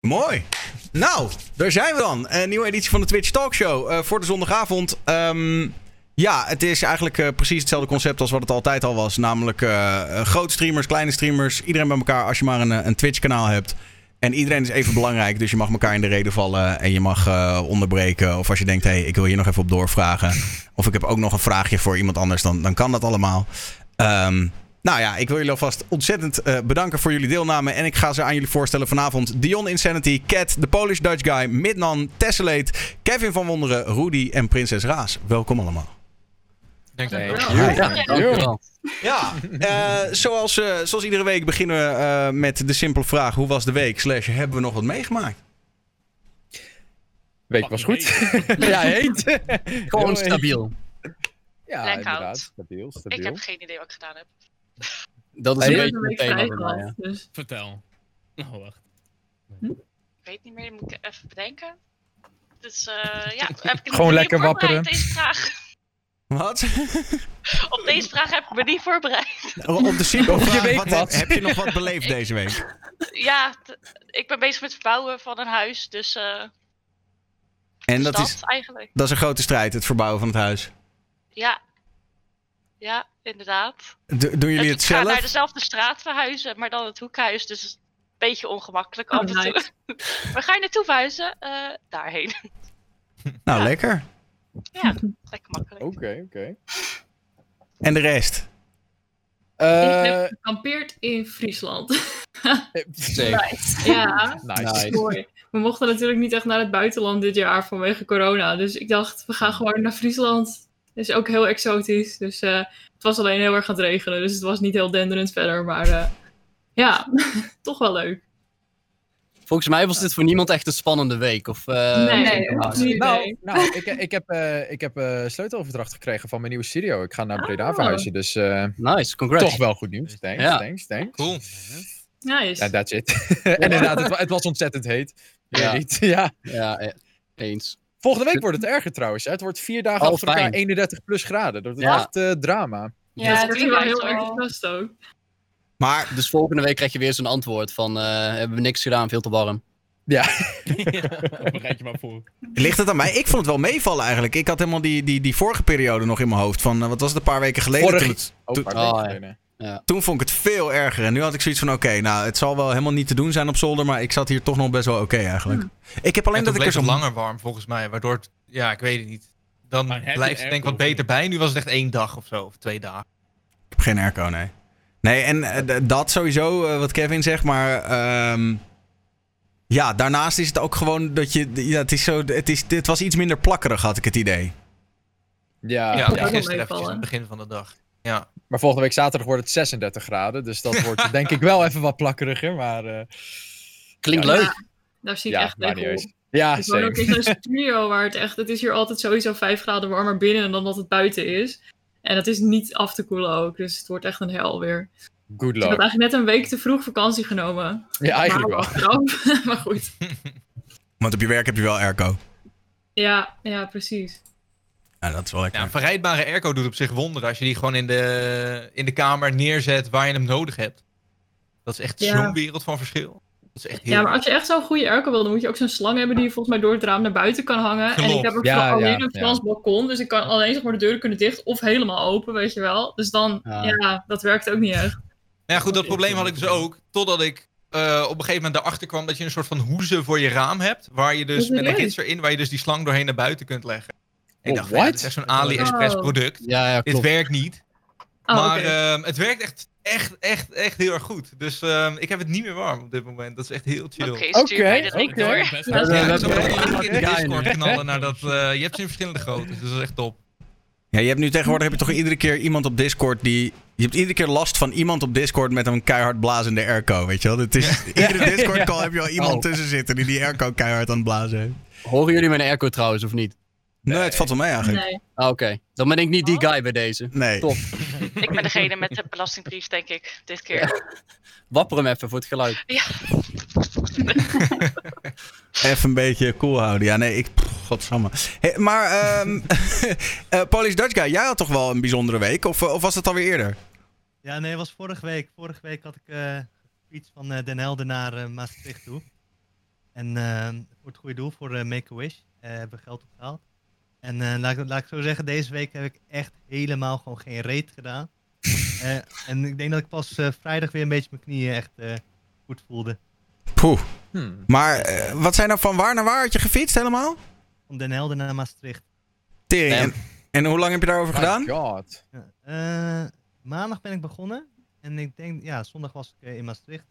Mooi. Nou, daar zijn we dan. Een nieuwe editie van de Twitch Talkshow uh, voor de zondagavond. Um, ja, het is eigenlijk uh, precies hetzelfde concept als wat het altijd al was. Namelijk uh, grote streamers, kleine streamers. Iedereen bij elkaar als je maar een, een Twitch-kanaal hebt. En iedereen is even belangrijk, dus je mag elkaar in de reden vallen en je mag onderbreken. Of als je denkt, hé, hey, ik wil hier nog even op doorvragen. Of ik heb ook nog een vraagje voor iemand anders, dan, dan kan dat allemaal. Um, nou ja, ik wil jullie alvast ontzettend uh, bedanken voor jullie deelname. En ik ga ze aan jullie voorstellen vanavond. Dion Insanity, Cat, The Polish Dutch Guy, Midnan, Tessellate, Kevin van Wonderen, Rudy en Prinses Raas. Welkom allemaal. Dank je wel. Ja, uh, zoals, uh, zoals iedere week beginnen we uh, met de simpele vraag: hoe was de week? Slash, hebben we nog wat meegemaakt? Week was goed. ja, heet. Gewoon stabiel. Ja, inderdaad. Stabiel, stabiel. Ik heb geen idee wat ik gedaan heb. Dat is een beetje het een thema mij, ja. dus Vertel. Oh, wacht. Ik weet niet meer, moet ik even bedenken. Dus eh ja, heb ik Gewoon lekker wapperen. Deze vraag. Wat? Op deze vraag heb ik me niet voorbereid. Op de simpele Op je wat wat? Heb, heb je nog wat beleefd deze week? Ja, ik ben bezig met het verbouwen van een huis, dus eh En dat, dat is, eigenlijk. dat is een grote strijd, het verbouwen van het huis. Ja. Ja, inderdaad. D- doen jullie ik het ga naar zelf? dezelfde straat verhuizen, maar dan het hoekhuis, dus het is een beetje ongemakkelijk Oh, af en toe. nice. Waar ga je naartoe verhuizen? Eh, daarheen. Nou, Ja. lekker. ja, lekker makkelijk. Oké, oké. En de rest? Eh, ik heb gekampeerd in Friesland. Zeker. ja, nice. Nice. mooi. We mochten natuurlijk niet echt naar het buitenland dit jaar vanwege corona. Dus ik dacht, we gaan gewoon naar Friesland. Het is ook heel exotisch. Dus eh, het was alleen heel erg aan het regenen. Dus het was niet heel denderend verder. Maar eh, ja, toch wel leuk. Volgens mij was dit voor niemand echt een spannende week. Of, eh, nee, niet. Nou, nee. nou ik, ik heb, eh, ik heb eh, sleuteloverdracht gekregen van mijn nieuwe studio. Ik ga naar Breda Oh. verhuizen, dus eh, Nice, congrats. toch wel goed nieuws. Thanks, Ja. thanks, thanks. Cool. Nice. Ja, that's it. en inderdaad, het, het was ontzettend heet. Ja. Ja. Niet, ja. Ja, eh, eens. Volgende week wordt het erger trouwens. hè. Het wordt vier dagen Oh, achter elkaar fijn. 31 plus graden. Dat wordt Ja. echt eh, drama. Ja, dat het is wel heel erg ook. Maar Dus volgende week krijg je weer zo'n antwoord van... eh, hebben we niks gedaan, veel te warm. Ja, Bereid je maar voor. ligt het aan mij? Ik vond het wel meevallen eigenlijk. Ik had helemaal die, die, die vorige periode nog in mijn hoofd. Van, eh, wat was het, een paar weken geleden? Vorige- Toen, het- oh, toen- paar Oh, weken ja. toen vond ik het veel erger. En nu had ik zoiets van, oké, nou, het zal wel helemaal niet te doen zijn op zolder. Maar ik zat hier toch nog best wel oké eigenlijk. Ik heb alleen En dat ik er zo... het langer warm, volgens mij. Waardoor het, ja, ik weet het niet. Dan blijft het denk ik wat beter bij. Nu was het echt één dag of zo, of twee dagen. Ik heb geen airco, nee. Nee, en eh, dat sowieso, eh, wat Kevin zegt, maar... ehm, ja, daarnaast is het ook gewoon dat je... Ja, het, is zo, het, is, het was iets minder plakkerig, had ik het idee. Ja, ja, ja. gisteren aan het begin van de dag. Ja, maar volgende week zaterdag wordt het 36 graden. Dus dat wordt denk ik wel even wat plakkeriger. Maar eh, Klinkt Ja, leuk. Daar zie ik ja, echt eens. Ja, Ik woon ook in zo'n studio waar het echt... Het is hier altijd sowieso 5 graden warmer binnen dan dat het buiten is. En het is niet af te koelen ook. Dus het wordt echt een hel weer. Good Ik had luck. eigenlijk net een week te vroeg vakantie genomen. Ja, eigenlijk maar wel. maar goed. Want op je werk heb je wel airco. Ja, ja, precies. Ja, dat is wel lekker. ja een verrijdbare airco doet op zich wonderen. Als je die gewoon in de, in de kamer neerzet waar je hem nodig hebt. Dat is echt Ja. zo'n wereld van verschil. Dat is echt heel Ja, maar als je echt zo'n goede airco wil, dan moet je ook zo'n slang hebben die je volgens mij door het raam naar buiten kan hangen. En ik heb ook Ja, alleen ja, een ja. Frans balkon, dus ik kan alleen zeg maar de deuren kunnen dicht of helemaal open, weet je wel. Dus dan, Ja. ja, dat werkt ook niet echt. Nou ja, goed, dat probleem had ik dus ook. Totdat ik eh, op een gegeven moment erachter kwam dat je een soort van hoeze voor je raam hebt. Waar je dus met een rits erin, waar je dus die slang doorheen naar buiten kunt leggen. Ik dacht, ja, is echt zo'n AliExpress Oh. product. Ja, ja, Dit werkt niet. Oh, maar ehm, het werkt echt, echt, echt, echt heel erg goed. Dus ehm, ik heb het niet meer warm op dit moment. Dat is echt heel chill. Oké, Oké, in de Discord knallen naar dat. eh, je hebt ze in verschillende groottes, dus dat is echt top. Ja, je hebt nu tegenwoordig heb je toch iedere keer iemand op Discord die... Je hebt iedere keer last van iemand op Discord met een keihard blazende airco, weet je wel? Het is, Iedere Discord call heb je al iemand Oh. tussen zitten die die airco keihard aan het blazen heeft. Horen jullie mijn airco trouwens, of niet? Nee, het valt wel mee eigenlijk. Nee. Ah, Oké, dan ben ik niet die Oh. guy bij deze. Nee. Top. Ik ben degene met de belastingbrief, denk ik, dit keer. Wapper hem even voor het geluid. Even een beetje cool houden. Ja, nee, ik... pff, Godsamme. Hey, maar, ehm eh, Polish Dutch Guy, jij had toch wel een bijzondere week? Of, eh, of was het alweer eerder? Ja, nee, het was vorige week. Vorige week had ik eh iets van eh, Den Helder naar eh, Maastricht toe. En eh, voor het goede doel, voor eh, Make-A-Wish, eh, hebben we geld opgehaald. En eh, laat, ik, laat ik zo zeggen, deze week heb ik echt helemaal gewoon geen reet gedaan. Eh, en ik denk dat ik pas eh, vrijdag weer een beetje mijn knieën echt eh, goed voelde. Poeh. Hmm. Maar wat zijn nou van waar naar waar had je gefietst helemaal? Van Den Helder naar Maastricht. Tering. En, en hoe lang heb je daarover My gedaan? god. Eh, maandag ben ik begonnen. En ik denk, ja, zondag was ik in Maastricht.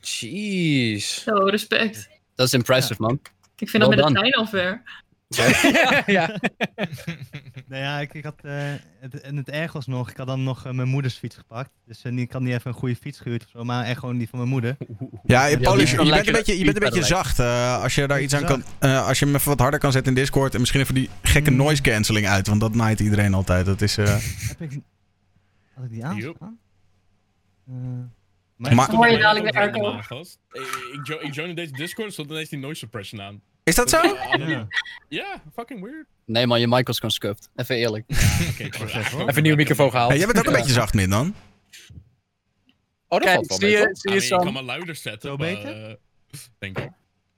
Jeez. Zo, respect. Dat is impressive, man. Ik vind dat met de trein al ja. Nou ja, ik, ik had, eh, het, en het erg was nog, ik had dan nog eh, mijn moeders fiets gepakt. Dus eh, ik had niet even een goede fiets gehuurd of zo, maar echt gewoon die van mijn moeder. Ja, je, Ja, Paulus, die je, is bent een beetje, je bent een beetje zacht. eh, als je daar iets aan kan. Eh, als je hem even wat harder kan zetten in Discord. En misschien even die gekke Mm. noise cancelling uit. Want dat naait iedereen altijd. Dat is. eh, Heb ik, had ik die aanstaan? Eh, Maar- Hoor je dadelijk de airco. Ik, ik, jo ik join in deze Discord, stond ineens die noise suppression aan. Is dat zo? ja. Ja, fucking weird. Nee, man, je mic was gewoon scuffed. Even eerlijk. Even, een nieuwe microfoon gehaald. Hey, jij bent ook een Ja. beetje zacht, Min dan. Oh, dat Kijk, valt wel zie mee, je, zie je kan maar luider zetten. Zo maar, beter? eh, denk ik.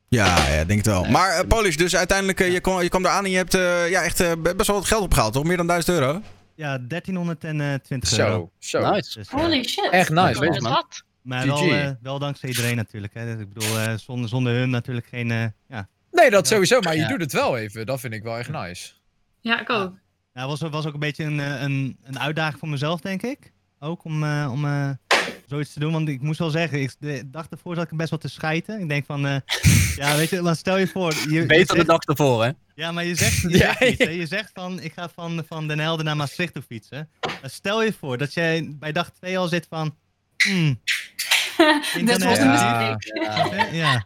Ja, ja, denk het wel. Nee, maar uh. Paulus, dus uiteindelijk, eh, je, kwam, je kwam eraan en je hebt eh, ja, echt eh, best wel wat geld opgehaald, toch? Meer dan 1000 euro? ja, 1320 euro. Zo, zo. Nice. Dus, Holy shit. Echt nice, weet je, man. dat? maar wel, wel dankzij iedereen natuurlijk. Hè. Dus ik bedoel, eh, zonder, zonder hun natuurlijk geen... eh, ja. Nee, dat sowieso, maar je Ja. doet het wel even. Dat vind ik wel echt nice. Ja, ik ook. Nou, was, was ook een beetje een, eh, een, een uitdaging voor mezelf, denk ik. Ook om, eh, om eh, zoiets te doen. Want ik moest wel zeggen, ik, de dag ervoor zat ik best wel te schijten. Ik denk van, eh, ja, weet je, maar stel je voor... Je, je Beter de dag ervoor, hè? Ja, maar je zegt, je, Ja, zegt, iets, hè. je zegt van, ik ga van, van Den Helder naar Maastricht toe fietsen. Maar stel je voor dat jij bij dag 2 al zit van... Hmm, Dit was internet- een Ja. Ja. Ja,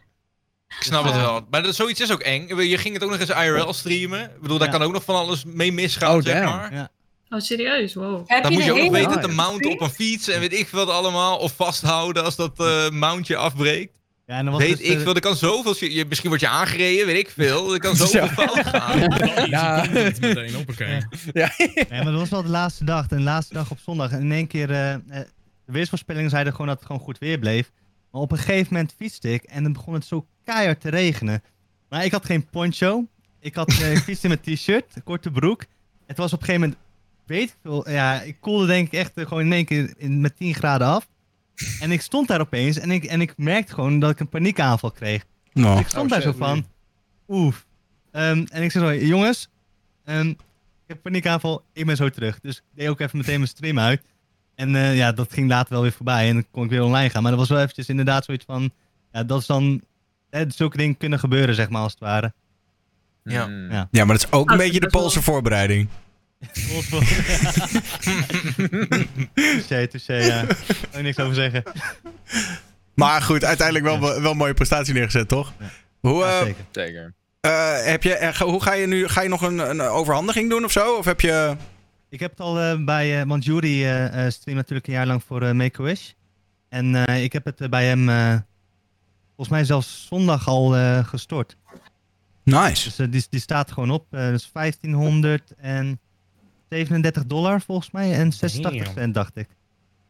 Ik snap het wel. Maar dat, zoiets is ook eng. Je ging het ook nog eens IRL streamen. Ik bedoel, daar Ja. kan ook nog van alles mee misgaan, Oh, zeg damn. maar. ja. Oh, serieus? Wow. Heb Dan moet je ook nog weten te Ja. mounten op een fiets en weet ik veel wat allemaal. Of vasthouden als dat eh mountje afbreekt. ja, en dan was Weet dus, ik eh, veel. Er kan zoveel... Je, misschien word je aangereden, weet ik veel. Er kan zoveel Zo. fout gaan. Ja. content meteen, hoppakee. Ja, maar dat was wel de laatste dag. De laatste dag op zondag. En in één keer, eh, eh, de weersvoorspellingen zeiden gewoon dat het gewoon goed weer bleef. Maar op een gegeven moment fietste ik en dan begon het zo keihard te regenen. Maar ik had geen poncho. Ik, had, eh, ik fietste in mijn t-shirt, korte broek. Het was op een gegeven moment, weet ik veel, ja, ik koelde denk ik echt eh, gewoon in één keer in, met 10 graden af. En ik stond daar opeens en ik, en ik merkte gewoon dat ik een paniekaanval kreeg. Nou, Ik stond Oh, daar zo shit. van, oef. Ehm, en ik zei zo, jongens, ehm, ik heb paniekaanval, ik ben zo terug. Dus ik deed ook even meteen mijn stream uit. En eh, ja, dat ging later wel weer voorbij en dan kon ik weer online gaan. Maar dat was wel eventjes inderdaad zoiets van, ja, dat is dan, zulke dingen kunnen gebeuren, zeg maar, als het ware. Ja. Hmm. Ja. ja, maar dat is ook een beetje de. Poolse voorbereiding. touché, touché, ja. Daar kan ik niks over zeggen. Maar goed, uiteindelijk wel, wel een mooie prestatie neergezet, toch? Ja. Hoe, Ja, eh, zeker. Zeker. eh, heb je, hoe ga je nu? Ga je nog een, een overhandiging doen of zo? Of heb je. Ik heb het al eh, bij, eh want Jury eh, eh, streamt natuurlijk een jaar lang voor eh Make-A-Wish. En eh, ik heb het bij hem, eh, volgens mij zelfs zondag al eh, gestort. Nice. Dus eh, die, die staat gewoon op. eh dus 1537 dollar volgens mij en 86 Damn. cent dacht ik.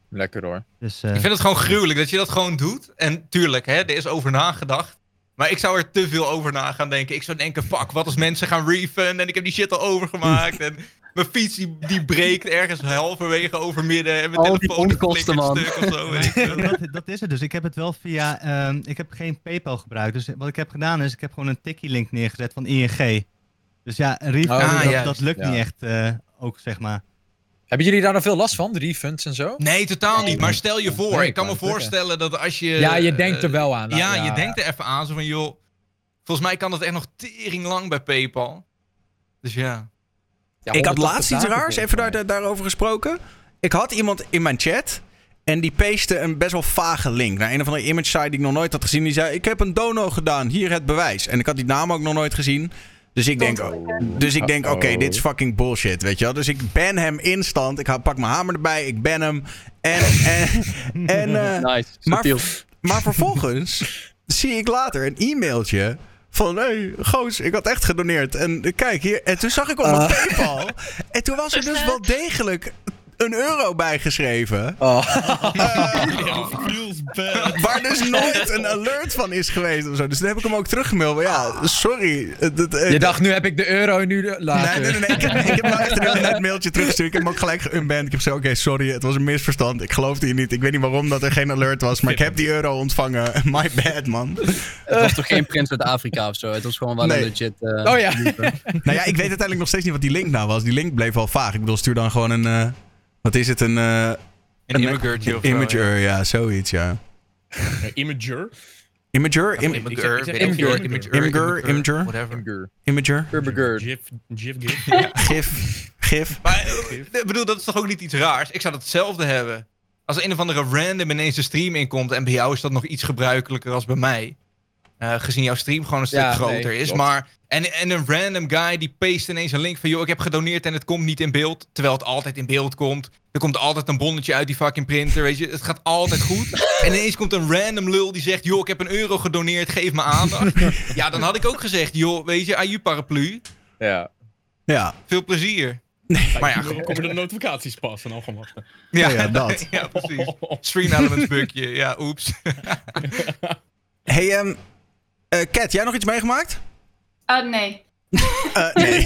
Lekker hoor. Dus eh, Ik vind het gewoon gruwelijk dat je dat gewoon doet. En tuurlijk, hè, er is over nagedacht. Maar ik zou er te veel over na gaan denken. Ik zou denken, fuck, wat als mensen gaan refunden en ik heb die shit al overgemaakt. en mijn fiets die, die breekt ergens halverwege overmidden. En mijn Al die telefoon flikkert man. stuk of zo. weet dat, dat is het dus. Ik heb het wel via. ehm, ik heb geen PayPal gebruikt. Dus wat ik heb gedaan is, ik heb gewoon een Tikkie-link neergezet van ING. Dus ja, een refund, Oh, dat, ja. dat lukt Ja. niet echt eh, ook, zeg maar. Hebben jullie daar dan veel last van? De refunds en zo? Nee, totaal niet. Maar stel je voor, ik kan me voorstellen dat als je... Ja, je eh, denkt er wel aan. Ja, je denkt er even aan. Zo van, joh, volgens mij kan dat echt nog tering lang bij PayPal. Dus ja. Ja, ik had 180 laatst iets raars, even daar, daarover gesproken. Ik had iemand in mijn chat. En die paste een best wel vage link naar een of andere image site die ik nog nooit had gezien. Die zei: Ik heb een dono gedaan, hier het bewijs. En ik had die naam ook nog nooit gezien. Dus ik denk, dus ik denk oké, dit is fucking bullshit, weet je wel. Dus ik ban hem instant. Ik pak mijn hamer erbij, ik ban hem. En, en, en, eh, Nice. maar- maar vervolgens zie ik later een e-mailtje van... Hé, hey, goos, ik had echt gedoneerd. En kijk hier. En toen zag ik op mijn Ah. Paypal. En toen was er dus wel degelijk een euro bijgeschreven. Oh. Ja, feels bad. Waar dus nooit een alert van is geweest of zo. Dus toen heb ik hem ook teruggemaild. Maar ja, sorry. Je dacht, nu heb ik de euro, nu de... Nee, later. nee, nee. nee. Ik, heb, ik heb nou echt een net mailtje teruggestuurd. Ik heb hem ook gelijk geunband. Ik heb gezegd, oké, sorry. Het was een misverstand. Ik geloofde je niet. Ik weet niet waarom dat er geen alert was. Maar ik heb die euro ontvangen. My bad, man. Het was toch geen prins uit Afrika of zo? Het was gewoon wel Nee. een legit... eh, Oh ja. liefde. Nou ja, ik weet uiteindelijk nog steeds niet wat die link nou was. Die link bleef wel vaag. Ik bedoel, stuur dan gewoon een... wat is het? Een... eh Een zo, Imager, ja. zoiets, ja. Imager. Imager? Imager, Imager. Imager, Imager, Imager. whatever. Imager? Gif, gif, gif. Gif? Gif? Maar eh, ik bedoel, dat is toch ook niet iets raars? Ik zou hetzelfde hebben. Als er een of andere random ineens de stream inkomt en bij jou is dat nog iets gebruikelijker als bij mij. Eh, gezien jouw stream gewoon een stuk Ja, groter nee, is. klopt. Maar, en, en een random guy die paste ineens een link van... joh, ik heb gedoneerd en het komt niet in beeld. Terwijl het altijd in beeld komt. Er komt altijd een bonnetje uit die fucking printer, weet je. Het gaat altijd goed. en ineens komt een random lul die zegt... joh, ik heb een euro gedoneerd, geef me aandacht. ja, dan had ik ook gezegd... joh, weet je, aju paraplu. Ja. Ja. Veel plezier. Maar ja, komen de notificaties pas en al gewoon wachten. Ja, ja, dat. ja, precies. Stream Elements bugje. Ja, oeps. Hey, ehm eh, Kat, jij nog iets meegemaakt? Ah, nee. Eh, nee.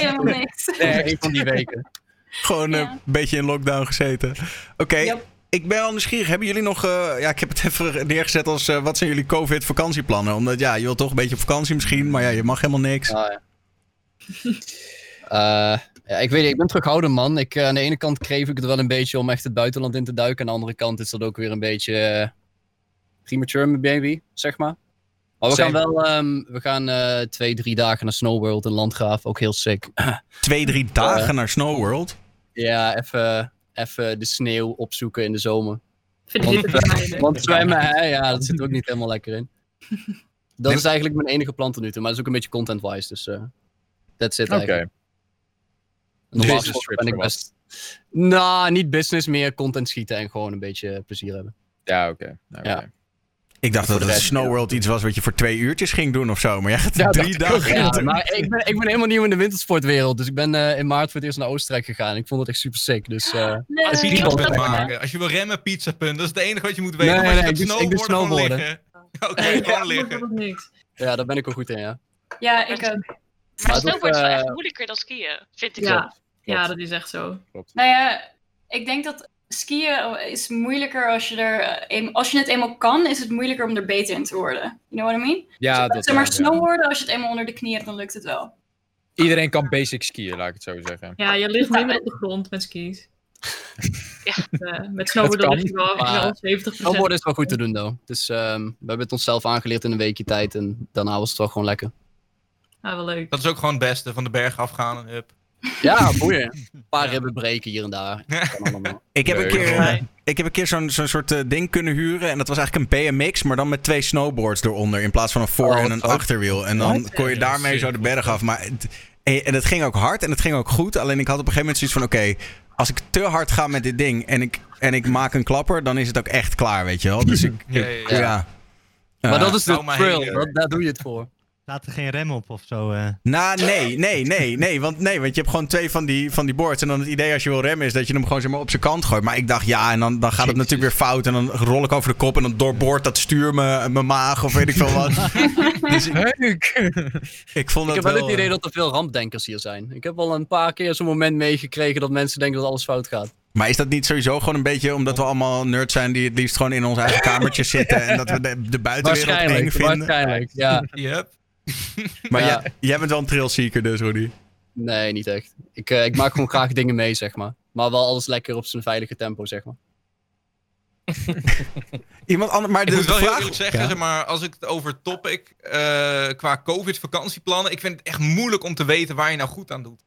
Helemaal niks. Nee, een van die weken. Gewoon eh, Ja. een beetje in lockdown gezeten. Oké, Yep. ik ben wel nieuwsgierig. Hebben jullie nog... eh, ja, ik heb het even neergezet als... eh, wat zijn jullie COVID-vakantieplannen? Omdat ja, je wilt toch een beetje op vakantie misschien. Maar ja, je mag helemaal niks. Ah, ja. Eh, ja, ik weet niet, ik ben terughoudend man. Ik, eh, aan de ene kant kreeg ik het wel een beetje om echt het buitenland in te duiken. Aan de andere kant is dat ook weer een beetje eh, premature baby, zeg maar. Maar we gaan wel, ehm, we gaan eh, twee, drie dagen naar Snowworld in Landgraaf. Ook heel sick. Twee, drie dagen naar Snow World. ja, even, even de sneeuw opzoeken in de zomer. Vind ik Want, dit bij mij. Want zwemmen, hè, ja, dat zit ook niet helemaal lekker in. Dat is eigenlijk mijn enige plan tot nu toe, maar dat is ook een beetje content-wise, dus eh that's it Oké. eigenlijk. Normaal ben ik best... Nou, niet business, meer content schieten en gewoon een beetje plezier hebben. Ja, oké. Ja. Ik dacht dat de het Snow. World iets was wat je voor twee uurtjes ging doen of zo. Maar jij gaat Ja, drie ook. dagen Ja, maar ik ben, ik ben helemaal nieuw in de wintersportwereld, dus ik ben eh, in maart voor het eerst naar Oostenrijk gegaan. Ik vond het echt super sick, dus... eh, Nee, Als je pizza maken. Als je wil remmen, pizza punt. Dat is het enige wat je moet weten. Nee, nee, je ik doe- ik doe snowboarden, gewoon snowboarden. liggen. Oké, gewoon ja, liggen. ja, daar ben ik wel goed in, ja. Ja, ik ook. Maar Maar het snowboard is wel ook, echt eh, moeilijker dan skiën, vind ik. Ja. ja, dat is echt zo. Nou ja, ik denk dat skiën is moeilijker als je er... eh, Als je het eenmaal kan, is het moeilijker om er beter in te worden. You know what I mean? Ja, dat zeg maar ja. snowboarden, als je het eenmaal onder de knie hebt, dan lukt het wel. Iedereen kan basic skiën, laat ik het zo zeggen. Ja, je ligt minder op de grond met skis. Ja. Eh, met snowboarden lig je wel, Maar wel 70 Snowboarden is wel goed te doen, though. Dus ehm, we hebben het onszelf aangeleerd in een weekje tijd en daarna was het wel gewoon lekker. Ah, wel leuk. Dat is ook gewoon het beste. Van de berg afgaan en hup. Ja, boeien. Een paar ribben breken hier en daar. Ik heb een keer, eh, ik heb een keer zo'n zo'n soort eh, ding kunnen huren. En dat was eigenlijk een BMX, maar dan met twee snowboards eronder. In plaats van een voor- Oh, en een achterwiel. En dan kon je daarmee zo de berg af. Maar het, en het ging ook hard en het ging ook goed. Alleen ik had op een gegeven moment zoiets van: oké, als ik te hard ga met dit ding en ik, en ik maak een klapper, dan is het ook echt klaar, weet je wel. Dus ik, Ja, ja, ja. ja. Ja. Maar dat is de thrill, daar doe je het voor. Staat er geen rem op of zo? eh? Nou, nee, nee, nee, nee. Want, nee, want je hebt gewoon twee van die, van die boards. En dan het idee als je wil remmen is dat je hem gewoon zeg maar, op zijn kant gooit. Maar ik dacht, ja, en dan, dan gaat het natuurlijk weer fout. En dan rol ik over de kop en dan doorboort dat stuur me, mijn maag of weet ik veel wat. dus ik, Leuk! ik vond Ik heb wel wel... het idee dat er veel rampdenkers hier zijn. Ik heb al een paar keer zo'n moment meegekregen dat mensen denken dat alles fout gaat. Maar is dat niet sowieso gewoon een beetje omdat we allemaal nerds zijn die het liefst gewoon in ons eigen kamertje zitten en dat we de, de buitenwereld eng Waarschijnlijk, vinden? waarschijnlijk. Ja, Yep. Maar Ja. jij, jij bent wel een trailseeker dus, Rudy. nee, niet echt. Ik, eh, ik maak gewoon graag dingen mee, zeg maar. Maar wel alles lekker op zijn veilige tempo, zeg maar. Iemand anders, maar Ik de, moet wel de heel vraag... eerlijk zeggen, Ja. zeg maar, als ik het over topic eh, qua COVID-vakantieplannen, ik vind het echt moeilijk om te weten waar je nou goed aan doet.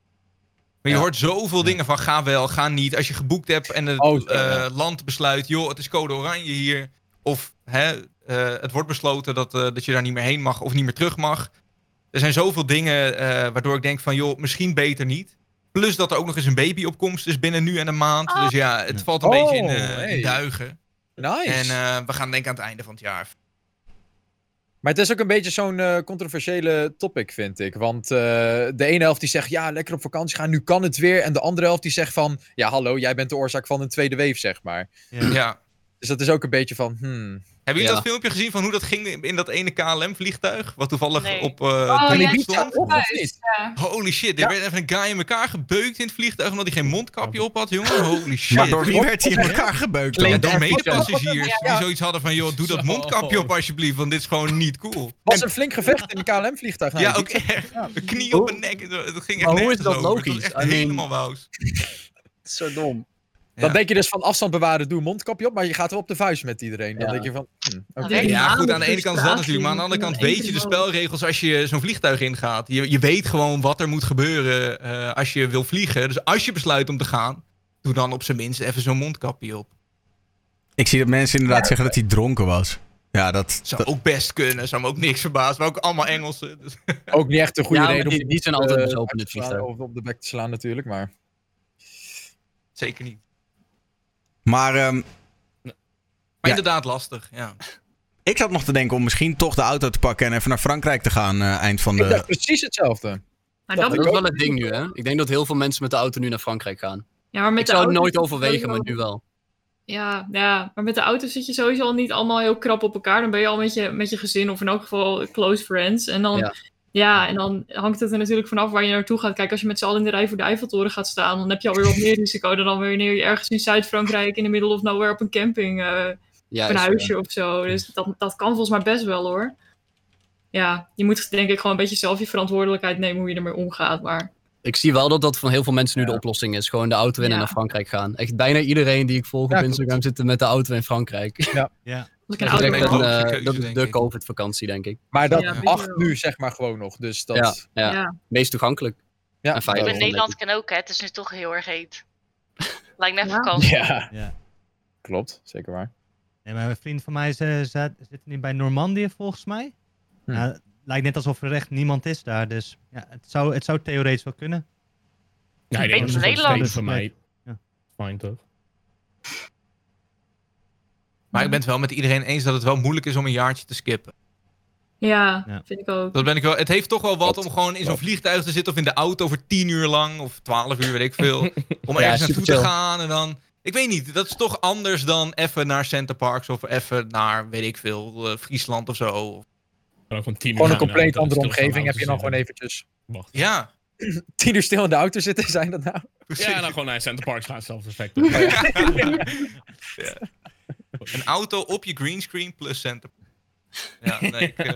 Maar je Ja. hoort zoveel dingen van ga wel, ga niet. Als je geboekt hebt en het Oh, eh, land besluit, joh, het is code oranje hier. Of hè, eh, het wordt besloten dat, eh, dat je daar niet meer heen mag of niet meer terug mag. Er zijn zoveel dingen eh, waardoor ik denk van, joh, misschien beter niet. Plus dat er ook nog eens een baby op komst is binnen nu en een maand. Ah. Dus ja, het valt een Oh, beetje in, eh, in hey. duigen. Nice. En eh, we gaan denken aan het einde van het jaar. Maar het is ook een beetje zo'n eh, controversiële topic, vind ik. Want eh, de ene helft die zegt, ja, lekker op vakantie gaan, nu kan het weer. En de andere helft die zegt van, ja, hallo, jij bent de oorzaak van een tweede wave, zeg maar. Ja. Dus dat is ook een beetje van, hmm. Hebben jullie Ja. dat filmpje gezien van hoe dat ging in dat ene KLM-vliegtuig? Wat toevallig Nee. op eh Oh, ja, stond? of niet? Ja. Holy shit, er Ja. werd even een guy in elkaar gebeukt in het vliegtuig omdat hij geen mondkapje op had, jongen. Holy shit. Maar door wie werd hij in elkaar gebeukt dan? Door Ja, medepassagiers die zoiets hadden van, joh, doe dat mondkapje op alsjeblieft, want dit is gewoon niet cool. was een flink gevecht in een KLM-vliegtuig. Ja, ook echt. Een knie op een nek, dat ging echt Maar hoe is dat over. Het was logisch? echt I mean- helemaal wous. Zo dom. Dan Ja. denk je dus van afstand bewaren, doe een mondkapje op, maar je gaat wel op de vuist met iedereen. Dan Ja. denk je van, oké. Ja, goed, aan de ene kant is dat natuurlijk, maar aan de andere kant weet je de spelregels als je zo'n vliegtuig ingaat. Je, je weet gewoon wat er moet gebeuren eh, als je wil vliegen. Dus als je besluit om te gaan, doe dan op zijn minst even zo'n mondkapje op. Ik zie dat mensen inderdaad zeggen dat hij dronken was. Ja, dat... Zou ook best kunnen, zou me ook niks verbazen. Maar ook allemaal Engelsen. Dus. Ook niet echt een goede Ja, reden die- om die zijn altijd in uit het vliegtuig. Of op de bek te slaan natuurlijk, maar... Zeker niet. Maar ehm, Maar Ja. inderdaad lastig, ja. ik zat nog te denken om misschien toch de auto te pakken en even naar Frankrijk te gaan eh, eind van Ik de... dacht precies hetzelfde. Maar Dat dat, Dat is ook. wel het ding nu, hè? Ik denk dat heel veel mensen met de auto nu naar Frankrijk gaan. ja, maar met Ik de zou het auto nooit overwegen, maar nu wel. Ja, ja, maar met de auto zit je sowieso al niet allemaal heel krap op elkaar. Dan ben je al met je, met je gezin of in elk geval close friends. En dan, Ja. Ja. en dan hangt het er natuurlijk vanaf waar je naartoe gaat. Kijk, als je met z'n allen in de rij voor de Eiffeltoren gaat staan, dan heb je alweer wat meer risico dan wanneer je ergens in Zuid-Frankrijk in de middle of nowhere op een camping eh, Ja, of een is, huisje of zo. Dus dat, dat kan volgens mij best wel hoor. Ja, je moet denk ik gewoon een beetje zelf je verantwoordelijkheid nemen hoe je ermee omgaat. Maar Ik zie wel dat dat van heel veel mensen nu Ja. de oplossing is. Gewoon de auto in en Ja. naar Frankrijk gaan. Echt bijna iedereen die ik volg Ja, op klopt. Instagram zit met de auto in Frankrijk. als ik een Dat eh, dat is de. COVID-vakantie, denk ik. Maar dat Ja, mag wel. nu zeg maar gewoon nog. Dus dat... Ja, ja. ja. meest toegankelijk. Ja, En veilig. Nederland kan ook, hè. Het is nu toch heel erg heet. Lijkt net Ja. vakantie. Ja, Ja. klopt. Zeker waar. Nee, maar een vriend van mij ze, ze, zit nu bij Normandië volgens mij. Hm. Lijkt net alsof er echt niemand is daar. Dus ja, het, zou, het zou theoretisch wel kunnen. Ja, ik denk dat het Nederland. voor mij. Ja. Fijn toch? Maar ik ben het wel met iedereen eens dat het wel moeilijk is om een jaartje te skippen. Ja, Ja. vind ik ook. Dat ben ik wel. Het heeft toch wel wat om gewoon in zo'n vliegtuig te zitten of in de auto voor tien uur lang of twaalf uur, weet ik veel. Om Ja, ergens naartoe super te gaan en dan. Ik weet niet, dat is toch anders dan even naar Center Parks of even naar, weet ik veel, eh, Friesland of zo. Gewoon, gewoon, tien uur Gewoon een compleet andere omgeving heb je dan gewoon eventjes Wacht. Ja, tien uur stil in de auto zitten, zijn dat nou? Ja, dan gewoon naar Center Parks gaan, zelfs effect. Ja. Een auto op je greenscreen plus Center Ja, nee, ik, eh,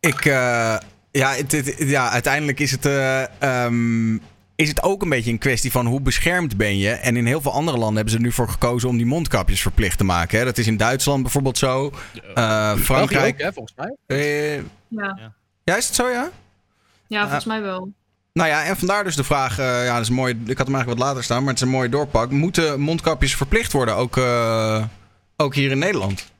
Ik, eh, ja, het, het- ja, uiteindelijk is het, eh, ehm, is het ook een beetje een kwestie van hoe beschermd ben je. En in heel veel andere landen hebben ze er nu voor gekozen om die mondkapjes verplicht te maken. Hè. Dat is in Duitsland bijvoorbeeld zo. Eh, Frankrijk. ook, hè, volgens mij. eh, Ja, ja, is het zo, ja? ja volgens mij wel. Nou ja, en vandaar dus de vraag. eh, ja, dat is mooi. Ik had hem eigenlijk wat later staan, maar het is een mooie doorpak. Moeten mondkapjes verplicht worden, ook, eh, ook hier in Nederland?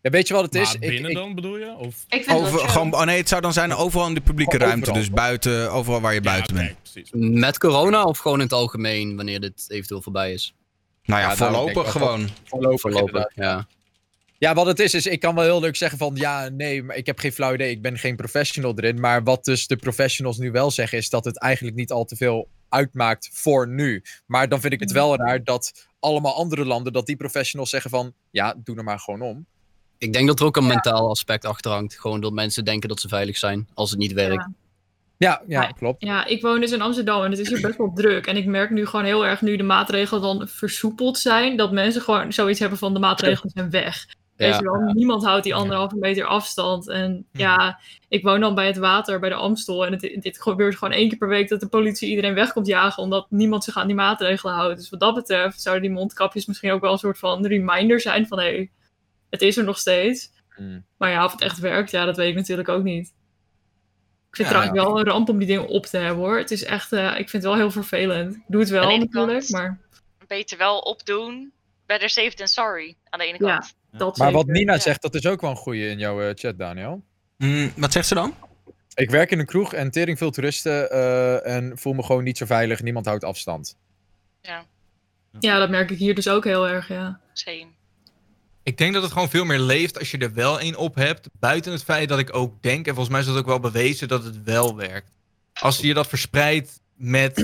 Ja, weet je wat het is? Maar binnen ik- dan bedoel je? Of... Ik vind het Over, gewoon, oh nee, het zou dan zijn overal in de publieke Overal, ruimte. Dus buiten, overal waar je buiten ja, bent. nee, precies. Met corona of gewoon in het algemeen, wanneer dit eventueel voorbij is? Nou ja, Ja, voorlopig gewoon. Voorlopig, Voorlopig, ja. Ja, wat het is, is ik kan wel heel leuk zeggen van ja, nee, maar ik heb geen flauw idee. Ik ben geen professional erin. Maar wat dus de professionals nu wel zeggen, is dat het eigenlijk niet al te veel uitmaakt voor nu. Maar dan vind ik het wel raar dat allemaal andere landen, dat die professionals zeggen van ja, doe er maar gewoon om. Ik denk dat er ook een mentaal aspect achter hangt. Gewoon dat mensen denken dat ze veilig zijn als het niet werkt. Ja. Ja, ja, Maar- klopt. Ja, ik woon dus in Amsterdam en het is hier best wel druk. En ik merk nu gewoon heel erg, nu de maatregelen dan versoepeld zijn, dat mensen gewoon zoiets hebben van de maatregelen zijn weg. Weet je wel, niemand houdt die anderhalve meter afstand. En ja, ik woon dan bij het water, bij de Amstel. En het, dit gebeurt gewoon één keer per week dat de politie iedereen weg komt jagen, omdat niemand zich aan die maatregelen houdt. Dus wat dat betreft zouden die mondkapjes misschien ook wel een soort van reminder zijn van hé, hey, het is er nog steeds. Hmm. Maar ja, of het echt werkt, ja, dat weet ik natuurlijk ook niet. Ik vind Ja, het trouwens wel een ramp om die dingen op te hebben hoor. Het is echt, eh, ik vind het wel heel vervelend. Ik doe het wel natuurlijk, maar Beter wel opdoen. Better safe than sorry. Aan de ene Ja. kant. Dat Maar wat. Nina ja. zegt, dat is ook wel een goeie in jouw eh, chat, Daniel. Mm, wat zegt ze dan? Ik werk in een kroeg en tering veel toeristen eh, en voel me gewoon niet zo veilig. Niemand houdt afstand. Ja, dat merk ik hier dus ook heel erg, ja. Same. Ik denk dat het gewoon veel meer leeft als je er wel één op hebt. Buiten het feit dat ik ook denk, en volgens mij is dat ook wel bewezen, dat het wel werkt. Als je dat verspreidt met,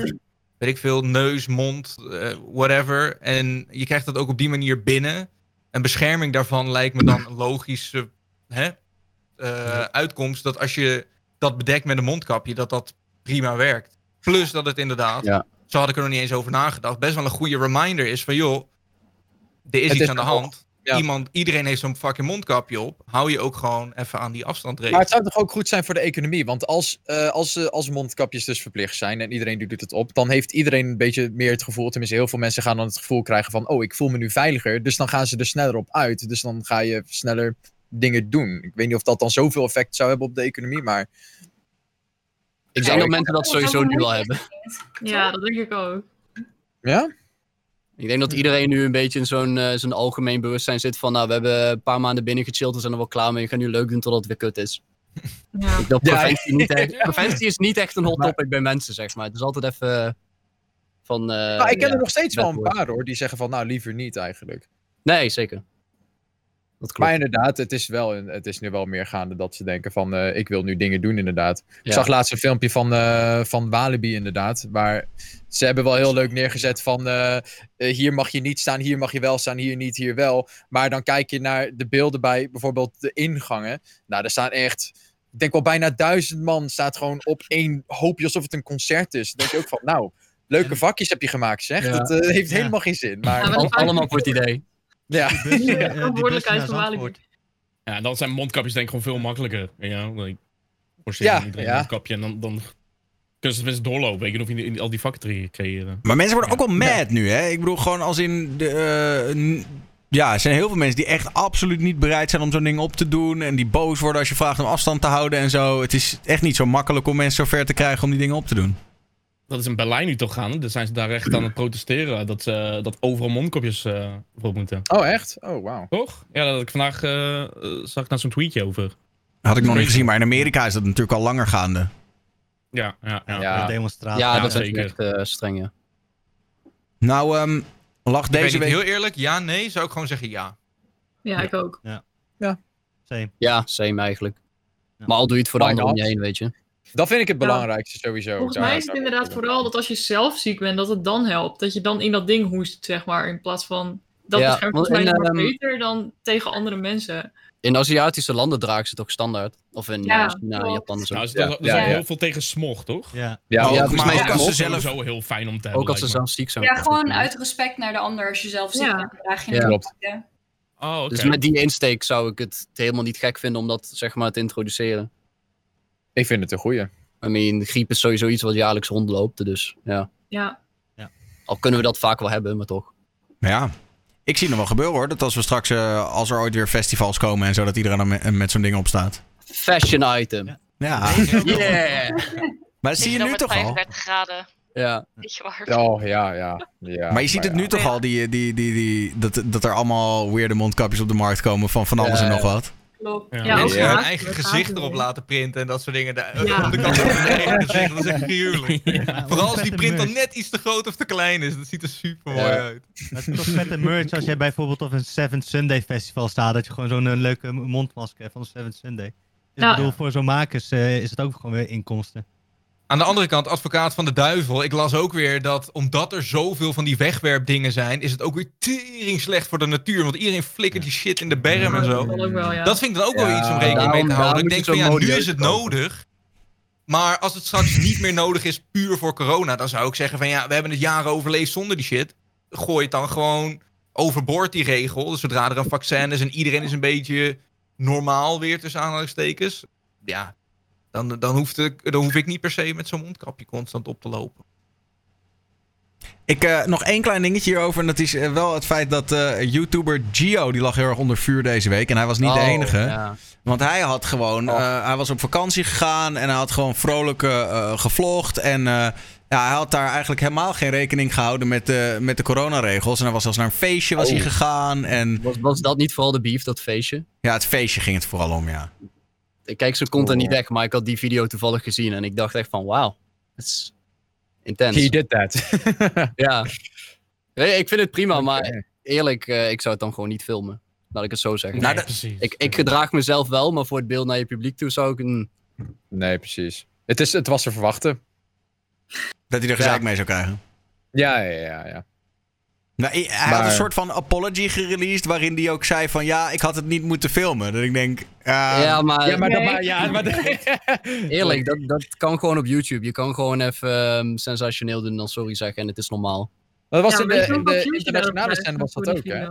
weet ik veel, neus, mond, eh, whatever. En je krijgt dat ook op die manier binnen. Een bescherming daarvan lijkt me dan een logische hè, eh, uitkomst. Dat als je dat bedekt met een mondkapje, dat dat prima werkt. Plus dat het inderdaad, Ja. zo had ik er nog niet eens over nagedacht, best wel een goede reminder is van joh, er is Het iets is aan de hand. Ja. Iemand, iedereen heeft zo'n fucking mondkapje op. Hou je ook gewoon even aan die Maar afstandregel. het zou toch ook goed zijn voor de economie? Want als, eh, als, eh, als mondkapjes dus verplicht zijn en iedereen doet het op, dan heeft iedereen een beetje meer het gevoel, tenminste heel veel mensen gaan dan het gevoel krijgen van, oh, ik voel me nu veiliger, dus dan gaan ze er sneller op uit. Dus dan ga je sneller dingen doen. Ik weet niet of dat dan zoveel effect zou hebben op de economie, maar Ik denk dat mensen dat sowieso nu wel hebben. Ja, dat denk ik ook. ja? Ik denk dat iedereen nu een beetje in zo'n eh, zo'n algemeen bewustzijn zit van, nou, we hebben een paar maanden binnen gechilled, we zijn er wel klaar mee, we gaan nu leuk doen totdat het weer kut is. Ja. Ik preventie, niet echt, ja. preventie is niet echt een hot Maar- topic bij mensen, zeg maar. Het is altijd even van... eh, Nou, ik ken ja, er nog steeds wel een paar hoor, die zeggen van, nou, liever niet eigenlijk. Nee, zeker. Dat klopt. Maar inderdaad, het is, wel, een- het is nu wel meer gaande dat ze denken van, eh, ik wil nu dingen doen inderdaad. Ik zag laatst een filmpje van, eh, van Walibi inderdaad, waar ze hebben wel heel leuk neergezet van, eh, hier mag je niet staan, hier mag je wel staan, hier niet, hier wel. Maar dan kijk je naar de beelden bij bijvoorbeeld de ingangen. Nou, daar staan echt, ik denk wel bijna duizend man staat gewoon op één hoopje alsof het een concert is. Dan denk je ook van, nou, leuke vakjes heb je gemaakt zeg. Ja. Dat heeft Ja. helemaal geen zin. Maar Ja, allemaal voor het idee. Ja. Die bus, eh, die bus Verantwoordelijkheid naar van Walibi. Zandvoort. Ja, dan zijn mondkapjes denk ik gewoon veel makkelijker. Ja, like, Ja, iedereen ja. een mondkapje en dan, dan kunnen ze mensen doorlopen. Weet je of je in, in al die vakken te creëren. Maar mensen worden ook Ja. wel mad nu, hè? Ik bedoel, gewoon als in. De, eh, ja, er zijn heel veel mensen die echt absoluut niet bereid zijn om zo'n ding op te doen. En die boos worden als je vraagt om afstand te houden en zo. Het is echt niet zo makkelijk om mensen zover te krijgen om die dingen op te doen. Dat is in Berlijn nu toch gaan. Dan zijn ze daar echt aan het protesteren. Dat, ze dat overal mondkapjes eh voor moeten. Oh, echt? Oh, wauw. Toch? Ja, dat ik vandaag eh, zag ik naar zo'n tweetje over. Had ik nog niet gezien, maar in Amerika is dat natuurlijk al langer gaande. Ja, ja, ja. Ja. ja. demonstratie. Ja, Ja, dat is echt eh, streng, ja. Nou, ehm lag Ik weet deze niet, week. heel eerlijk, ja, nee, zou ik gewoon zeggen ja. Ja, ik ook. Same. Ja, same eigenlijk. Ja. Maar al doe je het voor de anderen om je heen, weet je. Dat vind ik het Ja. belangrijkste sowieso. Volgens mij is het inderdaad vooral dat als je zelf ziek bent, dat het dan helpt. Dat je dan in dat ding hoest, zeg maar. In plaats van. Dat Ja, beschermt volgens mij nog ehm, beter dan tegen andere mensen. In Aziatische landen dragen ze het ook standaard. Of in Ja, eh, China, klopt. Japan en zo. Nou, zijn ja. heel veel tegen smog, toch? Ja. Ja, volgens mij is ze het zelf. Sowieso heel fijn om te hebben. ook als ze zelf ziek zijn. Ja, gewoon uit respect naar de ander. Als je zelf ziek bent, dan draag je Ja. een Klopt. Oh, oké. Dus met die insteek zou ik het helemaal niet gek vinden om dat zeg maar te introduceren. Ik vind het een goeie. I mean, griep is sowieso iets wat jaarlijks rondloopt. Dus ja. Ja. Al kunnen we dat vaak wel hebben, maar toch. Ja. Ik zie nog wel gebeuren hoor. Dat als we straks, eh, als er ooit weer festivals komen en zo, dat iedereen dan met, met zo'n ding op staat. Fashion item. Ja. Ja. Yeah! Maar dat zie je nu toch al? 35 graden. Ja. Oh, ja, ja. ja Maar je ziet het nu ja. toch al, die, die, die, die, dat, dat er allemaal weirde mondkapjes op de markt komen van van alles Ja, en nog ja. wat. Klopt. Ja. Ja, ook Mensen ja. hun eigen gezicht erop laten printen en dat soort dingen. De, Ja. Op de kant van hun eigen gezicht, dat is echt gruwelijk. Ja, Vooral als die print dan net iets te groot of te klein is. Dat ziet er super mooi Ja. uit. Het is toch vette merch als jij bijvoorbeeld op een Seventh Sunday festival staat. Dat je gewoon zo'n eh, leuke mondmasker hebt van de Seventh Sunday. Dus ik bedoel, voor zo'n makers eh, is het ook gewoon weer inkomsten. Aan de andere kant, advocaat van de duivel. Ik las ook weer dat omdat er zoveel van die wegwerpdingen zijn, is het ook weer tering slecht voor de natuur. Want iedereen flikkert die shit in de berm en zo. Dat ook wel, ja. Dat vind ik dan ook wel iets om rekening mee te houden. Ik denk van ja, nu is het kopen. nodig. Maar als het straks niet meer nodig is puur voor corona, dan zou ik zeggen van ja, we hebben het jaren overleefd zonder die shit. Gooi het dan gewoon overboord die regel. Dus zodra er een vaccin is en iedereen is een beetje normaal weer tussen aanhalingstekens. Ja, dan, dan, hoeft ik, dan hoef ik niet per se met zo'n mondkapje constant op te lopen. Ik, eh, nog één klein dingetje hierover. En dat is eh, wel het feit dat eh, YouTuber Gio, die lag heel erg onder vuur deze week. En hij was niet de Oh, enige. Ja. Want hij had gewoon, eh, hij was op vakantie gegaan en hij had gewoon vrolijk gevlogd. En eh, ja, hij had daar eigenlijk helemaal geen rekening gehouden met de, met de coronaregels. En hij was zelfs naar een feestje was Oh. hij gegaan. En Was, was dat niet vooral de beef, dat feestje? ja, het feestje ging het vooral om, ja. Ik kijk zijn content niet echt, maar ik had die video toevallig gezien en ik dacht echt van wauw. Dat is intens. He did that. Ja. Nee, ik vind het prima, maar eerlijk, eh, ik zou het dan gewoon niet filmen. Laat ik het zo zeggen. Nou, Nee, dat- precies. ik, ik gedraag mezelf wel, maar voor het beeld naar je publiek toe zou ik een... Nee, precies. Het, is, het was te verwachten. Dat hij er gezeik Ja. mee zou krijgen. Ja, ja, ja. ja. Nou, hij had een soort van apology gereleased waarin hij ook zei van ja, ik had het niet moeten filmen. Dat ik denk, ja, ja, maar, ja, maar, nee. ja, maar eerlijk, dat, dat kan gewoon op YouTube. Je kan gewoon even ehm, sensationeel doen en dan sorry zeggen en het is normaal. dat was Ja, in de, in de internationale scène was dat ook, hè?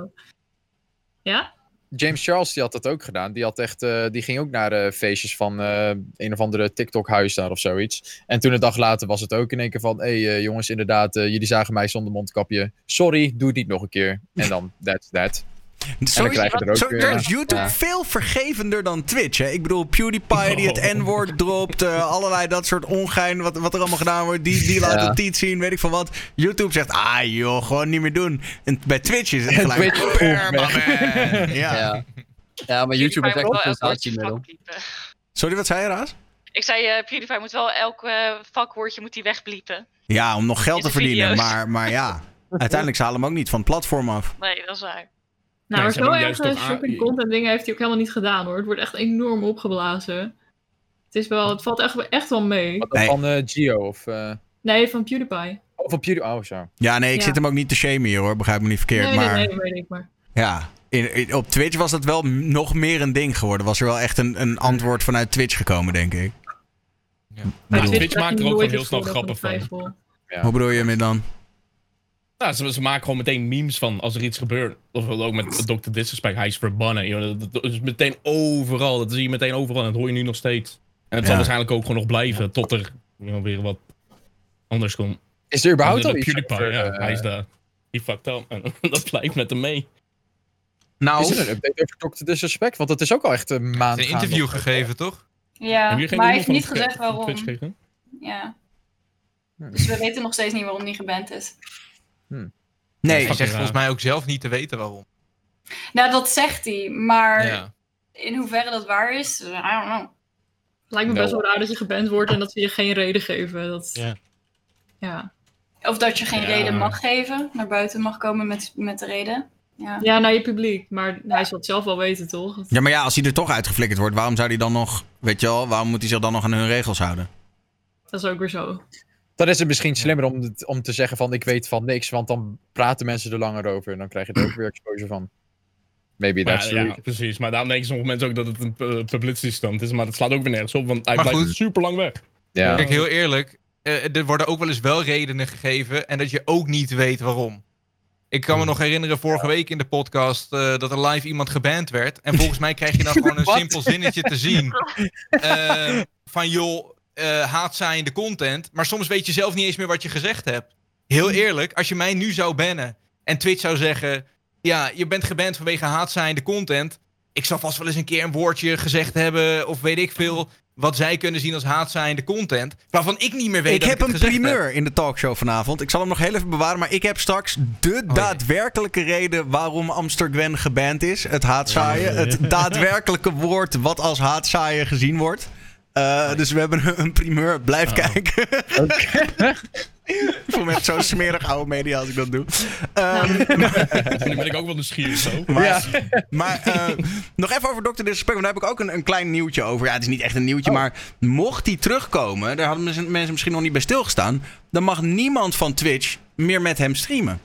Ja? James Charles die had dat ook gedaan. Die, had echt, eh, die ging ook naar de feestjes van eh, een of andere TikTok-huis daar of zoiets. En toen een dag later was het ook in één keer van... Hé hey, eh, jongens, inderdaad, eh, jullie zagen mij zonder mondkapje. Sorry, doe het niet nog een keer. En dan, that's that. Zo, er weer, ja. is YouTube Ja. veel vergevender dan Twitch. Hè? Ik bedoel, PewDiePie die het Oh. N-woord dropt. eh, allerlei dat soort ongein wat, wat er allemaal gedaan wordt. Die, die laat het niet zien, weet ik van wat. YouTube zegt, ah joh, gewoon niet meer doen. En bij Twitch is het gelijk Twitch, permanent. Ja. Ja, ja. maar YouTube is echt moet een sensatiemiddel. Sorry, wat zei je, Raas? Ik zei, eh PewDiePie moet wel elk eh, vakwoordje moet hij wegbliepen. Ja, om nog geld te verdienen. Maar, maar ja, uiteindelijk ze halen hem ook niet van het platform af. Nee, dat is waar. Nou, maar ze zo erg shocking content dingen heeft hij ook helemaal niet gedaan hoor. Het wordt echt enorm opgeblazen. Het, is wel, het valt echt, echt wel mee. Wat dan Nee. van eh, Gio of... eh Nee, van PewDiePie. of van Pewdie- Oh, zo. Ja, nee, ik Ja. zit hem ook niet te shamen hier hoor. Begrijp me niet verkeerd. nee, maar nee, nee, weet ik maar. ja, in, in- op Twitch was dat wel nog meer een ding geworden. Was er wel echt een, een antwoord vanuit Twitch gekomen, denk ik. Ja, Twitch maakt er ook wel heel snel grappen van. Ja. Hoe bedoel je met dan? Ja, ze, ze maken gewoon meteen memes van als er iets gebeurt. Of ook met Dr. Disrespect, hij is verbannen. joh. Dat, dat is meteen overal. Dat zie je meteen overal en dat hoor je nu nog steeds. En het Ja. zal waarschijnlijk ook gewoon nog blijven tot er you know, weer wat anders komt. Is er überhaupt al iets PewDiePie, ja, eh, hij is daar. Die fucked up. En dat blijft met hem mee. Nou, Is er een update over Dr. Disrespect? Want dat is ook al echt een maand Een interview gegeven, toch? Ja, maar hij heeft niet gezegd waarom. Ja. Dus we weten nog steeds niet waarom die geband is. Nee. Hij zegt raar. volgens mij ook zelf niet te weten waarom. Nou, dat zegt hij, maar Ja. in hoeverre dat waar is, I don't know. Lijkt me No. best wel raar dat je geband wordt en dat ze je geen reden geven. Dat... Ja. Ja. Of dat je geen Ja. reden mag geven, naar buiten mag komen met, met de reden. Ja. ja, naar je publiek. Maar hij zal het zelf wel weten, toch? Dat- Ja, maar ja, als hij er toch uitgeflikkerd wordt, waarom zou hij dan nog, weet je wel, waarom moet hij zich dan nog aan hun regels houden? Dat is ook weer zo. Dan is het misschien slimmer om, het- om te zeggen van ik weet van niks, want dan praten mensen er langer over en dan krijg je er ook weer exposure van. Maybe Maar that's ja, reason. precies. Maar daarom denken sommige mensen ook dat het een uh, publicity stunt is. Maar dat slaat ook weer nergens op, want hij Maar blijft goed. super lang weg. Ja. Kijk, heel eerlijk. eh, er worden ook wel eens wel redenen gegeven en dat je ook niet weet waarom. Ik kan me nog herinneren vorige week in de podcast eh, dat er live iemand geband werd. En volgens mij krijg je dan gewoon een simpel zinnetje te zien. eh, van joh, eh haatzaaiende content. Maar soms weet je zelf niet eens meer wat je gezegd hebt. Heel eerlijk, als je mij nu zou bannen en Twitch zou zeggen... Ja, je bent geband vanwege haatzaaiende content. Ik zal vast wel eens een keer een woordje gezegd hebben of weet ik veel... Wat zij kunnen zien als haatzaaiende content. Waarvan ik niet meer weet ik dat heb ik een heb. primeur in de talkshow vanavond. Ik zal hem nog heel even bewaren, maar ik heb straks de ja. daadwerkelijke reden waarom Amster Gwen geband is. Het haatzaaien. Het daadwerkelijke woord wat als haatzaaien gezien wordt. Eh, dus we hebben een- primeur. Blijf Oh. kijken. ik voel me echt zo smerig oude media als ik dat doe. Eh, Nu ben ik ook wel nieuwsgierig zo. maar maar eh, nog even over Dr. Disrespect, want daar heb ik ook een, een klein nieuwtje over. Ja, het is niet echt een nieuwtje, Oh. maar mocht die terugkomen, daar hadden mensen misschien nog niet bij stilgestaan, dan mag niemand van Twitch meer met hem streamen.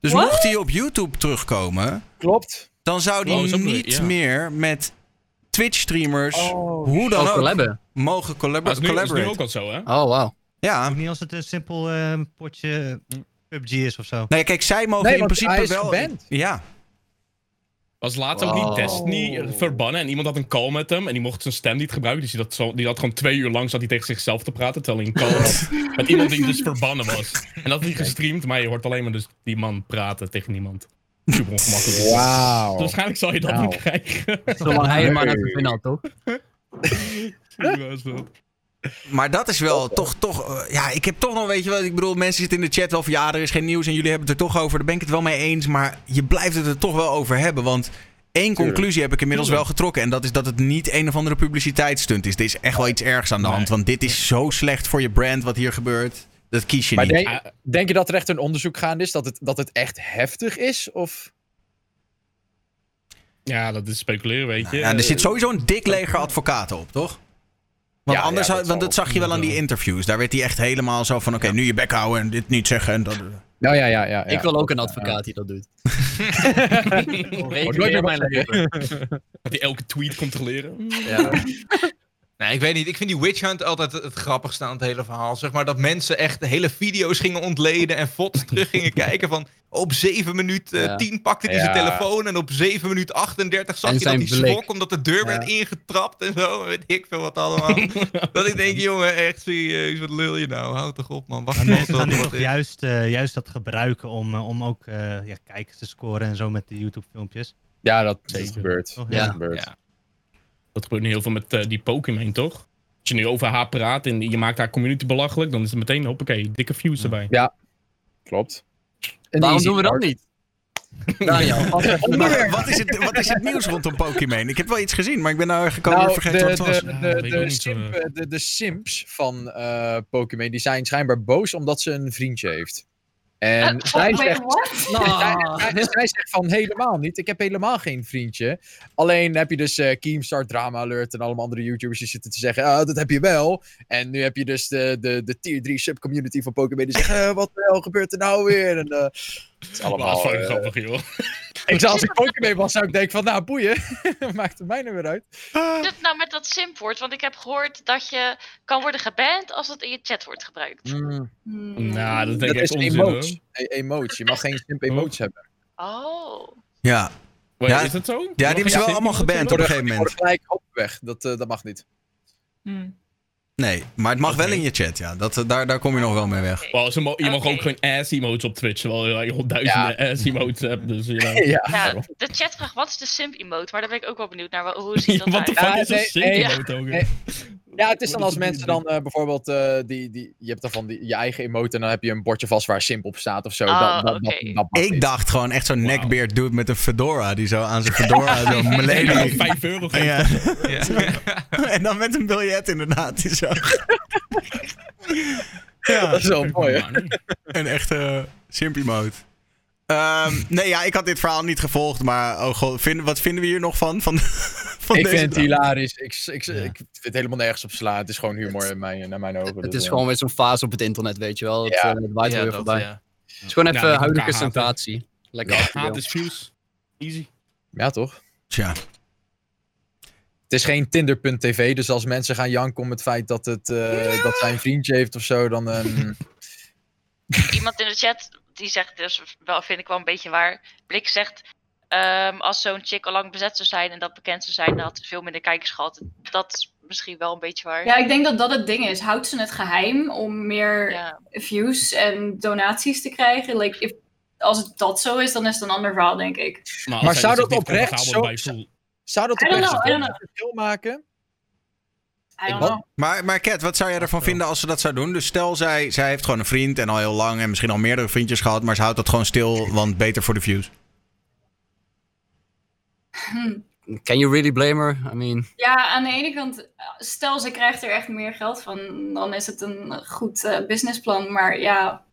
Dus What? mocht hij op YouTube terugkomen, Klopt. dan zou hij Oh, niet ja. meer met Twitch-streamers, Oh, hoe dan Ook ook, collaben. mogen collab Dat is nu, dat is nu collaborate. ook al zo, hè? Oh, wauw. Ja, Ook niet als het een simpel eh, potje PUBG is of zo. nou ja, kijk, zij mogen Nee, in principe hij is wel... geband. Ja, Was laatst ook niet Wow. Destiny verbannen en iemand had een call met hem en die mocht zijn stem niet gebruiken. Dus die, dat zo, die had gewoon twee uur lang zat hij tegen zichzelf te praten terwijl hij een call had met iemand die dus verbannen was. En dat had hij gestreamd, maar je hoort alleen maar dus die man praten tegen niemand. Super ongemakkelijk. Dus Wauw. waarschijnlijk zal je dat ook krijgen. Zolang hij het maar naar vinden had, toch? Maar dat is wel toch, toch eh, ja, ik heb toch nog, weet je wel, ik bedoel, mensen zitten in de chat wel van ja, er is geen nieuws en jullie hebben het er toch over. Daar ben ik het wel mee eens, maar je blijft het er toch wel over hebben, want één conclusie heb ik inmiddels wel getrokken en dat is dat het niet een of andere publiciteitsstunt is. Er is echt wel iets ergs aan de hand, want dit is zo slecht voor je brand wat hier gebeurt. Dat kies je Maar niet. denk, denk je dat er echt een onderzoek gaande is? Dat het, dat het echt heftig is? Of? Ja, dat is speculeren, weet je. Ja, er zit sowieso een dik leger advocaten op, toch? Want Ja, anders, ja, dat want dat zag je wel aan die interviews. Daar werd hij echt helemaal zo van: oké, nu je bek houden en dit niet zeggen. En dat, Nou ja, ja, ja. Ik wil ook een advocaat die dat doet. nooit meer mijn leven. Dat hij elke tweet controleren. Ja. Nee, ik weet niet. Ik vind die Witch Hunt altijd het, grappigste aan het hele verhaal. Zeg maar dat mensen echt de hele video's gingen ontleden en foto's terug gingen kijken van... Op 7 minuten Ja. 10 pakte hij Ja. zijn telefoon en op 7 minuut 38 zag En je dat hij schrok omdat de deur werd ingetrapt en zo. Weet ik veel wat allemaal. dat ik denk, jongen, echt serieus, wat lul je nou? Houd toch op, man. Wacht mensen gaan nu toch juist, eh, juist dat gebruiken om, eh, om ook eh, ja, kijkers te scoren en zo met de YouTube-filmpjes. Ja, dat, gebeurt. Toch? Ja. Dat gebeurt. Ja. Dat gebeurt nu heel veel met eh, die Pokémon, toch? Als je nu over haar praat en je maakt haar community belachelijk, dan is het meteen, hoppakee, dikke views erbij. Klopt. Een Waarom doen we dat niet? Daniel, wat Maar wat, is het, wat is het nieuws rondom Pokémon? Ik heb wel iets gezien, maar ik ben nou gekomen Nou, vergeten de, wat het was. de, Ja, simp- eh. de, de simps van eh Pokémon die zijn schijnbaar boos omdat ze een vriendje heeft. En Eh, zij, zegt, zij, zij zegt van helemaal niet. Ik heb helemaal geen vriendje. Alleen heb je dus eh Keemstar, Drama Alert en allemaal andere YouTubers die zitten te zeggen: ah, dat heb je wel. En nu heb je dus de, de, de tier 3 subcommunity van Pokémon die zeggen: eh, wat hel gebeurt er nou weer? En, eh, het is Allemaal fucking eh, grappig, joh. ik zou als ik Pokémon was, zou ik denken: van nou boeien, maakt het mij nou weer uit. Hoe zit het nou met dat simpwoord? Want ik heb gehoord dat je kan worden geband als het in je chat wordt gebruikt. Hmm. Nou, dat denk Dat ik is onzin, hoor. emotes. E-. Je mag geen simp emotes hebben. Oh. Ja. Wait, Ja, is dat zo? Ja, die hebben ze wel allemaal geband op een gegeven moment. gelijk op weg. Dat, eh, dat mag niet. Hmm. Nee, maar het mag wel in je chat, ja. Dat, daar, daar kom je nog wel mee weg. Mo- je mag ook geen ass-emotes op Twitch, terwijl je al duizenden ass-emotes hebt. Dus, you know. ja. Ja, de chat vraagt wat is de simp emote, maar daar ben ik ook wel benieuwd naar. Hoe ziet dat Wat de uit? fuck Ja, is een nee, simp-emote ook? nee. Ja, het is dan als mensen dan eh, bijvoorbeeld, eh, die, die, je hebt dan van die, je eigen emote en dan heb je een bordje vast waar simp op staat of zo. Oh, dat, dat, dat, Ik dacht gewoon echt zo'n Wauw. neckbeard dude met een fedora. Die zo aan zijn fedora zo millennium... 5 euro geeft. Ja. Ja. en dan met een biljet inderdaad. Die zo. ja, Dat is wel mooi, een echte simpy mode. Ehm, nee, ja, ik had dit verhaal niet gevolgd, maar oh god, vind, wat vinden we hier nog van? van, van Ik deze vind het hilarisch. Ik, ik, Ja. ik vind het helemaal nergens op slaan. Het is gewoon humor in mijn, naar mijn ogen. het dus, is eh, gewoon weer zo'n fase op het internet, weet je wel. Het, Ja. eh, het waait Ja, er weer dat, voorbij. ja. Het is gewoon even huidige sensatie. Lekker. Ja, is views. Easy. Ja, toch? Tja, Het is geen Tinder.tv, dus als mensen gaan janken om het feit dat, het, eh, dat zij een vriendje heeft of zo, dan. ehm, Iemand in de chat die zegt dus wel, vind ik wel een beetje waar. Blik zegt, ehm, als zo'n chick al lang bezet zou zijn en dat bekend zou zijn, dan had ze veel minder kijkers gehad. Dat is misschien wel een beetje waar. Ja, ik denk dat dat het ding is. Houdt ze het geheim om meer Ja. views en donaties te krijgen? Like, if, als het dat zo is, dan is het een ander verhaal, denk ik. als Maar zij zou dat oprecht zo- zou dat oprecht een verschil maken? I don't Wat? know. Maar, maar Kat, wat zou jij ervan vinden als ze dat zou doen? Dus stel, zij, zij heeft gewoon een vriend en al heel lang en misschien al meerdere vriendjes gehad, maar ze houdt dat gewoon stil, want beter voor de views. Hm. Can you really blame her? I mean, Ja, aan de ene kant, stel ze krijgt er echt meer geld van, dan is het een goed eh, businessplan. Maar ja,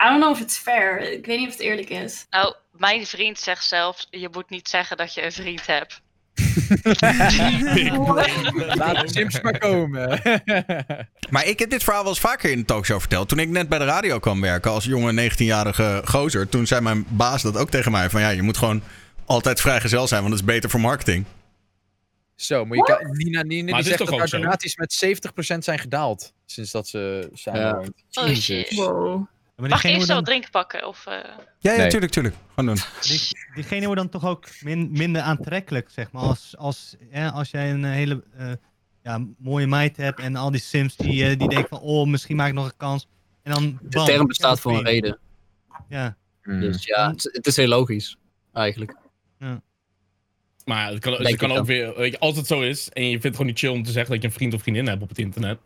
I don't know if it's fair. Ik weet niet of het eerlijk is. Nou, mijn vriend zegt zelfs, je moet niet zeggen dat je een vriend hebt. Laat de Sims maar komen. Maar ik heb dit verhaal wel eens vaker in de talkshow verteld. Toen ik net bij de radio kwam werken als jonge 19-jarige gozer, toen zei mijn baas dat ook tegen mij. Van ja, je moet gewoon altijd vrijgezel zijn, want dat is beter voor marketing. Zo, moet je Nina, Nina Maar die zegt toch dat ook haar donaties met 70% zijn gedaald. Sinds dat ze samen Ja. Oh shit. Wow. Maar Mag ik diegene eerst wel dan, drinken pakken? Of, eh, Ja, ja, Nee. tuurlijk, tuurlijk. Gewoon doen. die, diegene wordt dan toch ook min- minder aantrekkelijk, zeg maar. Als, als, ja, als jij een hele eh, ja, mooie meid hebt en al die sims die, eh, die denken van, oh, misschien maak ik nog een kans. En dan, de term bestaat ja, voor een reden. Ja, Hmm. Dus ja, het, het is heel logisch. Eigenlijk. Maar het kan, het kan ook dan. weer, weet je, als het zo is en je vindt het gewoon niet chill om te zeggen dat je een vriend of vriendin hebt op het internet.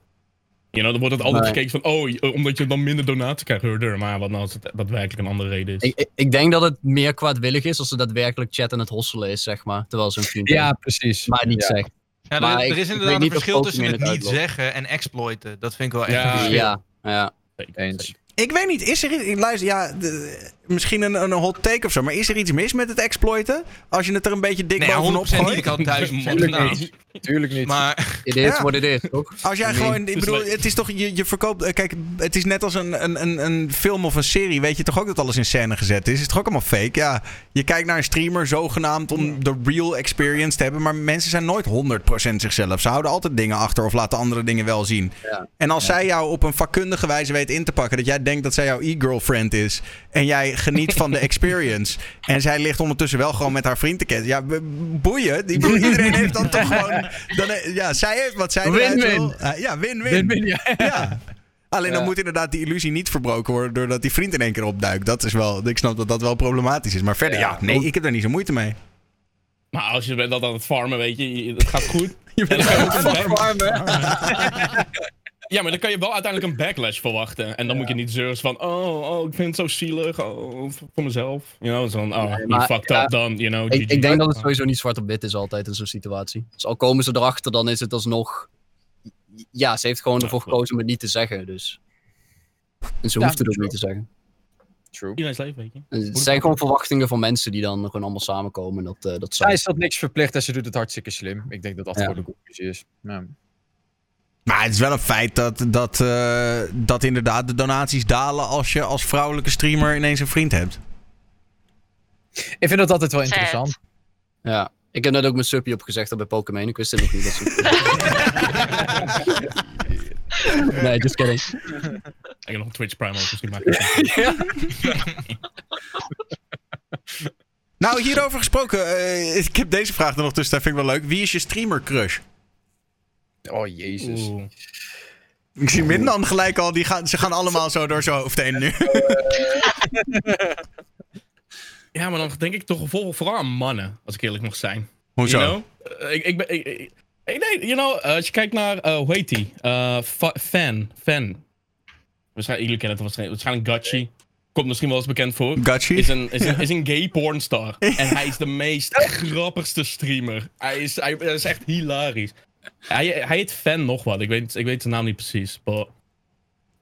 You know, dan wordt het altijd Nee. gekeken van, oh, je- omdat je dan minder donatie krijgt, hurder. Maar wat nou als het daadwerkelijk een andere reden is? Ik, ik, ik denk dat het meer kwaadwillig is als ze daadwerkelijk chat en het hosselen is, zeg maar. Terwijl ze een vriend Ja, precies. Maar niet Ja. zegt. Ja, er, Maar er ik- is inderdaad een verschil tussen het het niet zeggen en exploiten. Dat vind ik wel echt Ja. een verschil. Ja, ja. Eens. Ik weet niet, is er... Ik luister, ja... de- misschien een, een hot take of zo, maar is er iets mis met het exploiten? Als je het er een beetje dik Nee, bovenop 100% niet. gooit? Ik had duizend Tuurlijk niet. Tuurlijk niet. Maar It is Ja. what it is, toch? Als jij I gewoon, ik het is bedoel, het is toch, je, je verkoopt, eh, kijk, het is net als een, een, een, een film of een serie, weet je toch ook dat alles in scène gezet is? Is het toch ook allemaal fake? Ja, je kijkt naar een streamer zogenaamd om de real experience te hebben, maar mensen zijn nooit 100% zichzelf. Ze houden altijd dingen achter of laten andere dingen wel zien. Ja. En als zij jou op een vakkundige wijze weet in te pakken, dat jij denkt dat zij jouw e-girlfriend is en jij geniet van de experience en zij ligt ondertussen wel gewoon met haar vriend te ketten. Ja, boeien. Die iedereen heeft dan toch gewoon, dan, ja, zij heeft wat zij wil. Ah, ja, win-win. Win-win, ja. Ja. Alleen dan Ja. moet inderdaad die illusie niet verbroken worden doordat die vriend in één keer opduikt. Dat is wel, ik snap dat dat wel problematisch is. Maar verder, ja, Ja. nee, ik heb daar niet zo moeite mee. Maar als je bent dat aan het farmen, weet je, het gaat goed. Je een Fuck back- farmen. Ja, maar dan kan je wel uiteindelijk een backlash verwachten. En dan moet je niet zeuren van, oh, oh, ik vind het zo zielig, oh, voor mezelf. You know, zo van, oh, maar, fucked ja, up dan, you know. Ik, ik denk dat het sowieso niet zwart op wit is altijd in zo'n situatie. Dus al komen ze erachter, dan is het alsnog... Ja, ze heeft gewoon Ja, ervoor gekozen om het niet te zeggen, dus... En ze Ja, hoeft het ook true. niet te zeggen. True. Iedereen's leven, weet je. En Het zijn gewoon verwachtingen van mensen die dan gewoon allemaal samenkomen. Dat, eh dat Zij zij... is dat niks verplicht en ze doet het hartstikke slim. Ik denk dat dat Ja. gewoon de conclusie is. Ja. Maar het is wel een feit dat, dat, eh, dat inderdaad de donaties dalen als je als vrouwelijke streamer ineens een vriend hebt. Ik vind dat altijd wel interessant. Ja. Ik heb net ook mijn suppie opgezegd bij Pokémon. Ik wist het nog niet. Dat ze... nee, just kidding. Ik heb nog een Twitch Prime ook, dus het Nou, hierover gesproken, eh, ik heb deze vraag er nog tussen, dat vind ik wel leuk. Wie is je streamer crush? Oh, jezus. Oeh. Ik zie Mindan gelijk al, die gaan, ze gaan allemaal zo door zijn hoofd heen nu. Ja, maar dan denk ik toch vooral aan mannen, als ik eerlijk mag zijn. Hoezo? You know? Eh, ik, ik ben... Ik, nee, you know, eh, als je kijkt naar, eh hoe heet die? Fa- Fan. Fan. Waarschijnlijk, jullie kennen het waarschijnlijk, waarschijnlijk Gachi. Komt misschien wel eens bekend voor. Gachi? Is een, is, een, is een gay pornstar. En hij is de meest grappigste streamer. Hij is, hij, hij is echt hilarisch. Hij, hij heet Fan nog wat. Ik weet, ik weet zijn naam niet precies. Maar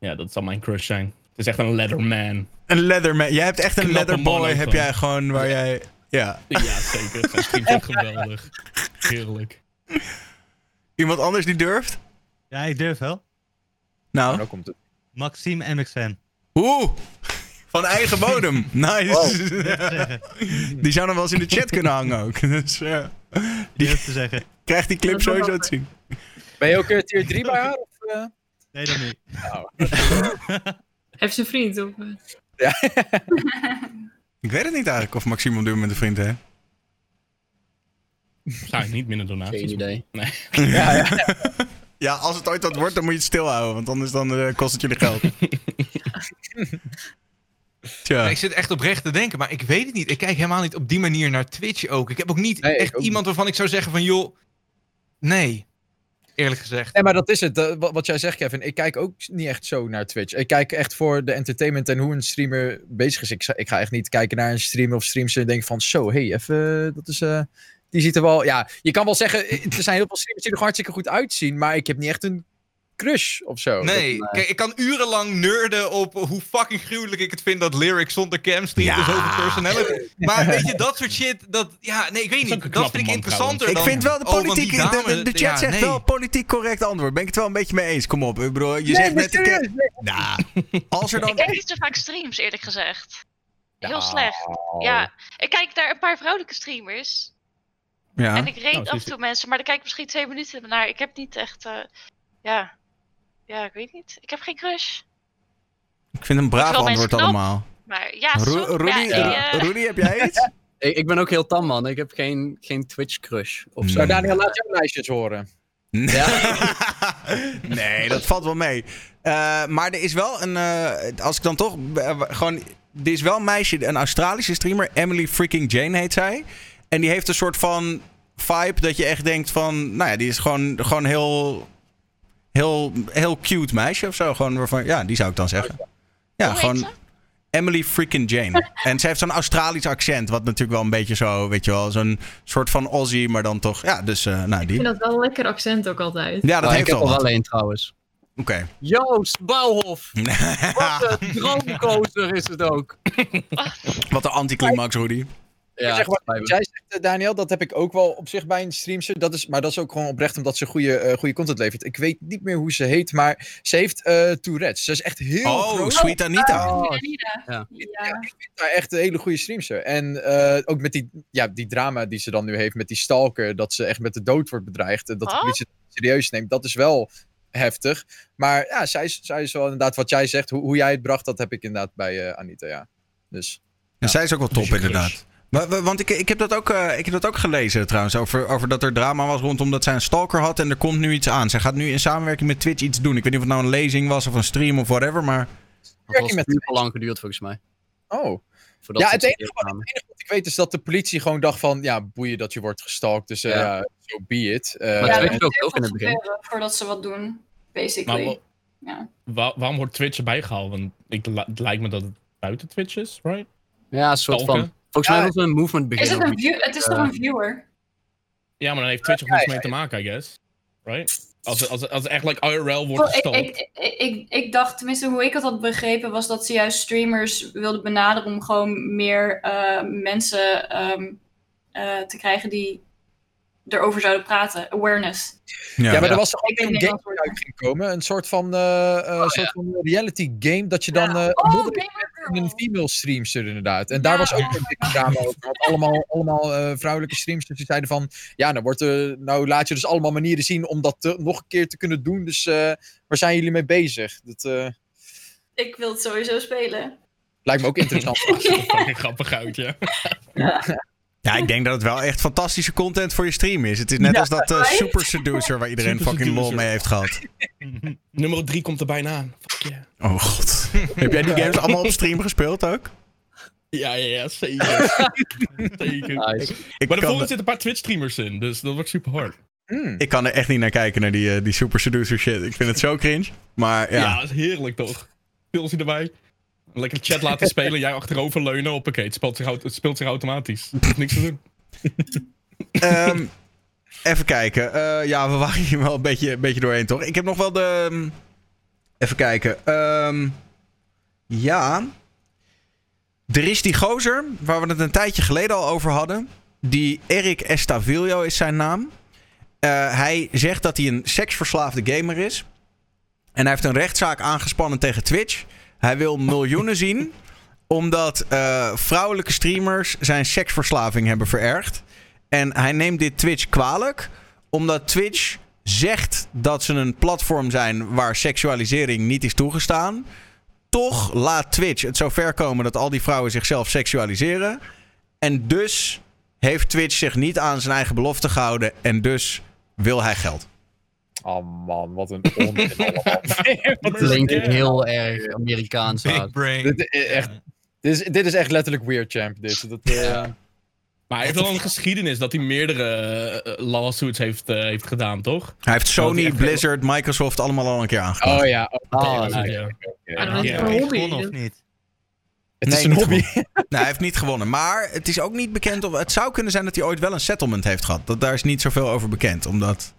ja, dat zal mijn crush zijn. Het is echt een leatherman. Een leatherman. Jij hebt echt een Knappe leatherboy, heb jij gewoon waar jij... Ja. Ja, zeker. Zijn streams zijn geweldig. Heerlijk. Iemand anders die durft? Ja, ik durf wel. Nou, Nou. dan komt het. Maxime MXN. Oeh. Van eigen bodem. Nice. Die zou nog wel eens in de chat kunnen hangen ook. Dus ja. Die Durf te zeggen. Krijgt die clip sowieso te zien. Ben je ook eh, tier 3 bij haar? Of, eh? Nee, dat niet. Heeft ze een vriend? Of, eh? Ik weet het niet eigenlijk of Maxime op dit moment een vriend heeft. Waarschijnlijk niet minder donaties. Geen idee. Nee. Ja, ja. Ja, als het ooit wat wordt, dan moet je het stilhouden. Want anders dan, eh, kost het jullie geld. Tja. Ja, ik zit echt oprecht te denken, maar ik weet het niet. Ik kijk helemaal niet op die manier naar Twitch ook. Ik heb ook niet Nee, ik echt ook iemand waarvan ik zou zeggen van, joh, nee. Eerlijk gezegd. Nee, maar dat is het. eh, wat, jij zegt, Kevin. Ik kijk ook niet echt zo naar Twitch. Ik kijk echt voor de entertainment en hoe een streamer bezig is. Ik, ga- ik ga echt niet kijken naar een streamer of streams en denk van zo, hey, even, dat is... eh, die ziet er wel... Ja, je kan wel zeggen, eh, er zijn heel veel streamers die er gewoon hartstikke goed uitzien, maar ik heb niet echt een crush of zo. Nee, dat- kijk, ik kan urenlang nerden op hoe fucking gruwelijk ik het vind dat Lyric zonder cam streamt Ja. en zoveel personality. Maar weet je, dat soort shit, dat, ja, nee, ik weet is niet. Dat vind ik interessanter Ik dan... vind wel de oh, politiek. de- dame, de, de, chat ja, zegt nee. wel politiek correct antwoord. Ben ik het wel een beetje mee eens? Kom op. Ik bedoel, je Nee, zegt net. de serieus, ke- Nou, als er Ik dan. kijk niet zo vaak streams, eerlijk gezegd. Heel Ja. slecht. Ja, ik kijk naar een paar vrouwelijke streamers. Ja. En ik reed Nou, af en toe mensen, maar dan kijk ik misschien twee minuten naar. Ik heb niet echt. eh, ja. Ja, ik weet niet. Ik heb geen crush. Ik vind een braaf antwoord allemaal. Maar ja, Ru- Rudy, ja, Rudy, heb jij iets? Ik, ik ben ook heel tam, man. Ik heb geen, geen Twitch-crush of zo. Nee. Daniel, laat jouw lijstjes horen. nee, dat valt wel mee. Eh, maar er is wel een. eh, als ik dan toch. eh, gewoon. Er is wel een meisje, een Australische streamer. Emily freaking Jane heet zij. En die heeft een soort van vibe dat je echt denkt van. Nou ja, die is gewoon, gewoon heel. Heel, heel cute meisje of zo. Gewoon waarvan. Ja, die zou ik dan zeggen. Ja, hoe heet gewoon. ze? Emily freaking Jane. En ze heeft zo'n Australisch accent. Wat natuurlijk wel een beetje zo. Weet je wel. Zo'n soort van Aussie. Maar dan toch. Ja, dus. eh, nou, Ik die. vind dat wel een lekker accent ook altijd. Ja, dat ik heeft heb wel wat. wel één trouwens. Oké. Joost Bouwhof. Wat een droomcoaster is het ook. Wat een anticlimax, Rudy. Ja, zeg maar, jij zegt, eh, Daniel, dat heb ik ook wel op zich bij een streamster. Dat is, maar dat is ook gewoon oprecht omdat ze goede, eh, goede content levert. Ik weet niet meer hoe ze heet, maar ze heeft eh Tourette's. Ze is echt heel Oh, groot. Sweet Anita. Oh, Anita. ja. Ja. Maar echt een hele goede streamster. En eh, ook met die, ja, die drama die ze dan nu heeft met die stalker. Dat ze echt met de dood wordt bedreigd. En dat de politie het serieus neemt. Dat is wel heftig. Maar ja, zij is, zij is wel inderdaad wat jij zegt. Hoe, hoe jij het bracht, dat heb ik inderdaad bij eh, Anita, ja. Dus En zij is ook wel top, inderdaad. Want ik, ik, heb dat ook, eh, ik heb dat ook gelezen trouwens. Over, over dat er drama was rondom dat zij een stalker had. En er komt nu iets aan. Zij gaat nu in samenwerking met Twitch iets doen. Ik weet niet of het nou een lezing was of een stream of whatever. Maar Dat Werk was super lang geduurd volgens mij. oh. Voordat Ja, het het enige, wat, namen. het enige wat ik weet is dat de politie gewoon dacht van... Ja, boeien dat je wordt gestalkt. Dus eh, Ja. ja, so be it. Eh, Maar Twitch ook, ook in het begin. Voordat ze wat doen, basically. Ja. wa- waarom wordt Twitch erbij gehaald? Want ik, het lijkt me dat het buiten Twitch is, right? Ja, een soort Stalken? van. Volgens mij was er een movement Is beginnen. het, een view het is toch een viewer? Ja, maar dan heeft Twitch ook niets mee te maken, I guess. Right? Als, als, als het echt like IRL wordt Oh, ik, ik, ik, ik, ik dacht, tenminste hoe ik het had begrepen, was dat ze juist streamers wilden benaderen om gewoon meer eh, mensen ehm, eh, te krijgen die erover zouden praten. Awareness. ja. Ja, maar er was toch ook een game het die uit ging komen. Een soort van, eh, eh, Oh, soort van reality game. Dat je dan eh Oh, Een Girl! female streamster inderdaad. En daar Ja. was ook een dikke drama over. Want allemaal, allemaal eh, vrouwelijke streamsters die zeiden van... Ja, nou, wordt er, nou laat je dus allemaal manieren zien om dat te- nog een keer te kunnen doen. Dus eh, waar zijn jullie mee bezig? Dat eh, Ik wil het sowieso spelen. lijkt me ook interessant. Fucking grappig uit, ja. Ja, ik denk dat het wel echt fantastische content voor je stream is. Het is net Ja, als dat eh? Super Seducer waar iedereen Super fucking lol Seducer. mee heeft gehad. Nummer 3 komt er bijna aan. Fuck yeah. Oh god. Heb jij die games allemaal op stream gespeeld ook? Ja, ja, ja, zeker. zeker. Nice. Ik Maar de volgende zitten een paar Twitch-streamers in, dus dat wordt super hard. Hmm. ik kan er echt niet naar kijken, naar die, eh, die Super Seducer shit. Ik vind het zo cringe. Maar Ja, ja. dat is heerlijk toch? Pilsje erbij. Lekker chat laten spelen, jij achterover leunen. Hoppakee, het speelt zich, het speelt zich automatisch. Niks te doen. Ehm, even kijken. Eh, ja, we waren hier wel een beetje, een beetje doorheen, toch? Ik heb nog wel de... ehm, Even kijken. Ehm, ja. Er is die gozer, waar we het een tijdje geleden al over hadden. Die Eric Estavillo is zijn naam. Eh, hij zegt dat hij een seksverslaafde gamer is. En hij heeft een rechtszaak aangespannen tegen Twitch. Hij wil miljoenen zien omdat eh, vrouwelijke streamers zijn seksverslaving hebben verergd. En hij neemt dit Twitch kwalijk, omdat Twitch zegt dat ze een platform zijn waar seksualisering niet is toegestaan. Toch laat Twitch het zo ver komen dat al die vrouwen zichzelf seksualiseren. En dus heeft Twitch zich niet aan zijn eigen belofte gehouden. En dus wil hij geld. Oh man, wat een onzin allemaal. Is Klinkt heel erg Amerikaans Big uit. brain. Dit is echt, dit, is, dit is echt letterlijk weird, champ. Dit. Dat, eh, Maar hij heeft wel een geschiedenis dat hij meerdere eh, lawsuits heeft, eh, heeft gedaan, toch? Hij heeft Sony, Blizzard, Microsoft allemaal al een keer aangeklaagd. Oh ja, oh, Oh, Ja, nice. ja. Ja. het gewonnen of niet? het Nee, is een niet hobby. Nee, hij heeft niet gewonnen. Maar het is ook niet bekend of. Het zou kunnen zijn dat hij ooit wel een settlement heeft gehad. Dat, daar is niet zoveel over bekend. Omdat.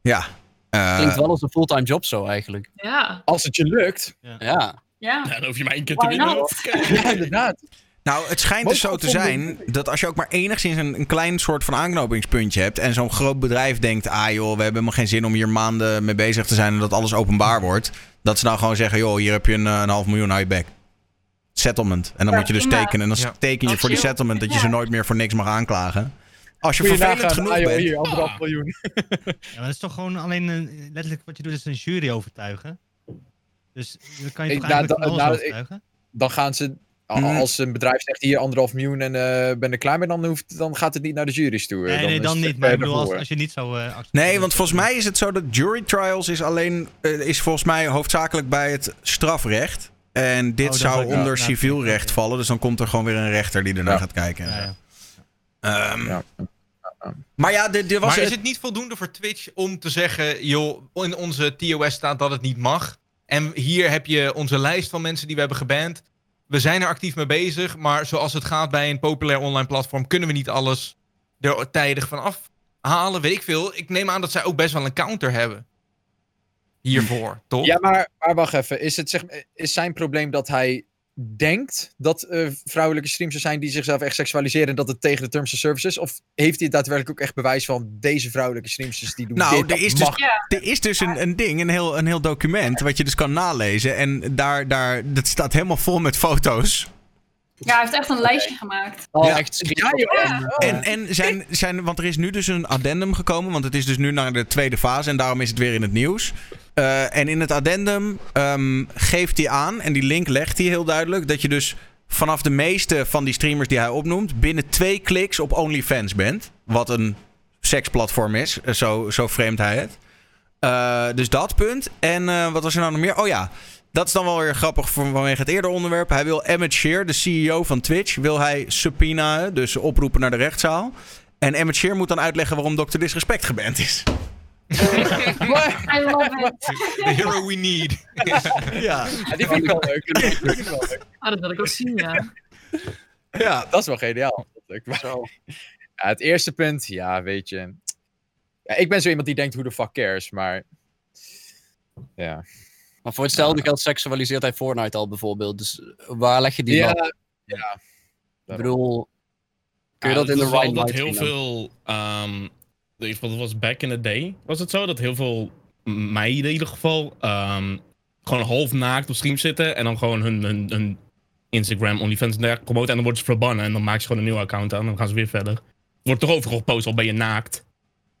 Ja. Eh, Klinkt wel als een fulltime job zo eigenlijk. Ja. Als het je lukt. Ja. Ja. Ja, dan hoef je maar één keer te winnen. Ja, inderdaad. nou, het schijnt dus zo te zijn dat als je ook maar enigszins een, een klein soort van aanknopingspuntje hebt. en zo'n groot bedrijf denkt: ah joh, we hebben helemaal geen zin om hier maanden mee bezig te zijn en dat alles openbaar wordt. Dat ze dan gewoon zeggen: joh, hier heb je een, eh, een half miljoen uit je bek. Settlement. En dan Ja, moet je dus tekenen. En dan Ja. teken je voor die settlement dat je ze nooit meer voor niks mag aanklagen. Als je je vervelend nagaan, genoeg ah, joh, bent. hier, anderhalf Ah. miljoen. Ja, maar dat is toch gewoon alleen een, letterlijk wat je doet is een jury overtuigen. Dus dan kan je Ik- toch nou, eigenlijk alles nou, overtuigen? Dan gaan ze, a- Mm. als een bedrijf zegt hier anderhalf miljoen en eh ben er klaar mee, dan, hoeft, dan gaat het niet naar de jury's toe. Nee, nee, is dan het niet. Maar ik bedoel, als, als je niet zo... eh, accepteert- Nee, want volgens mij is het zo dat jury trials is alleen eh, is volgens mij hoofdzakelijk bij het strafrecht. En dit Oh, dan zou ik- onder ja, civiel recht vallen. Dus dan komt er gewoon weer een rechter die ernaar Ja. gaat kijken. en ja. Ehm, Ja. Maar ja, dit, dit was Maar is het- het niet voldoende voor Twitch om te zeggen, joh, in onze TOS staat dat het niet mag. En hier heb je onze lijst van mensen die we hebben geband. We zijn er actief mee bezig, maar zoals het gaat bij een populair online platform, kunnen we niet alles er tijdig van afhalen, weet ik veel. Ik neem aan dat zij ook best wel een counter hebben. hiervoor, toch? Ja, maar, maar wacht even. Is, het, zeg, is zijn probleem dat hij denkt dat eh, vrouwelijke streams er zijn die zichzelf echt seksualiseren en dat het tegen de terms of service is? Of heeft hij daadwerkelijk ook echt bewijs van deze vrouwelijke streamsters die doen Nou, dit, er is dus, er is dus een, een ding, een heel, een heel document, wat je dus kan nalezen. En daar, daar, dat staat helemaal vol met foto's. Ja, hij heeft echt een lijstje gemaakt. Oh, Ja. echt screenshot. Ja. En, en zijn, zijn, want er is nu dus een addendum gekomen, want het is dus nu naar de tweede fase en daarom is het weer in het nieuws. Eh, en in het addendum ehm, geeft hij aan, en die link legt hij heel duidelijk, dat je dus vanaf de meeste van die streamers die hij opnoemt, binnen twee kliks op OnlyFans bent. Wat een seksplatform is, eh, zo, zo framet hij het. Eh, dus dat punt. En wat was er nou nog meer? Oh ja, dat is dan wel weer grappig vanwege het eerder onderwerp. Hij wil Emmett Shear, de CEO van Twitch, wil hij subpoenaen, dus oproepen naar de rechtszaal. En Emmett Shear moet dan uitleggen waarom Dr. Disrespect geband is. I love it. The hero we need. Ja, Ja, die vind ik wel leuk. Die vind ik wel leuk. Ah, dat wil ik ook zien, ja. ja. Dat is wel geniaal. Ja, het eerste punt, ja, weet je. Ja, ik ben zo iemand die denkt, hoe de fuck cares, maar... Ja. Maar voor hetzelfde geld seksualiseert hij Fortnite al bijvoorbeeld. Dus waar leg je die Ja, ja. Ik bedoel, kun je Ja, dat in de right dat light heel veel. ehm wat het was back in the day? Was het zo dat heel veel meiden in ieder geval. ehm, gewoon half naakt op stream zitten. En dan gewoon hun, hun, hun Instagram, OnlyFans en dergelijke promoten. En dan worden ze verbannen. En dan maken ze gewoon een nieuw account aan. En dan gaan ze weer verder. Wordt toch overal gepost, al ben je naakt.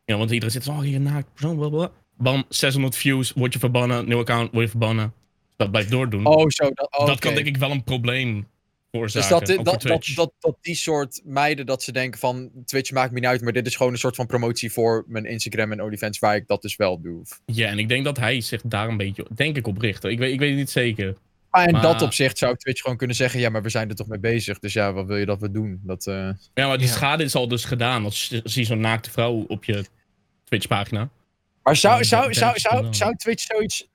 Ja, want iedereen zit zo, oh hier naakt persoon, blablabla. Bam, 600 views, word je verbannen. Nieuw account, word je verbannen. Dat blijft doordoen. Oh, zo. Dat, oh, dat kan denk ik wel een probleem Dus dat, dit- dat, dat, dat, dat die soort meiden, dat ze denken van... Twitch maakt me niet uit, maar dit is gewoon een soort van promotie voor mijn Instagram en OnlyFans, waar ik dat dus wel doe. Ja, en ik denk dat hij zich daar een beetje, denk ik, op richt. Ik weet, ik weet het niet zeker. Maar in Maar- dat opzicht zou Twitch gewoon kunnen zeggen... Ja, maar we zijn er toch mee bezig, dus ja, wat wil je dat we doen? Dat, eh, Ja, maar die Ja. schade is al dus gedaan. Als je zie je zo'n naakte vrouw op je Twitch-pagina. Maar zou, zou, zou, zou, zou Twitch zoiets...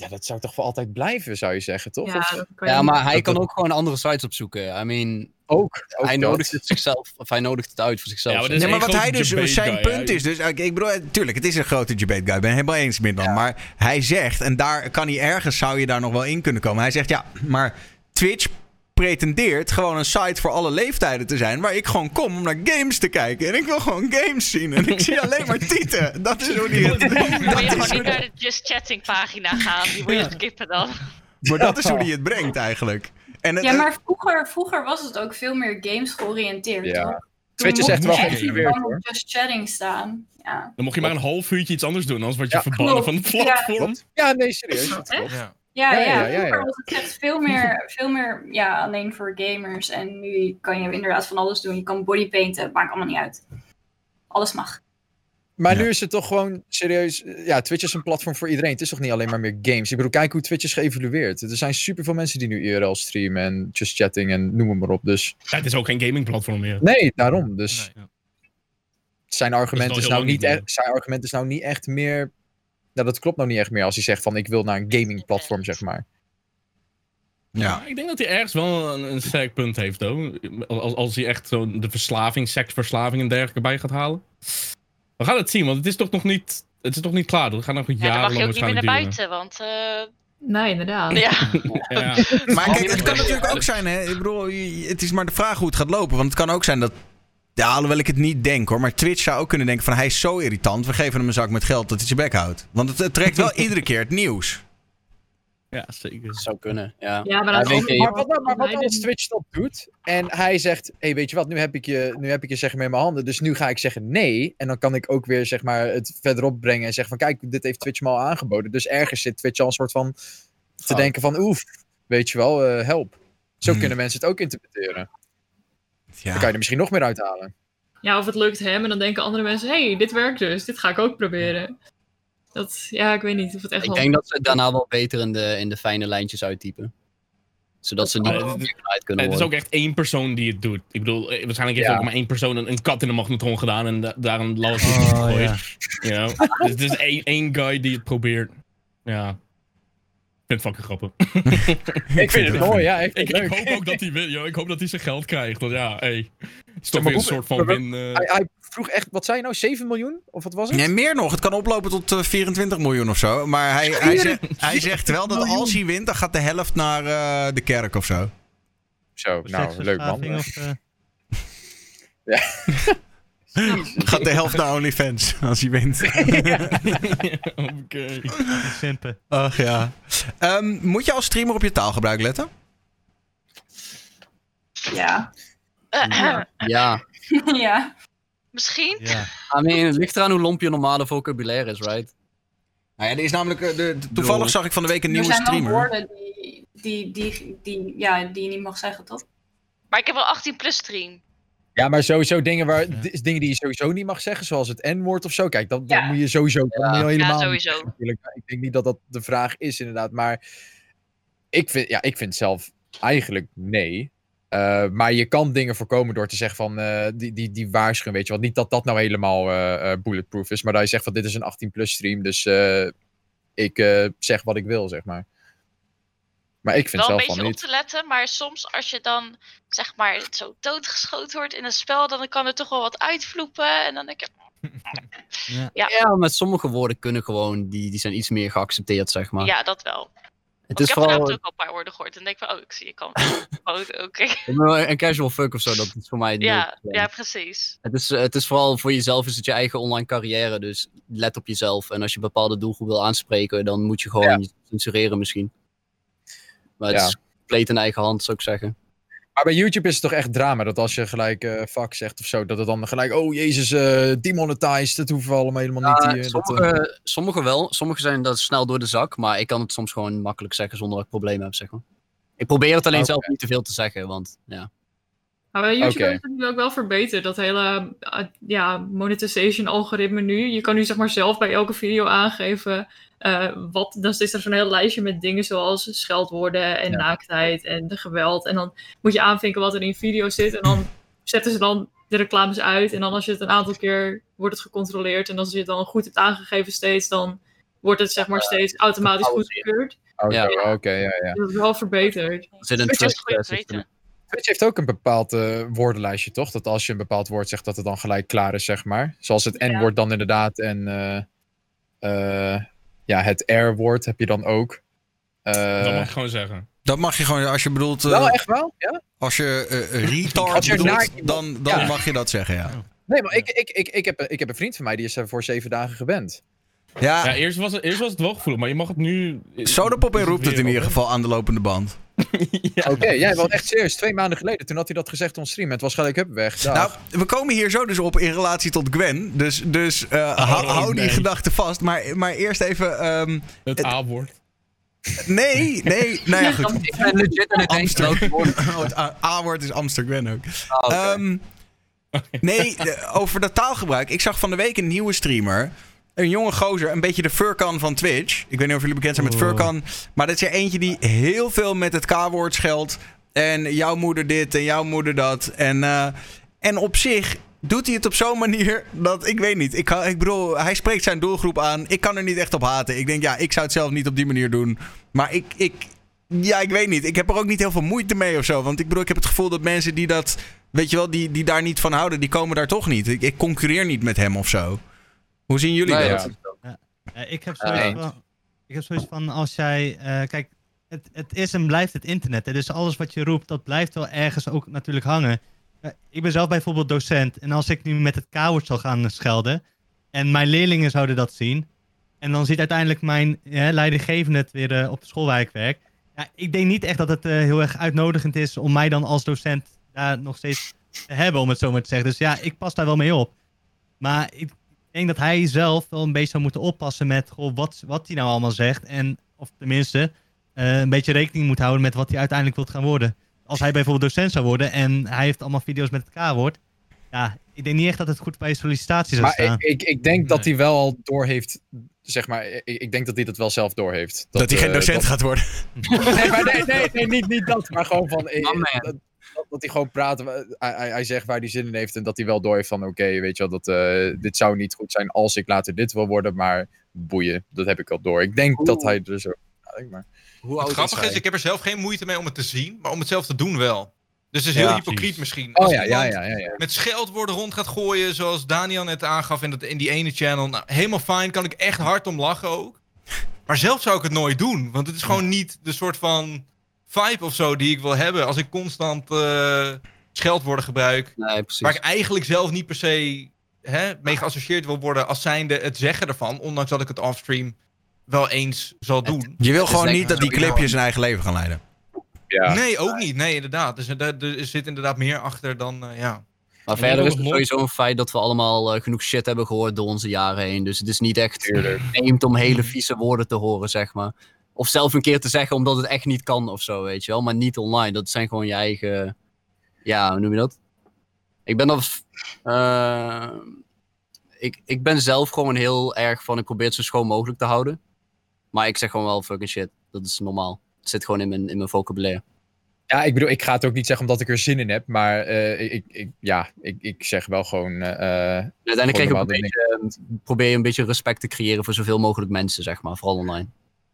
Ja, dat zou toch voor altijd blijven, zou je zeggen, toch? Ja, maar hij dat- kan ook gewoon andere sites opzoeken. I mean, ook, ook hij dat. nodigt het zichzelf, of hij nodigt het uit voor zichzelf. Ja, maar Nee, maar wat hij dus, zijn guy, punt is dus, ik bedoel, tuurlijk, het is een grote debate guy, ik ben het helemaal eens met dan. Ja. Maar hij zegt, en daar kan hij ergens, zou je daar nog wel in kunnen komen. Hij zegt, ja, maar Twitch pretendeert gewoon een site voor alle leeftijden te zijn, waar ik gewoon kom om naar games te kijken. En ik wil gewoon games zien en ik zie alleen maar tieten. Dat is hoe die het... Dan moet je gewoon niet naar de Just Chatting pagina gaan. Die moet je skippen dan. maar dat is hoe die het brengt eigenlijk. En het, Ja, maar vroeger, vroeger was het ook veel meer games georiënteerd. Ja. Twitch is echt wel hoor. Just Chatting staan. Ja. Dan mocht je maar een half uurtje iets anders doen, anders word je Ja, verbannen klopt. van het Ja, platform. Klopt. Ja, nee, serieus. Dat Echt? klopt. Ja. Ja, Ja, ja, ja, ja, ja. vroeger was het echt veel meer, veel meer ja, alleen voor gamers. En nu kan je inderdaad van alles doen. Je kan bodypainten, maakt allemaal niet uit. Alles mag. Maar Ja. nu is het toch gewoon serieus. eh, Ja, Twitch is een platform voor iedereen. Het is toch niet alleen maar meer games. Ik bedoel, kijk hoe Twitch is geëvolueerd. Er zijn superveel mensen die nu IRL streamen en just chatting en noem het maar op. Dus Ja, het is ook geen gamingplatform meer. nee, daarom. Dus Nee. zijn argument Dat is, nou niet echt, zijn argument is nou niet echt meer. Nou, dat klopt nou niet echt meer als hij zegt van ik wil naar een gaming platform, zeg maar. ja. Ik denk dat hij ergens wel een, een sterk punt heeft, hoor. Als, als hij echt zo de verslaving, seksverslaving en dergelijke bij gaat halen. We gaan het zien, want het is toch nog niet, het is toch niet klaar. Dat gaat nog Ja, dan jarenlang mag je ook niet meer naar waarschijnlijk buiten, want... eh, Nee, inderdaad. ja. Ja. Maar kijk, het kan natuurlijk ook zijn, hè. Ik bedoel, het is maar de vraag hoe het gaat lopen. Want het kan ook zijn dat... Ja, alhoewel ik het niet denk hoor. Maar Twitch zou ook kunnen denken van hij is zo irritant. We geven hem een zak met geld dat hij zijn bek houdt. Want het, het trekt wel iedere keer het nieuws. ja, zeker. Dat zou kunnen, ja. Ja, maar Ja, je- Maar wat, maar wat als Twitch dat doet en hij zegt: hey, weet je wat, nu heb ik je, nu heb ik je zeg maar in mijn handen, dus nu ga ik zeggen nee. En dan kan ik ook weer zeg maar het verderop brengen en zeggen: van kijk, dit heeft Twitch me al aangeboden. Dus ergens zit Twitch al een soort van te Fout. denken: van oef, weet je wel, eh, help. Zo Hmm. kunnen mensen het ook interpreteren. Dan kan je er misschien nog meer uithalen. Ja, of het lukt hem en dan denken andere mensen, hey, dit werkt dus, dit ga ik ook proberen. Dat, ja, ik weet niet of het echt Ik wel... denk dat ze het daarna wel beter in de, in de fijne lijntjes uittypen. Zodat ze niet uh, het- uit kunnen Het is ook echt één persoon die het doet. Ik bedoel, eh, waarschijnlijk heeft Ja. ook maar één persoon een, een kat in de magnetron gedaan en da- daar een lauwe Oh, in gegooid. ja. You know? Dus het is één, één guy die het probeert. Ja. Ik vind het fucking grappig. Ik vind het mooi, ja. Ik, Ik, ik leuk. hoop ook dat hij win, joh. Ik hoop dat hij zijn geld krijgt. Want ja, hey. Het is toch weer een soort van win. eh, Hij, hij, vroeg echt, wat zei je nou, 7 miljoen? Of wat was het? Nee, meer nog. Het kan oplopen tot eh, 24 miljoen of zo. Maar hij, hij, zegt, hij zegt wel dat als hij wint, dan gaat de helft naar eh, de kerk of zo. Zo, nou, leuk man. Of, eh, Gaat de helft naar OnlyFans als hij wint. Oké. simpen. Ach ja. Ehm, moet je als streamer op je taalgebruik letten? Ja. Ja. ja. Misschien? Ja. I mean, het ligt eraan hoe lomp je normale vocabulaire is, right? Nou ja, er is namelijk. eh, de, de- toevallig zag ik van de week een Er nieuwe zijn wel streamer. woorden die, die, die, die, ja, die je niet mag zeggen, toch? Maar ik heb wel 18 plus stream. Ja, maar sowieso dingen, waar, dingen die je sowieso niet mag zeggen, zoals het N-woord of zo. Kijk, dat, dat moet je sowieso dat moet je al helemaal Ja, niet sowieso. natuurlijk. Ik denk niet dat dat de vraag is, inderdaad. Maar ik vind, ja, ik vind zelf eigenlijk nee. Eh, maar je kan dingen voorkomen door te zeggen van eh, die, die, die waarschuwen, weet je wel. Niet dat dat nou helemaal eh, eh, bulletproof is, maar dat je zegt van dit is een 18-plus stream, dus eh, ik eh, zeg wat ik wil, zeg maar. Maar ik vind wel een zelf beetje van op te letten, maar soms als je dan zeg maar zo doodgeschoten wordt in een spel, dan kan er toch wel wat uitvloepen. En dan denk je, Ja, met sommige woorden kunnen gewoon, die, die zijn iets meer geaccepteerd, zeg maar. ja, dat wel. het ik is heb vanavond vooral ook al een paar woorden gehoord en denk van, oh, ik zie je kan. oh, oké. een casual fuck of zo, dat is voor mij Ja, ja, precies. Het is, het is vooral voor jezelf, is het je eigen online carrière, dus let op jezelf. En als je een bepaalde doelgroep wil aanspreken, dan moet je gewoon censureren misschien. Maar het Ja. is compleet in eigen hand, zou ik zeggen. Maar bij YouTube is het toch echt drama dat als je gelijk eh fuck zegt of zo, dat het dan gelijk, oh jezus, eh demonetized, dat hoeven we allemaal helemaal niet. Hier, dat, eh, sommige, sommige wel, sommige zijn dat snel door de zak, maar ik kan het soms gewoon makkelijk zeggen zonder dat ik problemen heb, zeg maar. Ik probeer het alleen zelf niet te veel te zeggen, want ja. Maar bij YouTube is het nu ook wel verbeterd. Dat hele uh, ja, monetization algoritme nu. Je kan nu zeg maar zelf bij elke video aangeven. Eh, wat, dan is er zo'n heel lijstje met dingen zoals scheldwoorden en Ja. naaktheid en de geweld. En dan moet je aanvinken wat er in video zit. En dan zetten ze dan de reclames uit. En dan als je het een aantal keer wordt het gecontroleerd. En als je het dan goed hebt aangegeven steeds, dan wordt het zeg maar steeds automatisch goedgekeurd. Oké, Ja. oké, ja, ja. Dat is wel verbeterd. Er zit een trust eh. Twitch heeft ook een bepaald eh, woordenlijstje, toch? Dat als je een bepaald woord zegt, dat het dan gelijk klaar is, zeg maar. Zoals het Ja. N-woord dan inderdaad en eh, eh, ja, het R-woord heb je dan ook. Eh, dat mag ik gewoon zeggen. Dat mag je gewoon, als je bedoelt. eh, wel, echt wel? Ja? Als je eh, retard Als je bedoelt, naar- dan, dan Ja. mag je dat zeggen, ja. Nee, maar ik, ik, ik, ik, heb, ik heb een vriend van mij die is er voor zeven dagen geband. Ja, Ja, eerst was, het, eerst was het wel gevoelig, maar je mag het nu... Sodapop roept het in ieder geval aan de lopende band. Oké, jij was echt serieus. Twee maanden geleden, toen had hij dat gezegd on stream. Het was gelijk, hup, weg. Dag. Nou, we komen hier zo dus op in relatie tot Gwen. Dus, dus eh, hou, Oh, hou die nee. gedachte vast. Maar, maar eerst even... ehm, Het A-woord. nee, nee. Nou ja, goed. Ik ben legit aan het Amsterdam. Oh, het A-woord is Amsterdam ook. Ah. Ehm, nee, de- over dat taalgebruik. Ik zag van de week een nieuwe streamer. Een jonge gozer, een beetje de Furkan van Twitch. Ik weet niet of jullie bekend zijn met Oh. Furkan. Maar dat is er eentje die heel veel met het K-woord scheldt. En jouw moeder dit en jouw moeder dat. En, eh, en op zich doet hij het op zo'n manier dat ik weet niet. Ik, kan- ik bedoel, hij spreekt zijn doelgroep aan. Ik kan er niet echt op haten. Ik denk, ja, ik zou het zelf niet op die manier doen. Maar ik, ik, ja, ik weet niet. Ik heb er ook niet heel veel moeite mee of zo. Want ik bedoel, ik heb het gevoel dat mensen die dat, weet je wel, die, die daar niet van houden, die komen daar toch niet. Ik, ik concurreer niet met hem of zo. Hoe zien jullie Nee, dat? ja. Eh, ik, heb Ja, zoiets van, ik heb zoiets van, als jij... eh, kijk, het, het is en blijft het internet. Hè? Dus alles wat je roept, dat blijft wel ergens ook natuurlijk hangen. Eh, ik ben zelf bijvoorbeeld docent. En als ik nu met het K-woord zal gaan schelden... en mijn leerlingen zouden dat zien... en dan ziet uiteindelijk mijn eh, leidinggevende het weer eh, op school waar ik werk... Ja, ik denk niet echt dat het eh, heel erg uitnodigend is... om mij dan als docent daar nog steeds te hebben, om het zo maar te zeggen. Dus ja, ik pas daar wel mee op. Maar ik denk dat hij zelf wel een beetje zou moeten oppassen met goh, wat, wat hij nou allemaal zegt. En, of tenminste, eh, een beetje rekening moet houden met wat hij uiteindelijk wilt gaan worden. Als hij bijvoorbeeld docent zou worden en hij heeft allemaal video's met het K-woord. Ja, ik denk niet echt dat het goed bij je sollicitatie zou Maar staan. ik, ik, ik denk dat hij wel al door heeft, zeg maar, ik, ik denk dat hij dat wel zelf door heeft. Dat, hij geen eh, docent dat- gaat worden. Nee, maar nee, nee, nee niet, niet dat, maar gewoon van, eh, dat, dat, dat hij gewoon praat, eh, hij, zegt waar hij zin in heeft en dat hij wel door heeft van, oké, weet je wel, dat, eh, dit zou niet goed zijn als ik later dit wil worden, maar boeien, dat heb ik al door. Ik denk dat hij er zo, maar... Hoe Het oud grappige hij? is, ik heb er zelf geen moeite mee om het te zien, maar om het zelf te doen wel. Dus het is heel Ja, hypocriet precies. misschien. Oh Als ja, ja, ja, ja, ja. Met scheldwoorden rond gaat gooien, zoals Daniel net aangaf in, dat, in die ene channel. Nou, helemaal fijn, kan ik echt hard om lachen ook. Maar zelf zou ik het nooit doen, want het is gewoon niet de soort van vibe of zo die ik wil hebben. Als ik constant eh, scheldwoorden gebruik, Nee, precies. waar ik eigenlijk zelf niet per se hè, mee geassocieerd wil worden als zijnde het zeggen ervan. Ondanks dat ik het offstream wel eens zal doen. Je wil gewoon niet dat die clipjes zijn eigen leven gaan leiden. Ja. Nee, ook niet. Nee, inderdaad. Dus er, zit inderdaad meer achter dan, eh, ja. Maar En verder is het sowieso een feit dat we allemaal eh, genoeg shit hebben gehoord door onze jaren heen. Dus het is niet echt vreemd om hele vieze woorden te horen, zeg maar. Of zelf een keer te zeggen omdat het echt niet kan of zo, weet je wel. Maar niet online. Dat zijn gewoon je eigen... Ja, hoe noem je dat? Ik ben eh, ik, ik ben zelf gewoon heel erg van... Ik probeer het zo schoon mogelijk te houden. Maar ik zeg gewoon wel fucking shit. Dat is normaal. Zit gewoon in mijn, in mijn vocabulaire. Ja, ik bedoel, ik ga het ook niet zeggen omdat ik er zin in heb. Maar eh, ik, ik, ja, ik, ik zeg wel gewoon. eh, eh, Uiteindelijk krijg je ook een beetje, probeer je een beetje respect te creëren voor zoveel mogelijk mensen, zeg maar. Vooral online.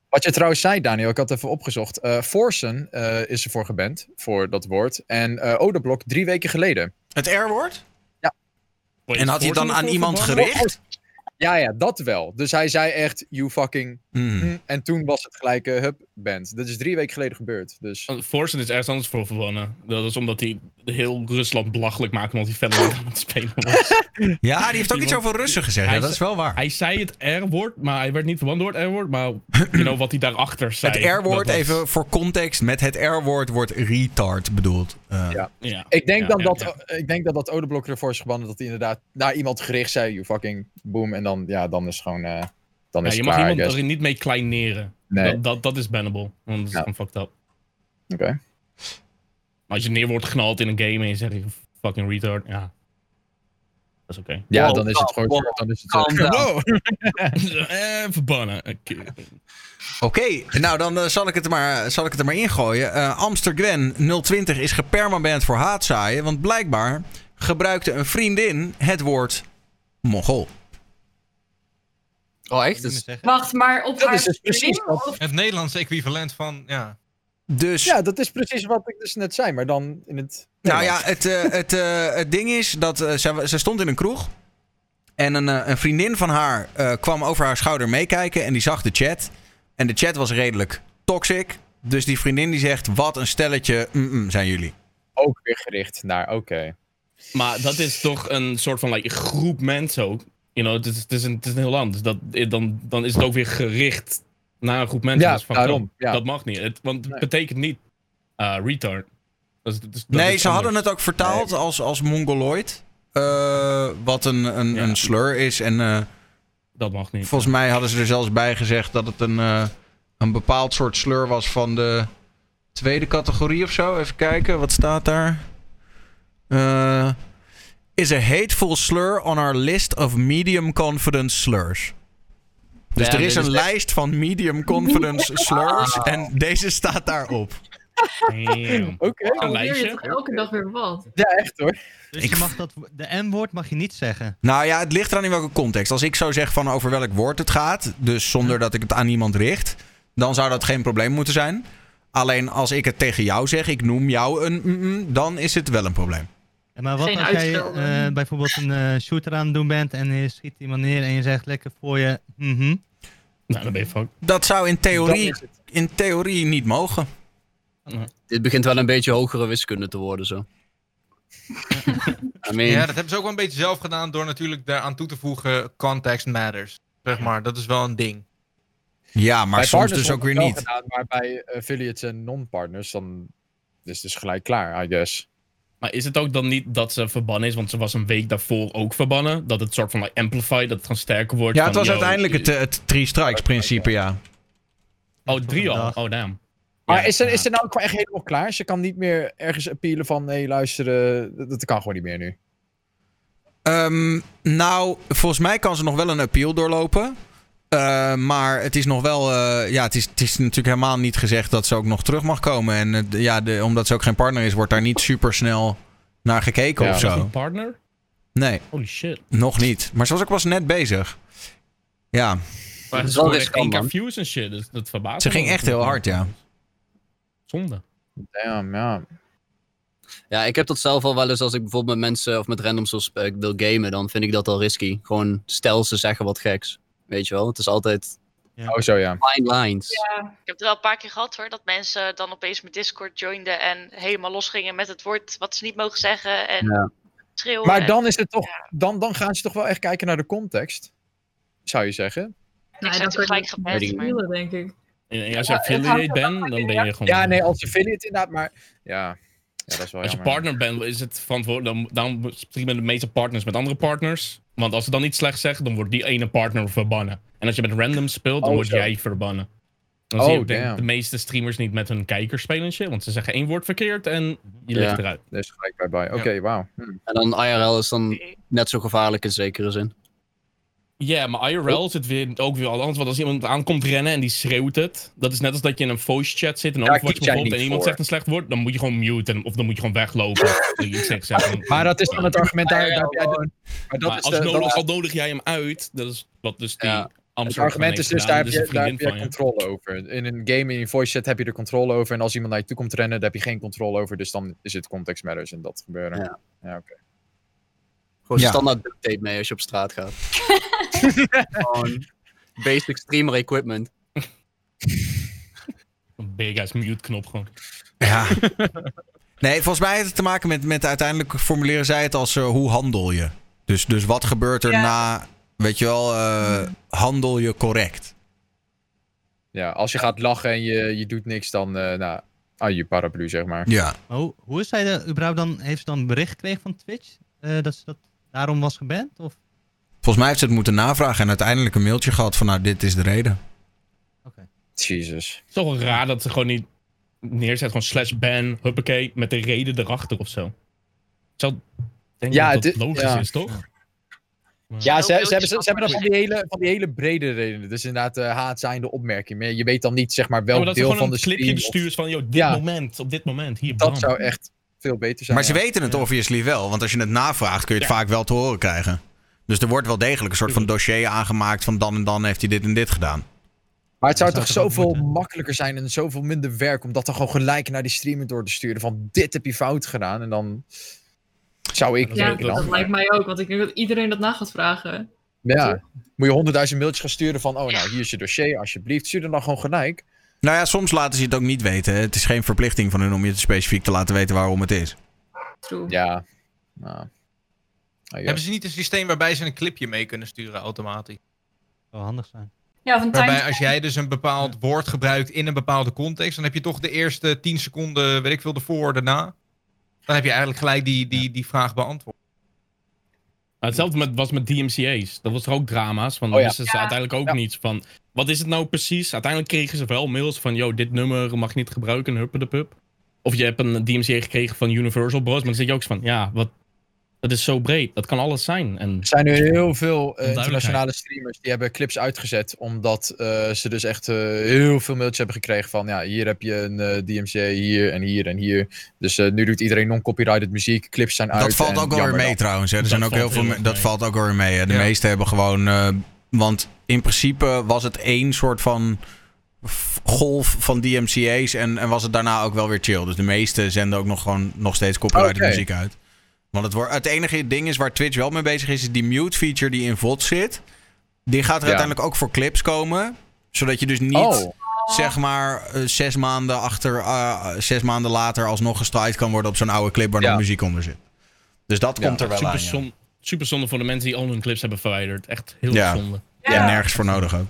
Wat je trouwens zei, Daniel, ik had even opgezocht. eh Forsen eh, is ervoor geband, voor dat woord. En eh Odeblok drie weken geleden. Het R-woord? Wait, En had hij dan aan iemand gericht? Ja, ja, dat wel. Dus hij zei echt, you fucking... Hmm. hm, En toen was het gelijk uh, hup, band. Dat is drie weken geleden gebeurd. Dus? Forsen is ergens anders voor verbannen. Dat is omdat hij heel Rusland belachelijk maakt omdat hij verder niet aan het spelen was. Ja, die heeft ook iets over Russen gezegd. Ja, dat is wel waar. Hij zei het R-woord, maar hij werd niet verbannen door het R-woord. Maar you know, wat hij daarachter zei. Het R-woord, was- even voor context, met het R-woord wordt retard bedoeld. Eh, Ja. Ja. ik denk, Ja, dan ja, dat, ja. ik denk dat dat Odeblok ervoor is gebannen dat hij inderdaad naar iemand gericht zei, you fucking boom. En dan, ja, dan is het gewoon, eh, dan Ja, is je mag iemand er niet mee kleineren. Nee. Dat, dat, dat is bannable. Want dat is Ja. gewoon fucked up. Oké. Maar als je neer wordt geknald in een game en je zegt je fucking retard, ja. Dat is oké. Ja, Wow, dan is het gewoon, wow, dan is het. Wow. eh, verbannen. Oké. Oké, nou dan eh, zal, ik het er maar, zal ik het er maar ingooien. Eh Amster Gwen 020 is gepermaband voor haatzaaien, want blijkbaar gebruikte een vriendin het woord Mongool. Oh, echt? Dus. Wacht, maar op Dat haar is dus precies Of- Het Nederlandse equivalent van, ja. Dus, Ja, dat is precies wat ik dus net zei, maar dan in het. nou ja, het, eh, het, eh, het ding is dat eh, ze, ze stond in een kroeg. En een, een vriendin van haar eh, kwam over haar schouder meekijken en die zag de chat. En de chat was redelijk toxic. Dus die vriendin die zegt, wat een stelletje mm-mm, zijn jullie. ook weer gericht naar, oké. Maar dat is toch een soort van like, groep mensen ook. You know, het, is, het, is een, het is een heel land. Dus dat, dan, dan is het ook weer gericht naar een groep mensen. Ja, daarom, ja. Dat mag niet. Het, want het Nee. betekent niet uh, retard. Dat is, dat is- dat nee, ze hadden het ook vertaald als, als mongoloid. eh, wat een, een, Ja. een slur is. En eh, Dat mag niet. volgens mij hadden ze er zelfs bij gezegd dat het een, eh, een bepaald soort slur was van de tweede categorie of zo. Even kijken, wat staat daar? Is a hateful slur on our list of medium confidence slurs. Dus Ja, er is is een echt- lijst van medium confidence slurs. En deze staat daarop. Oké. Je toch elke dag weer wat? Ja, echt hoor. Dus Ik- je mag dat, de M-woord mag je niet zeggen. Nou ja, het ligt eraan in welke context. Als ik zou zeggen van over welk woord het gaat, dus zonder dat ik het aan iemand richt, dan zou dat geen probleem moeten zijn. Alleen als ik het tegen jou zeg, ik noem jou een dan is het wel een probleem. Maar wat Geen als jij eh, bijvoorbeeld een eh, shooter aan het doen bent en je schiet iemand neer en je zegt lekker voor je, mhm. Nou, dan ben je fucked. Dat zou in theorie, in theorie niet mogen. dit begint wel een beetje hogere wiskunde te worden, zo. I mean, Ja, dat hebben ze ook wel een beetje zelf gedaan door natuurlijk daaraan toe te voegen context matters. Zeg maar, dat is wel een ding. Ja, maar Bij soms dus ook weer niet. Gedaan, maar bij affiliates en non-partners, dan is het dus gelijk klaar, I guess. Maar is het ook dan niet dat ze verbannen is? Want ze was een week daarvoor ook verbannen. Dat het soort van like, amplify, dat het gewoon sterker wordt. Ja, het was yo, uiteindelijk het, eh, het three strikes principe, ja. Oh, drie al? Oh, damn. Maar Ja, is, er, ja. is er nou echt helemaal klaar? Ze kan niet meer ergens appealen van, hé luister, eh, dat, dat kan gewoon niet meer nu. Ehm, nou, volgens mij kan ze nog wel een appeal doorlopen. Eh, maar het is nog wel. eh, ja, het is, het is natuurlijk helemaal niet gezegd dat ze ook nog terug mag komen. En eh, ja, de, omdat ze ook geen partner is, wordt daar niet super snel naar gekeken Ja. of Is zo. een partner? Nee, Holy shit. nog niet. Maar ze was ook pas net bezig. Ja, Maar is wel scoorde echt riskant, views en shit. Dus dat verbaast Ze ging echt heel hard, ja. Zonde. Damn, ja. Ja, ik heb dat zelf al wel eens als ik bijvoorbeeld met mensen of met randoms wil gamen, dan vind ik dat al risky. Gewoon stel ze zeggen wat geks. Weet je wel, het is altijd Oh, zo ja. fine lines. Ja, Ik heb het wel een paar keer gehad hoor, dat mensen dan opeens mijn Discord joinden en helemaal losgingen met het woord wat ze niet mogen zeggen en Ja. schreeuwen. Maar dan is het toch, dan, dan gaan ze toch wel echt kijken naar de context. Zou je zeggen? ik dan ze kan gelijk ik maar- spelen, denk ik. En als je Ja, affiliate bent, dan ben ja. je gewoon... Ja, nee, als affiliate inderdaad, maar ja, ja dat is wel Als je jammer. partner bent, is het verantwoordelijk. Dan, dan streamen de meeste partners met andere partners. Want als ze dan iets slecht zeggen, dan wordt die ene partner verbannen. En als je met random speelt, dan Oh, word zo. jij verbannen. Dan Oh, zie je ook, denk ik, damn. de meeste streamers niet met hun kijkers spelen shit. Want ze zeggen één woord verkeerd en je Ja. ligt eruit. Dus gelijk bij. Oké, wauw. Hm. En dan IRL is dan net zo gevaarlijk in zekere zin. Ja, maar IRL is het weer, ook weer al anders. Want als iemand aankomt rennen en die schreeuwt het. Dat is net als dat je in een voice chat zit. En jij bijvoorbeeld. En iemand voor. zegt een slecht woord. Dan moet je gewoon muten. Of dan moet je gewoon weglopen. Je. Maar dat is dan het argument daar. daar heb jij de- maar dat Maar is als de- nodig, dat- al nodig jij hem uit. Dat is wat dus die Ja. Het argument is dus, daar heb gedaan. je, Dus daar heb je van je. controle over. In een game, in een voice chat heb je er controle over. En als iemand naar je toe komt rennen, daar heb je geen controle over. Dus dan is het context matters en dat gebeuren. Ja. Ja, oké. Gewoon Ja. standaard duct tape mee als je op straat gaat. Gewoon basic streamer equipment. Een big ass mute knop gewoon. Ja. Nee, volgens mij heeft het te maken met, met uiteindelijk formuleren zij het als eh, hoe handel je. Dus, dus wat gebeurt er Ja. na, weet je wel, eh, handel je correct? Ja, als je gaat lachen en je, je doet niks, dan eh nou, ah, je paraplu, zeg maar. Ja. Maar hoe, hoe is zij de, überhaupt dan, heeft ze dan een bericht gekregen van Twitch? eh, dat ze dat daarom was geband? Of? Volgens mij heeft ze het moeten navragen en uiteindelijk een mailtje gehad van nou, dit is de reden. Jezus. Het is toch raar dat ze gewoon niet neerzet. Gewoon slash ban, huppakee, met de reden erachter of zo. Ik zou denken Ja, dat dat het is- logisch ja. is, toch? Ja, ze, ze, hebben, ze, hebben dan van die, hele, van die hele brede redenen. Dus inderdaad, uh, haatzijnde opmerking. Maar je weet dan niet, zeg maar, Ja, welk deel van de een clipje stream. of- bestuurt van, joh, dit Ja. moment, op dit moment, hier, Dat bam. zou echt veel beter zijn. Maar ze weten het obviously wel, want als je het navraagt kun je het Ja. vaak wel te horen krijgen. Dus er wordt wel degelijk een soort van dossier aangemaakt van dan en dan heeft hij dit en dit gedaan. Maar het zou Dat toch zou toch ook zoveel moeten? makkelijker zijn en zoveel minder werk om dat dan gewoon gelijk naar die streamer door te sturen. Van dit heb je fout gedaan. En dan zou ik Ja, dat lijkt mij ook, want ik denk dat iedereen dat na gaat vragen. Ja, moet je honderdduizend mailtjes gaan sturen van, oh nou, hier is je dossier, alsjeblieft. Stuur er dan gewoon gelijk. Nou ja, soms laten ze het ook niet weten. hè. Het is geen verplichting van hun om je specifiek te laten weten waarom het is. True. Ja. Nou. Ah, ja. Hebben ze niet een systeem waarbij ze een clipje mee kunnen sturen automatisch? Zou handig zijn. Ja, of een Waarbij als jij dus een bepaald woord gebruikt in een bepaalde context, dan heb je toch de eerste 10 seconden, weet ik veel, ervoor, daarna. Dan heb je eigenlijk gelijk die, die, die vraag beantwoord. Nou, hetzelfde met, was met DMCA's. Dat was toch ook drama's. Van, Oh dan ja. wisten ze Ja. uiteindelijk ook Ja. niets van. Wat is het nou precies? Uiteindelijk kregen ze wel mails van: yo, dit nummer mag je niet gebruiken, huppen de pup. Of je hebt een DMCA gekregen van Universal Bros. Maar dan zit je ook zo van: ja, wat. Dat is zo breed. Dat kan alles zijn. En Er zijn nu heel veel eh, internationale streamers die hebben clips uitgezet. Omdat eh, ze dus echt eh, heel veel mailtjes hebben gekregen van... Ja, hier heb je een eh, DMCA, hier en hier en hier. Dus eh, nu doet iedereen non-copyrighted muziek. Clips zijn uit. Dat valt ook alweer jammer mee dan. trouwens. Hè. Er Dat zijn ook heel veel. heel me- erg Dat mee. valt ook alweer mee. Hè. De Ja. meeste hebben gewoon. eh, want in principe was het één soort van golf van DMCA's. En, en was het daarna ook wel weer chill. Dus de meeste zenden ook nog gewoon nog steeds copyrighted muziek uit. Want het, wordt, het enige ding is waar Twitch wel mee bezig is, is die mute feature die in VOD zit. Die gaat er Ja. uiteindelijk ook voor clips komen. Zodat je dus niet Oh, zeg maar eh, zes maanden achter, eh, zes maanden later alsnog gestraaid kan worden op zo'n oude clip waar Ja. nog muziek onder zit. Dus dat Ja, komt er wel super, aan. zon- super zonde voor de mensen die al hun clips hebben verwijderd. Echt heel Ja. zonde. Ja, Ja. nergens voor nodig ook.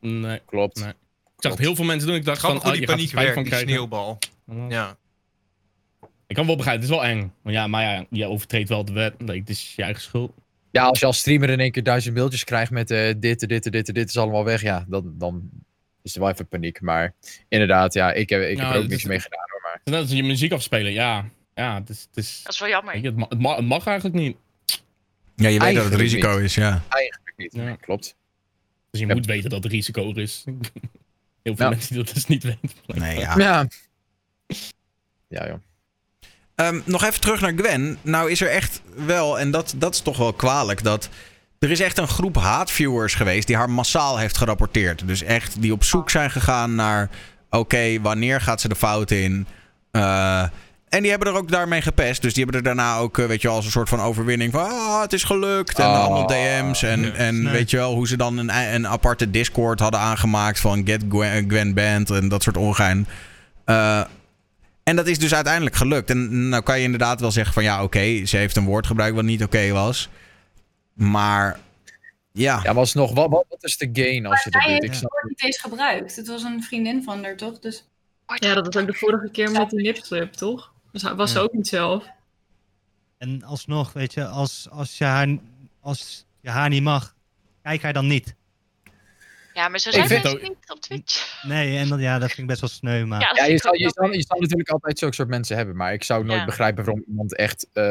Nee. klopt. Nee. Ik zag het heel veel mensen doen. Ik dacht Grappig van, oh, die er paniek van die krijgen. sneeuwbal. Ja. Ik kan wel begrijpen, het is wel eng. Maar ja, maar ja, je overtreedt wel de wet. Nee, het is je eigen schuld. Ja, als je als streamer in één keer duizend mailtjes krijgt met eh, dit, dit, dit, dit, dit is allemaal weg. Ja, dan, dan is er wel even paniek. Maar inderdaad, ja, ik heb, ik heb er ook het niks is- mee gedaan hoor. Maar Net als je muziek afspelen, ja. Ja, het is... Het, is Dat is wel jammer. je, het, ma- het, ma- het mag eigenlijk niet. Ja, je weet dat het risico is, ja. eigenlijk niet. Ja. Klopt. Dus je Ja. moet weten dat er risico er is. Heel veel mensen die dat dus niet weten. Nee, ja. Ja. Ja, joh. Ehm, nog even terug naar Gwen. Nou is er echt wel, en dat, dat is toch wel kwalijk, dat er is echt een groep haatviewers geweest die haar massaal heeft gerapporteerd. Dus echt die op zoek zijn gegaan naar, oké, wanneer gaat ze de fout in? Eh, en die hebben er ook daarmee gepest. Dus die hebben er daarna ook, eh, weet je wel, als een soort van overwinning van... Ah, het is gelukt. En Oh. allemaal DM's. En, en Nee. weet je wel, hoe ze dan een, een aparte Discord hadden aangemaakt... van Get Gwen, Gwen Band en dat soort ongein. Eh, en dat is dus uiteindelijk gelukt. En nou kan je inderdaad wel zeggen van... Ja, oké, ze heeft een woord gebruikt wat niet oké was. Maar... Ja. Ja, maar alsnog, wat, wat, wat is de gain als je dat doet? heeft Ik het woord niet eens gebruikt. Het was een vriendin van haar, toch? Dus Ja, dat was ook de vorige keer met die nipslip, toch? Dus was ze ook niet zelf. En alsnog, weet je, als, als, je haar, als je haar niet mag, kijk haar dan niet. Ja, maar zo zijn mensen ook- niet op Twitch. Nee, en dat, ja, dat vind ik best wel sneu, maar... Ja, je zal, je, zal, je zal natuurlijk altijd zulke soort mensen hebben. Maar ik zou nooit Ja. begrijpen waarom iemand echt eh,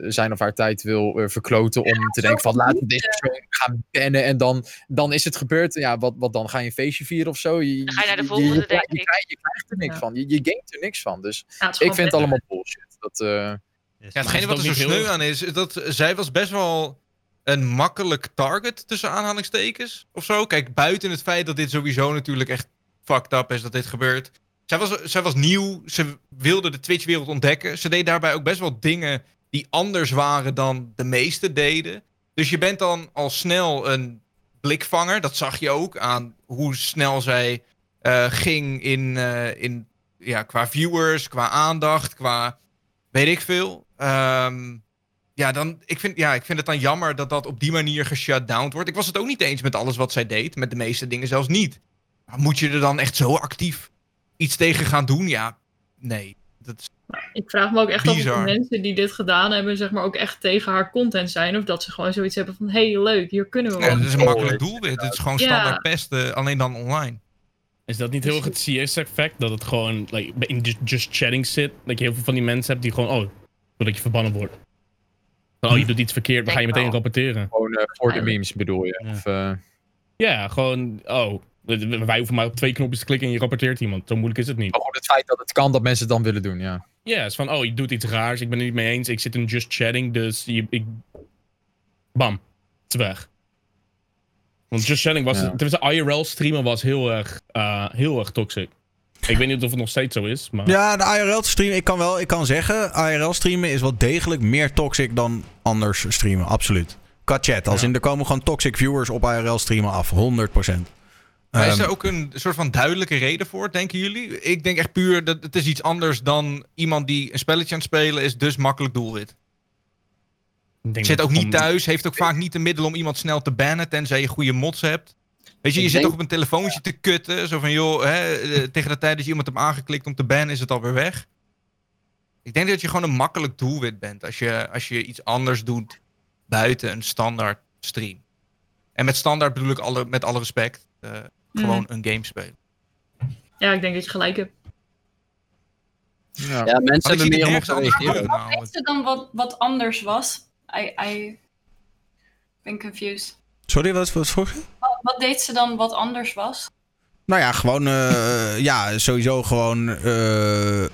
zijn of haar tijd wil eh, verkloten. Om te denken van laten we deze persoon gaan bannen. En dan, dan is het gebeurd. Ja, wat, wat dan? Ga je een feestje vieren of zo? Je, Dan ga je naar de volgende, je, denk je, je, ik. krijgt, je krijgt er niks Ja. van. Je, je gaint er niks van. Dus ik vind het allemaal bullshit. Dat, eh. Ja, hetgene wat er zo sneu aan is, is dat zij was best wel een makkelijk target tussen aanhalingstekens of zo. Kijk, buiten het feit dat dit sowieso natuurlijk echt fucked up is dat dit gebeurt. Zij was, zij was nieuw, ze wilde de Twitch-wereld ontdekken. Ze deed daarbij ook best wel dingen die anders waren dan de meesten deden. Dus je bent dan al snel een blikvanger. Dat zag je ook aan hoe snel zij eh, ging in, eh, in, ja, qua viewers, qua aandacht, qua weet ik veel. Ehm, ja, dan, ik, vind, ja, ik vind het dan jammer dat dat op die manier geshutdowned wordt. Ik was het ook niet eens met alles wat zij deed. Met de meeste dingen zelfs niet. Maar moet je er dan echt zo actief iets tegen gaan doen? Ja, nee. Dat is, Ik vraag me ook echt af of de mensen die dit gedaan hebben, zeg maar, ook echt tegen haar content zijn. Of dat ze gewoon zoiets hebben van, hey, leuk, hier kunnen we ja, wel. dat is een makkelijk doelwit. Het is gewoon Ja. standaard pesten, alleen dan online. Is dat niet heel erg het CS-effect? Dat het gewoon like, in just, chatting zit? Dat je heel veel van die mensen hebt die gewoon, oh, dat je verbannen wordt. Van, oh, je doet iets verkeerd, dan ga je meteen wel. rapporteren. gewoon eh, voor de memes bedoel je. Ja. Of, eh, Ja, gewoon, oh, wij hoeven maar op twee knopjes te klikken en je rapporteert iemand. Zo moeilijk is het niet. maar gewoon het feit dat het kan dat mensen het dan willen doen, ja. Ja, het is van, oh, je doet iets raars, ik ben het niet mee eens, ik zit in just chatting, dus je, ik... Bam, het is weg. Want just chatting was, Ja. tenminste IRL streamen was heel erg, eh, heel erg toxic. Ik weet niet of het nog steeds zo is, maar... Ja, de IRL streamen, ik kan wel, ik kan zeggen, IRL streamen is wel degelijk meer toxic dan anders streamen, absoluut. Qua chat, als Ja. in er komen gewoon toxic viewers op IRL streamen af, 100%. Maar is Ehm, er ook een soort van duidelijke reden voor, denken jullie? Ik denk echt puur dat het is iets anders dan iemand die een spelletje aan het spelen is, dus makkelijk doelwit. Zit ook niet thuis, heeft ook vaak niet de middelen om iemand snel te bannen, tenzij je goede mods hebt. Weet je, je Ik zit denk- toch op een telefoontje te kutten, zo van joh, hè, eh, tegen de tijd dat je iemand hebt aangeklikt om te bannen, is het alweer weg. Ik denk dat je gewoon een makkelijk doelwit bent als je, als je iets anders doet buiten een standaard stream. En met standaard bedoel ik alle, met alle respect, eh, gewoon een game spelen. Ja, ik denk dat je gelijk hebt. Ja. Ja, mensen ik hebben meer het om te reageren. ze dan wat, wat anders was? I, I ben confused. Sorry, wat, wat vroeg je? Wat, deed ze dan wat anders was? Nou ja, gewoon, eh, ja, sowieso gewoon eh,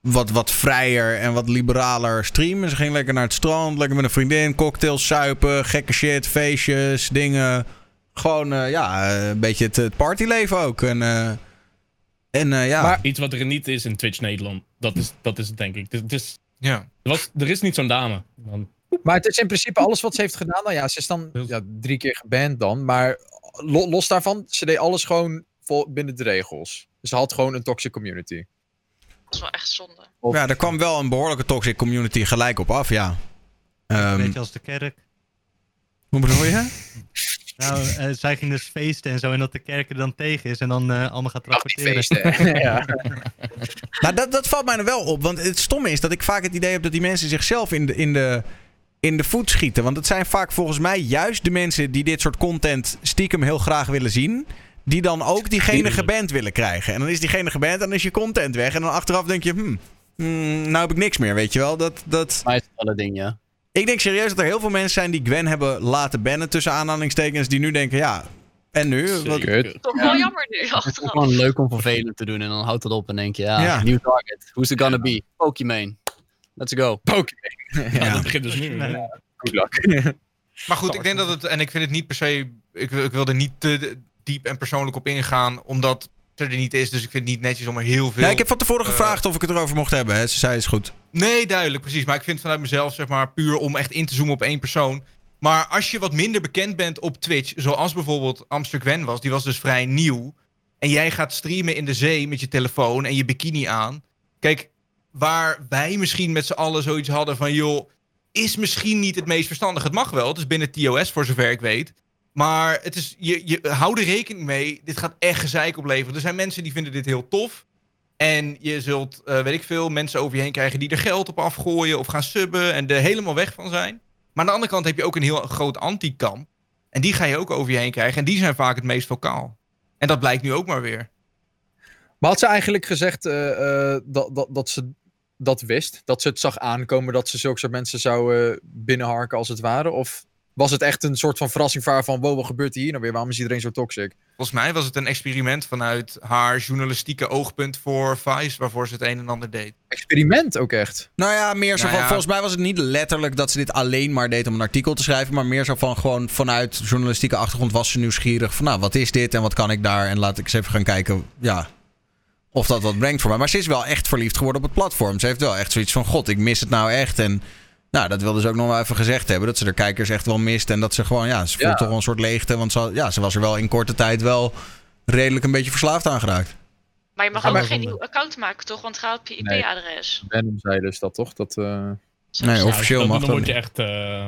wat, wat vrijer en wat liberaler streamen. Ze ging lekker naar het strand, lekker met een vriendin, cocktails suipen, gekke shit, feestjes, dingen. Gewoon, eh, ja, een beetje het, het partyleven ook. En, eh, en eh, ja, Maar- Iets wat er niet is in Twitch Nederland. Dat is, dat is het, denk ik. Het is- Ja. er, was, er is niet zo'n dame. Dan, Maar het is in principe alles wat ze heeft gedaan. Nou ja, ze is dan ja, drie keer geband dan. Maar los daarvan, ze deed alles gewoon vol, binnen de regels. Ze had gewoon een toxic community. Dat is wel echt zonde. Of- ja, er kwam wel een behoorlijke toxic community gelijk op af, ja. Een Ehm, beetje als de kerk. hoe bedoel je? Nou, eh, zij ging dus feesten en zo. En dat de kerk er dan tegen is en dan eh, allemaal gaat rapporteren. feesten. ja. Nou, dat, dat valt mij er wel op. Want het stomme is dat ik vaak het idee heb dat die mensen zichzelf in de, in de, in de voet schieten. Want het zijn vaak volgens mij juist de mensen die dit soort content stiekem heel graag willen zien. Die dan ook diegene geband willen krijgen. En dan is diegene geband en dan is je content weg. En dan achteraf denk je, hmm, hmm, nou heb ik niks meer, weet je wel. Dat, dat... Maar het een ding, ja. Ik denk serieus dat er heel veel mensen zijn die Gwen hebben laten bannen tussen aanhalingstekens. Die nu denken, ja, en nu? Wat. Toch wel jammer nu, Het is gewoon leuk om vervelend te doen en dan houdt het op en denk je, ja, Ja. nieuw target. Who's it gonna be? Pokimane. Let's go. Pokémon. Ja, dat begint dus nu. Good luck. Maar goed, ik denk dat het, en ik vind het niet per se, ik, wil- ik wil er niet te diep en persoonlijk op ingaan, omdat er niet is. Dus ik vind het niet netjes om er heel veel... Ja, ik heb van tevoren eh, gevraagd of ik het erover mocht hebben. Hè. Ze zei is goed. Nee, duidelijk, precies. Maar ik vind het vanuit mezelf, zeg maar, puur om echt in te zoomen op één persoon. Maar als je wat minder bekend bent op Twitch, zoals bijvoorbeeld Amster Gwen was, die was dus vrij nieuw. En jij gaat streamen in de zee met je telefoon en je bikini aan. Kijk, waar wij misschien met z'n allen zoiets hadden van, joh, is misschien niet het meest verstandig. Het mag wel, het is binnen TOS voor zover ik weet. Maar het is, je, je hou er rekening mee, dit gaat echt gezeik opleveren. Er zijn mensen die vinden dit heel tof. En je zult, eh, weet ik veel, mensen over je heen krijgen die er geld op afgooien of gaan subben en er helemaal weg van zijn. Maar aan de andere kant heb je ook een heel groot anti-kamp. En die ga je ook over je heen krijgen. En die zijn vaak het meest vocaal. En dat blijkt nu ook maar weer. Maar had ze eigenlijk gezegd eh, eh, dat, dat, dat ze dat wist? Dat ze het zag aankomen dat ze zulke soort mensen zou eh, binnenharken als het ware? Of was het echt een soort van verrassing voor haar van... wow, wat gebeurt hier nou weer? Waarom is iedereen zo toxic? Volgens mij was het een experiment vanuit haar journalistieke oogpunt voor Vice, waarvoor ze het een en ander deed. Experiment ook echt? Nou ja, meer zo Nou van. ja. Volgens mij was het niet letterlijk dat ze dit alleen maar deed om een artikel te schrijven. Maar meer zo van gewoon vanuit journalistieke achtergrond was ze nieuwsgierig. Van nou, wat is dit en wat kan ik daar? En laat ik eens even gaan kijken. Ja. Of dat wat brengt voor mij. Maar ze is wel echt verliefd geworden op het platform. Ze heeft wel echt zoiets van: God, ik mis het nou echt. En nou, dat wilde ze ook nog wel even gezegd hebben. Dat ze de kijkers echt wel mist. En dat ze gewoon, ja, ze voelt Ja. toch wel een soort leegte. Want ze, ja, ze was er wel in korte tijd wel redelijk een beetje verslaafd aan geraakt. Maar je mag ook maar- geen nieuw account maken, toch? Want het gaat op je Nee. IP-adres. Venom zei dus dat toch? Dat, eh, Nee, Ja, officieel dan, mag dan dat word je niet. echt, eh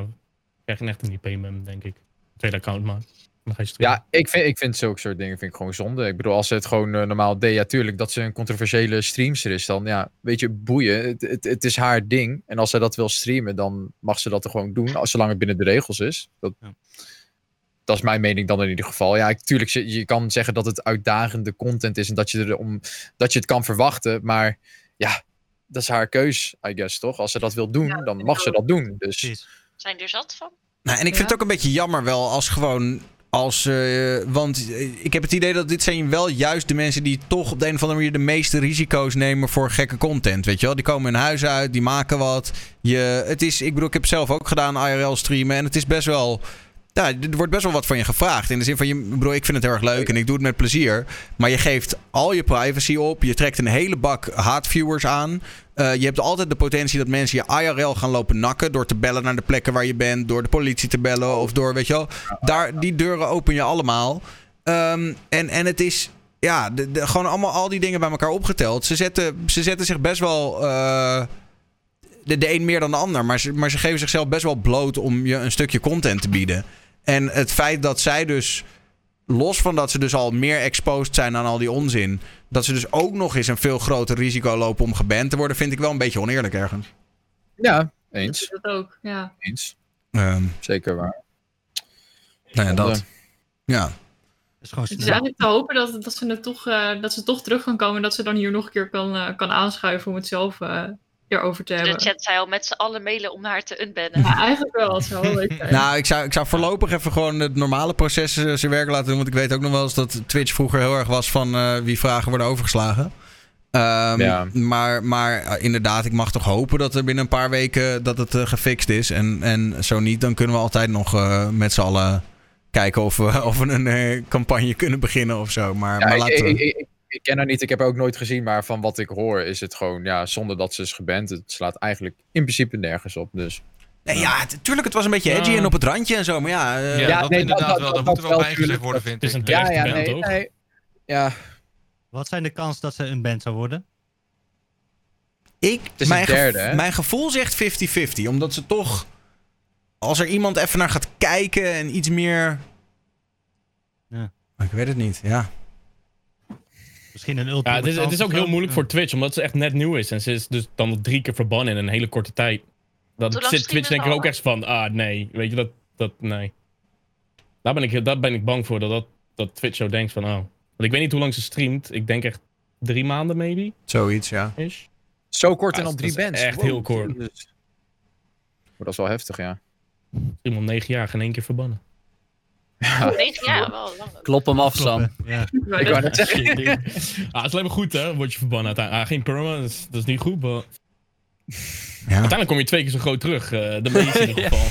krijg je echt een IP-mem, denk ik. Tweede account maken. Dan ga je streamen. Ja, ik vind, ik vind zulke soort dingen vind ik gewoon zonde. Ik bedoel, als ze het gewoon eh, normaal deed, ja, tuurlijk dat ze een controversiële streamster is, dan ja, weet je, boeien. Het, het, het is haar ding. En als zij dat wil streamen, dan mag ze dat er gewoon doen, als, zolang het binnen de regels is. Dat, Ja. dat is mijn mening dan in ieder geval. Ja, ik- tuurlijk, je, je kan zeggen dat het uitdagende content is en dat je, er om, dat je het kan verwachten, maar ja, dat is haar keus, I guess, toch? Als ze dat wil doen, dan mag ze dat doen. Dus. Zijn er zat van? Nou, en ik vind Ja. het ook een beetje jammer wel als gewoon. Als, eh, want eh, ik heb het idee dat dit zijn wel juist de mensen die toch op de een of andere manier de meeste risico's nemen voor gekke content. Weet je wel? Die komen hun huis uit, die maken wat. Je, het is, ik bedoel, ik heb zelf ook gedaan, IRL streamen. En het is best wel. Ja, er wordt best wel wat van je gevraagd. In de zin van, je, bedoel, ik vind het heel erg leuk en ik doe het met plezier. Maar je geeft al je privacy op. Je trekt een hele bak haatviewers aan. Eh, je hebt altijd de potentie dat mensen je IRL gaan lopen nakken. Door te bellen naar de plekken waar je bent. Door de politie te bellen. Of door, weet je wel. Daar, die deuren open je allemaal. Ehm, en, en het is. Ja, de- gewoon allemaal al die dingen bij elkaar opgeteld. Ze zetten, ze zetten zich best wel. eh, de, de een meer dan de ander. Maar ze, maar ze geven zichzelf best wel bloot om je een stukje content te bieden. En het feit dat zij dus. Los van dat ze dus al meer exposed zijn aan al die onzin. Dat ze dus ook nog eens een veel groter risico lopen om geband te worden. Vind ik wel een beetje oneerlijk ergens. ja, eens. Dat ook, ja. Eens. Ehm, Zeker waar. nou ja, dat. Ja. Is gewoon Het is eigenlijk te hopen dat, dat, ze het toch, eh, dat ze toch terug kan komen. En dat ze dan hier nog een keer kan, eh, kan aanschuiven om het zelf eh hierover te De hebben. chat zei al met z'n allen mailen om haar te unbannen. Ja, eigenlijk wel. Nou, ik zou, ik zou voorlopig even gewoon het normale proces eh, zijn werk laten doen. Want ik weet ook nog wel eens dat Twitch vroeger heel erg was van eh, wie vragen worden overgeslagen. Ehm, Ja. Maar, maar eh, inderdaad, ik mag toch hopen dat er binnen een paar weken dat het gefixt is. En, en zo niet, dan kunnen we altijd nog eh, met z'n allen kijken of we, of we een eh, campagne kunnen beginnen of zo. Maar, Ja, maar laten we... ik, ik, ik, ik ken haar niet, ik heb haar ook nooit gezien, maar van wat ik hoor is het gewoon, ja, zonder dat ze is geband, het slaat eigenlijk in principe nergens op. Dus Nee, ja, het- tuurlijk, het was een beetje edgy Ja. en op het randje en zo. Maar ja, eh, Ja, Ja, dat nee, inderdaad dat- wel. dat- Dat moet er wel tuurlijk. worden, vind Het is ik. een ja, ja, band, nee, toch? nee. Ja, Wat zijn de kansen dat ze een band zou worden? Ik, is mijn, een derde, mijn gevoel zegt 50-50. Omdat ze toch. Als er iemand even naar gaat kijken en iets meer. Ja. Maar ik weet het niet, ja. Misschien een ultieme Ja, het is, het is ook heel moeilijk voor Twitch, omdat ze echt net nieuw is. En ze is dus dan drie keer verbannen in een hele korte tijd. Dan zit Twitch denk ik ook echt van, ah nee, weet je, dat, dat nee. Daar ben ik, daar ben ik bang voor, dat, dat, dat Twitch zo denkt van, oh. Want ik weet niet hoe lang ze streamt. Ik denk echt drie maanden, maybe, Zoiets, ja. is. zo kort Ja, en al dat drie bands. echt heel kort. Maar dat is wel heftig, ja. Iemand negen jaar, geen één keer verbannen. Wel lang. Klop hem af, Sam. Ja. Maar Ik dat- wou net zeggen. Ah, het is alleen maar goed, hè? Word je verbannen uiteindelijk. Ah, geen perma, dat is, dat is niet goed, maar... ja. Uiteindelijk kom je twee keer zo groot terug. eh, de meeste in ieder geval.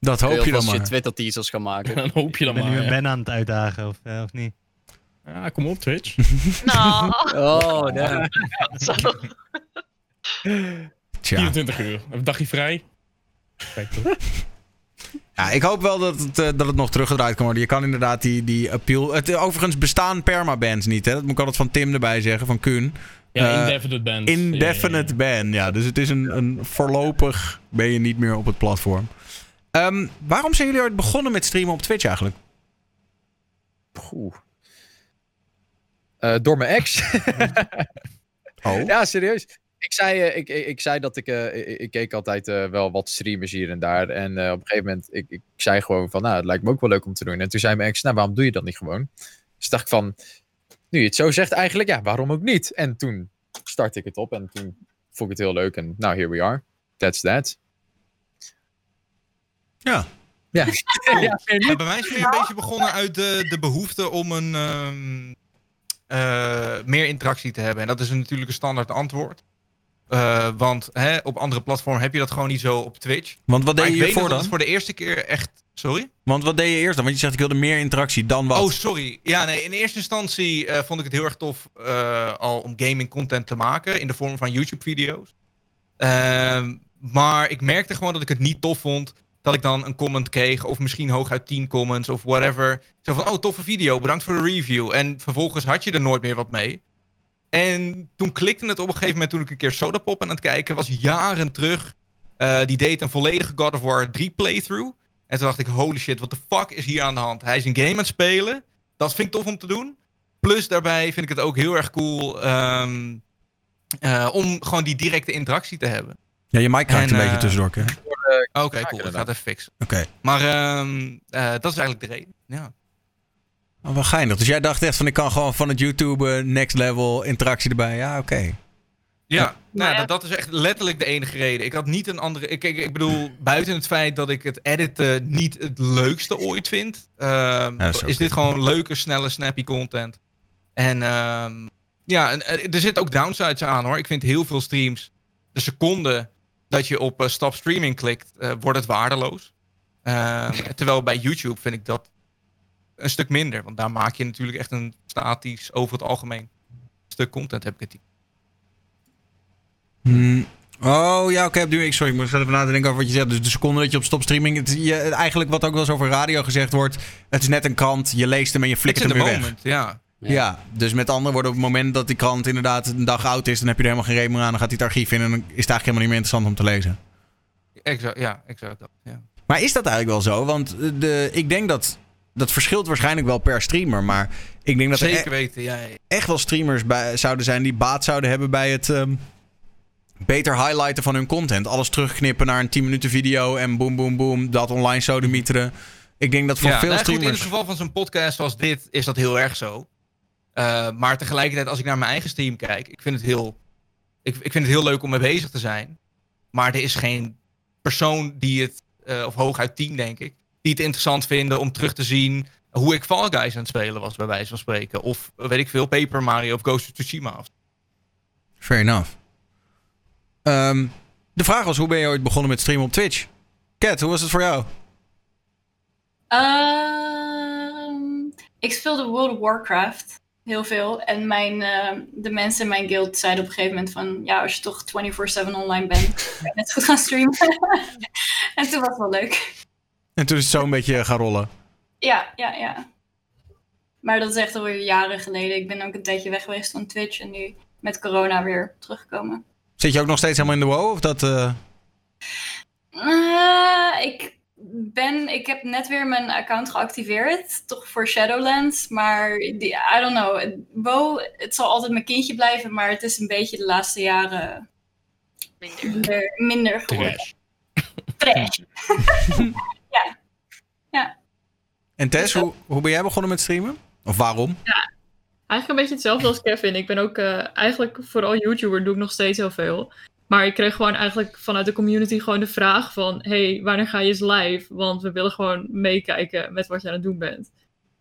Dat hoop je dan als je maar. Twitter teasers gaan maken. Dan hoop je dan ben nu maar. een ja. Ben aan het uitdagen, of, eh, of niet? Ja, kom op, Twitch. Nou, Oh, nee. zo. Tja. 24 uur. Een dagje vrij. Kijk toch. Ja, ik hoop wel dat het, eh, dat het nog teruggedraaid kan worden. Je kan inderdaad die, die appeal... Het, overigens bestaan permabands niet, hè? Dat moet ik altijd van Tim erbij zeggen, van Kuhn. Ja, Eh, indefinite band. Indefinite ban, ja. Dus het is een, een voorlopig ben je niet meer op het platform. Ehm, waarom zijn jullie ooit begonnen met streamen op Twitch eigenlijk? Oeh. Eh, door mijn ex. Oh. ja, serieus. Ik zei, eh, ik, ik, ik zei dat ik, eh, ik, ik keek altijd eh, wel wat streamers hier en daar. En op een gegeven moment, ik, ik zei gewoon van, nou, het lijkt me ook wel leuk om te doen. En toen zei mijn ex, nou, waarom doe je dat niet gewoon? Dus dacht ik van, nu je het zo zegt eigenlijk, ja, waarom ook niet? En toen startte ik het op en toen vond ik het heel leuk. En nou, here we are. That's that. Ja. Ja. ja, Ja, bij mij is het een beetje begonnen uit de, de behoefte om een, ehm, eh, meer interactie te hebben. En dat is een natuurlijk een standaard antwoord. Eh, want hè, op andere platformen heb je dat gewoon niet zo op Twitch. Want wat deed je hiervoor dan? voor de eerste keer echt... Sorry? Want wat deed je eerst dan? Want je zegt ik wilde meer interactie dan wat? Oh, sorry. Ja, nee, in eerste instantie eh, vond ik het heel erg tof eh, al om gaming content te maken in de vorm van YouTube-video's. Ehm, maar ik merkte gewoon dat ik het niet tof vond dat ik dan een comment kreeg, of misschien hooguit 10 comments of whatever. Zo van, oh, toffe video, bedankt voor de review. En vervolgens had je er nooit meer wat mee. En toen klikte het op een gegeven moment toen ik een keer Sodapop aan het kijken was, jaren terug. Eh, die deed een volledige God of War 3 playthrough. En toen dacht ik, holy shit, what the fuck is hier aan de hand? Hij is een game aan het spelen. Dat vind ik tof om te doen. Plus daarbij vind ik het ook heel erg cool ehm, eh, om gewoon die directe interactie te hebben. Ja, je mic kraakt En, een beetje eh, tussendoor. Oké. Cool. Ik ga het even fixen. Oké. Maar ehm, eh, dat is eigenlijk de reden. Ja. Oh, wel geinig. Dus jij dacht echt van ik kan gewoon van het YouTube eh, next level interactie erbij. Ja, oké. Ja, nou, ja. dat, dat is echt letterlijk de enige reden. Ik had niet een andere. Ik, ik, ik bedoel, buiten het feit dat ik het editen niet het leukste ooit vind, ehm, Ja, is dit gewoon leuke, snelle, snappy content. En ehm, ja, en, eh, er zitten ook downsides aan hoor. Ik vind heel veel streams, de seconde dat je op eh, stop streaming klikt, wordt het waardeloos. Ehm, terwijl bij YouTube vind ik dat een stuk minder. Want daar maak je natuurlijk echt een statisch, over het algemeen stuk content, heb ik het. Hmm. Oh ja, oké. nu ik sorry, ik moest even na te denken over wat je zegt. Dus de seconde dat je op stopstreaming. Het, je, eigenlijk wat ook wel eens over radio gezegd wordt. Het is net een krant. Je leest hem en je in hem weer weg. moment, ja. Ja. dus met andere woorden, op het moment dat die krant inderdaad een dag oud is, dan heb je er helemaal geen reden meer aan. Dan gaat hij het archief in en dan is het eigenlijk helemaal niet meer interessant om te lezen. Exact, ja, exact. Ja. Maar is dat eigenlijk wel zo? Want de, ik denk dat. Dat verschilt waarschijnlijk wel per streamer. Maar ik denk dat er Zeker e- weten, ja. ja. echt wel streamers bij, zouden zijn die baat zouden hebben bij het. ehm, beter highlighten van hun content. Alles terugknippen naar een 10 minuten video en boom, boom, boom. Dat online sodemieteren. Ik denk dat voor Ja, veel nou goed, in streamers. het geval van zo'n podcast als dit is dat heel erg zo. Eh, maar tegelijkertijd, als ik naar mijn eigen stream kijk, ik vind het heel, ik, ik vind het heel leuk om mee bezig te zijn. Maar er is geen persoon die het, eh, of hooguit tien denk ik, die het interessant vinden om terug te zien hoe ik Fall Guys aan het spelen was, bij wijze van spreken. Of weet ik veel, Paper Mario of Ghost of Tsushima. Fair enough. Ehm, de vraag was: hoe ben je ooit begonnen met streamen op Twitch? Kat, hoe was het voor jou? Ehm, ik speelde World of Warcraft heel veel. En mijn, ehm, de mensen in mijn guild zeiden op een gegeven moment van... Ja, als je toch 24-7 online bent, kan je net goed gaan streamen. en toen was het wel leuk. En toen is het zo een beetje gaan rollen. Ja, ja, ja. Maar dat is echt alweer jaren geleden. Ik ben ook een tijdje weg geweest van Twitch. En nu met corona weer teruggekomen. Zit je ook nog steeds helemaal in de WoW? Of dat, eh, Eh, ik ben, ik heb net weer mijn account geactiveerd, toch voor Shadowlands, maar die, I don't know. WoW, het zal altijd mijn kindje blijven, maar het is een beetje de laatste jaren Minder. minder, minder geworden. Trash. Trash. En Tess, hoe, ben jij begonnen met streamen? Of waarom? Eigenlijk een beetje hetzelfde als Kevin. Ik ben ook eh, eigenlijk vooral YouTuber, doe ik nog steeds heel veel. Maar ik kreeg gewoon eigenlijk vanuit de community gewoon de vraag van... hey, wanneer ga je eens live? Want we willen gewoon meekijken met wat je aan het doen bent.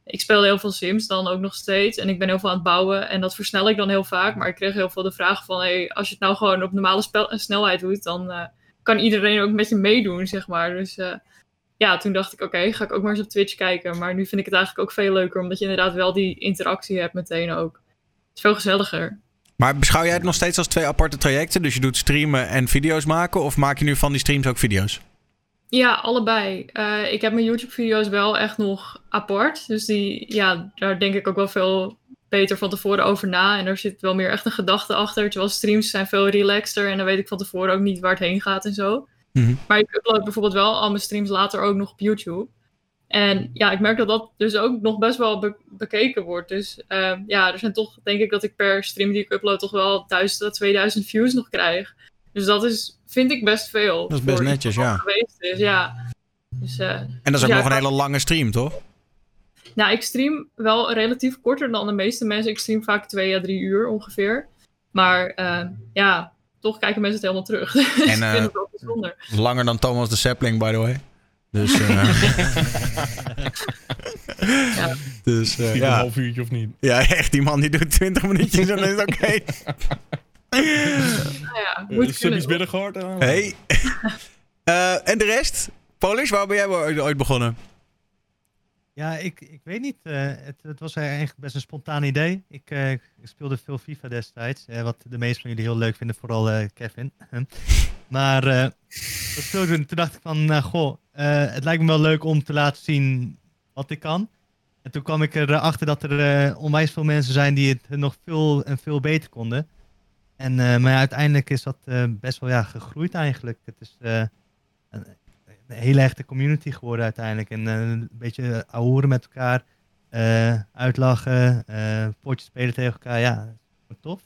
Ik speelde heel veel Sims dan ook nog steeds. En ik ben heel veel aan het bouwen. En dat versnel ik dan heel vaak. Maar ik kreeg heel veel de vraag van... hey, als je het nou gewoon op normale spel- snelheid doet... dan eh, kan iedereen ook met je meedoen, zeg maar. Dus eh, ja, toen dacht ik, oké, ga ik ook maar eens op Twitch kijken. Maar nu vind ik het eigenlijk ook veel leuker, omdat je inderdaad wel die interactie hebt meteen ook. Het is veel gezelliger. Maar beschouw jij het nog steeds als twee aparte trajecten? Dus je doet streamen en video's maken? Of maak je nu van die streams ook video's? Ja, allebei. Eh, ik heb mijn YouTube-video's wel echt nog apart. Dus die, ja, daar denk ik ook wel veel beter van tevoren over na. En er zit wel meer echt een gedachte achter. Terwijl streams zijn veel relaxter. En dan weet ik van tevoren ook niet waar het heen gaat en zo. Mhm. Maar ik upload bijvoorbeeld wel al mijn streams later ook nog op YouTube. En ja, ik merk dat dat dus ook nog best wel be- bekeken wordt. Dus eh, ja, er zijn toch, denk ik, dat ik per stream die ik upload toch wel 1000 tot 2000 views nog krijg. Dus dat is, vind ik best veel. Dat is best netjes, ja. Geweest is, ja. Dus, eh, En dat is dus ook ja, nog een hele lange stream, toch? nou, ik stream wel relatief korter dan de meeste mensen. Ik stream vaak twee à drie uur ongeveer. Maar eh, ja, toch kijken mensen het helemaal terug. Dus ik eh, vind het wel bijzonder. Langer dan Thomas de Sapling, by the way. Dus, eh, Ja. dus eh, Een ja. half uurtje of niet. ja, echt, die man die doet 20 minuutjes en dan is het oké. Nou ja, moet kunnen. binnen gehoord? eh? Hey. Eh, en de rest? Polish, waar ben jij ooit begonnen? Ja, ik, ik weet niet. eh, het, het was eigenlijk best een spontaan idee. Ik, eh, ik speelde veel FIFA destijds. eh, wat de meesten van jullie heel leuk vinden, vooral Kevin. maar dat speelde toen, toen dacht ik van, nou, goh, het lijkt me wel leuk om te laten zien wat ik kan. En toen kwam ik erachter dat er onwijs veel mensen zijn die het nog veel en veel beter konden. En, maar uiteindelijk is dat best wel ja, gegroeid eigenlijk. Het is een, een hele echte community geworden uiteindelijk. En eh, een beetje ahoeren met elkaar, eh, uitlachen, eh potjes spelen tegen elkaar. Ja, tof.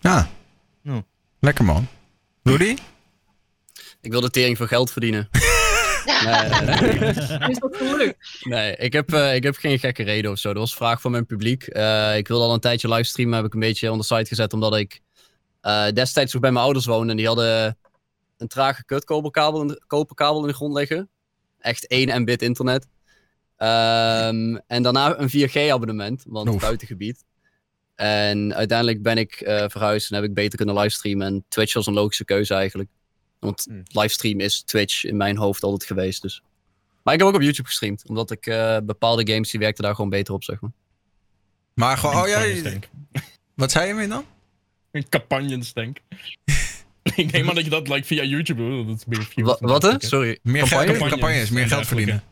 Ja. Nou. Lekker man. Rudy? Ik wil de tering voor geld verdienen. nee. Is dat gelukt? Nee, ik heb, eh, ik heb geen gekke reden of zo. Dat was een vraag van mijn publiek. Eh, ik wilde al een tijdje livestreamen, heb ik een beetje on the site gezet, omdat ik eh, destijds nog bij mijn ouders woonde. En die hadden een trage kutkoperkabel in de, koperkabel in de grond liggen. Echt 1 mbit internet. Ehm, en daarna een 4G-abonnement, want Oef. buitengebied. En uiteindelijk ben ik eh, verhuisd en heb ik beter kunnen livestreamen. En Twitch was een logische keuze eigenlijk. Want Hmm. livestream is Twitch in mijn hoofd altijd geweest. Dus. Maar ik heb ook op YouTube gestreamd. Omdat ik eh, bepaalde games die werkten daar gewoon beter op, zeg maar. Maar gewoon, oh ja, wat zei je me dan? Een campagnestank. ik neem aan dat je dat like, via YouTube doet. Dat is meer views Wa- dan wat hè? Sorry. Meer campagnes, meer geld verdienen.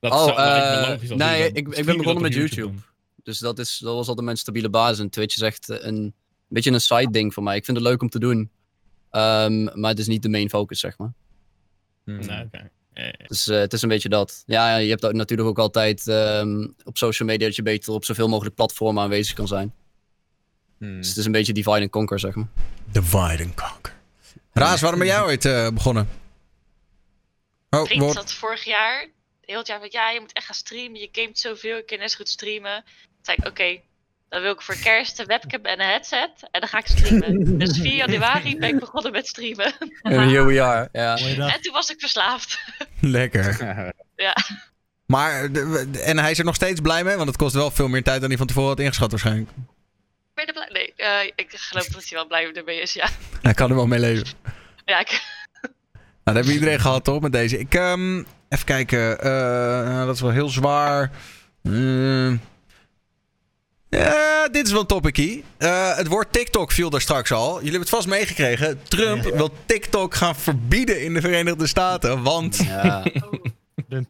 Dat Oh, zou- eh, logisch nee, ik- ik ben begonnen met YouTube. Dus dat, is, dat was altijd mijn stabiele basis. En Twitch is echt een beetje een side ding voor mij. Ik vind het leuk om te doen. Ehm, maar het is niet de main focus, zeg maar. Nee, oké. Eh, Dus eh, het is een beetje dat. Ja, je hebt ook natuurlijk ook altijd ehm, op social media dat je beter op zoveel mogelijk platformen aanwezig kan zijn. Hmm. Dus het is een beetje divide and conquer, zeg maar. Divide and conquer. Raas, waarom ben jij ooit eh, begonnen? Oh, vriend woord. zat vorig jaar, heel het jaar van ja, je moet echt gaan streamen. Je gamet zoveel, je kan net zo goed streamen. Toen zei ik, oké, dan wil ik voor kerst een webcam en een headset. En dan ga ik streamen. dus 4 januari ben ik begonnen met streamen. And here we are. Ja. En toen was ik verslaafd. Lekker. Ja. Maar, en hij is er nog steeds blij mee, want het kost wel veel meer tijd dan hij van tevoren had ingeschat waarschijnlijk. Ben je er blij? Nee, eh, ik geloof dat hij wel blij ermee is, ja. Hij kan er wel mee leven. Ja, ik, Nou, dat hebben we iedereen gehad, toch, met deze. Ik, ehm, even kijken. eh, nou, dat is wel heel zwaar. Ehm. ja, dit is wel een topicie. Eh, het woord TikTok viel daar straks al. Jullie hebben het vast meegekregen. Trump wil TikTok gaan verbieden in de Verenigde Staten. Want, Ja.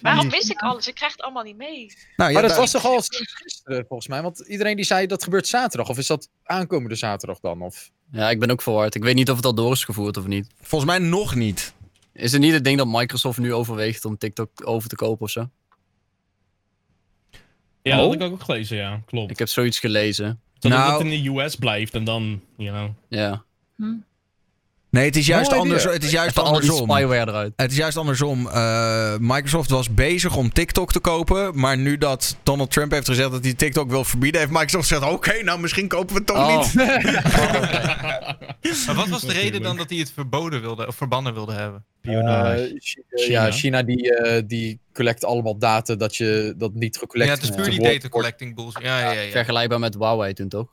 Waarom mis ik alles? Ik krijg het allemaal niet mee. nou, Maar ja, dat daar- was toch al sinds gisteren, volgens mij? Want iedereen die zei dat gebeurt zaterdag. Of is dat aankomende zaterdag dan? Of... ja, ik ben ook verward. Ik weet niet of het al door is gevoerd of niet. volgens mij nog niet. Is het niet het ding dat Microsoft nu overweegt om TikTok over te kopen of zo? Ja, dat Oh? heb ik ook gelezen, ja. Klopt. Ik heb zoiets gelezen. Zodat Nou- het in de US blijft en dan, you know. Ja. Nee, het is juist, anders, het is juist Even al die andersom. spyware eruit. Het is juist andersom. Eh, Microsoft was bezig om TikTok te kopen. Maar nu dat Donald Trump heeft gezegd dat hij TikTok wil verbieden, heeft Microsoft gezegd: Oké, nou misschien kopen we het toch Oh. niet. Maar wat was de reden dan dat hij het verboden wilde, of verbannen wilde hebben? Eh, Chi- Ja, China die, eh, die collect allemaal data dat je dat niet gecollect Ja, het is puur die data collecting bullshit. Ja, ja, ja. ja. Vergelijkbaar met Huawei toen toch?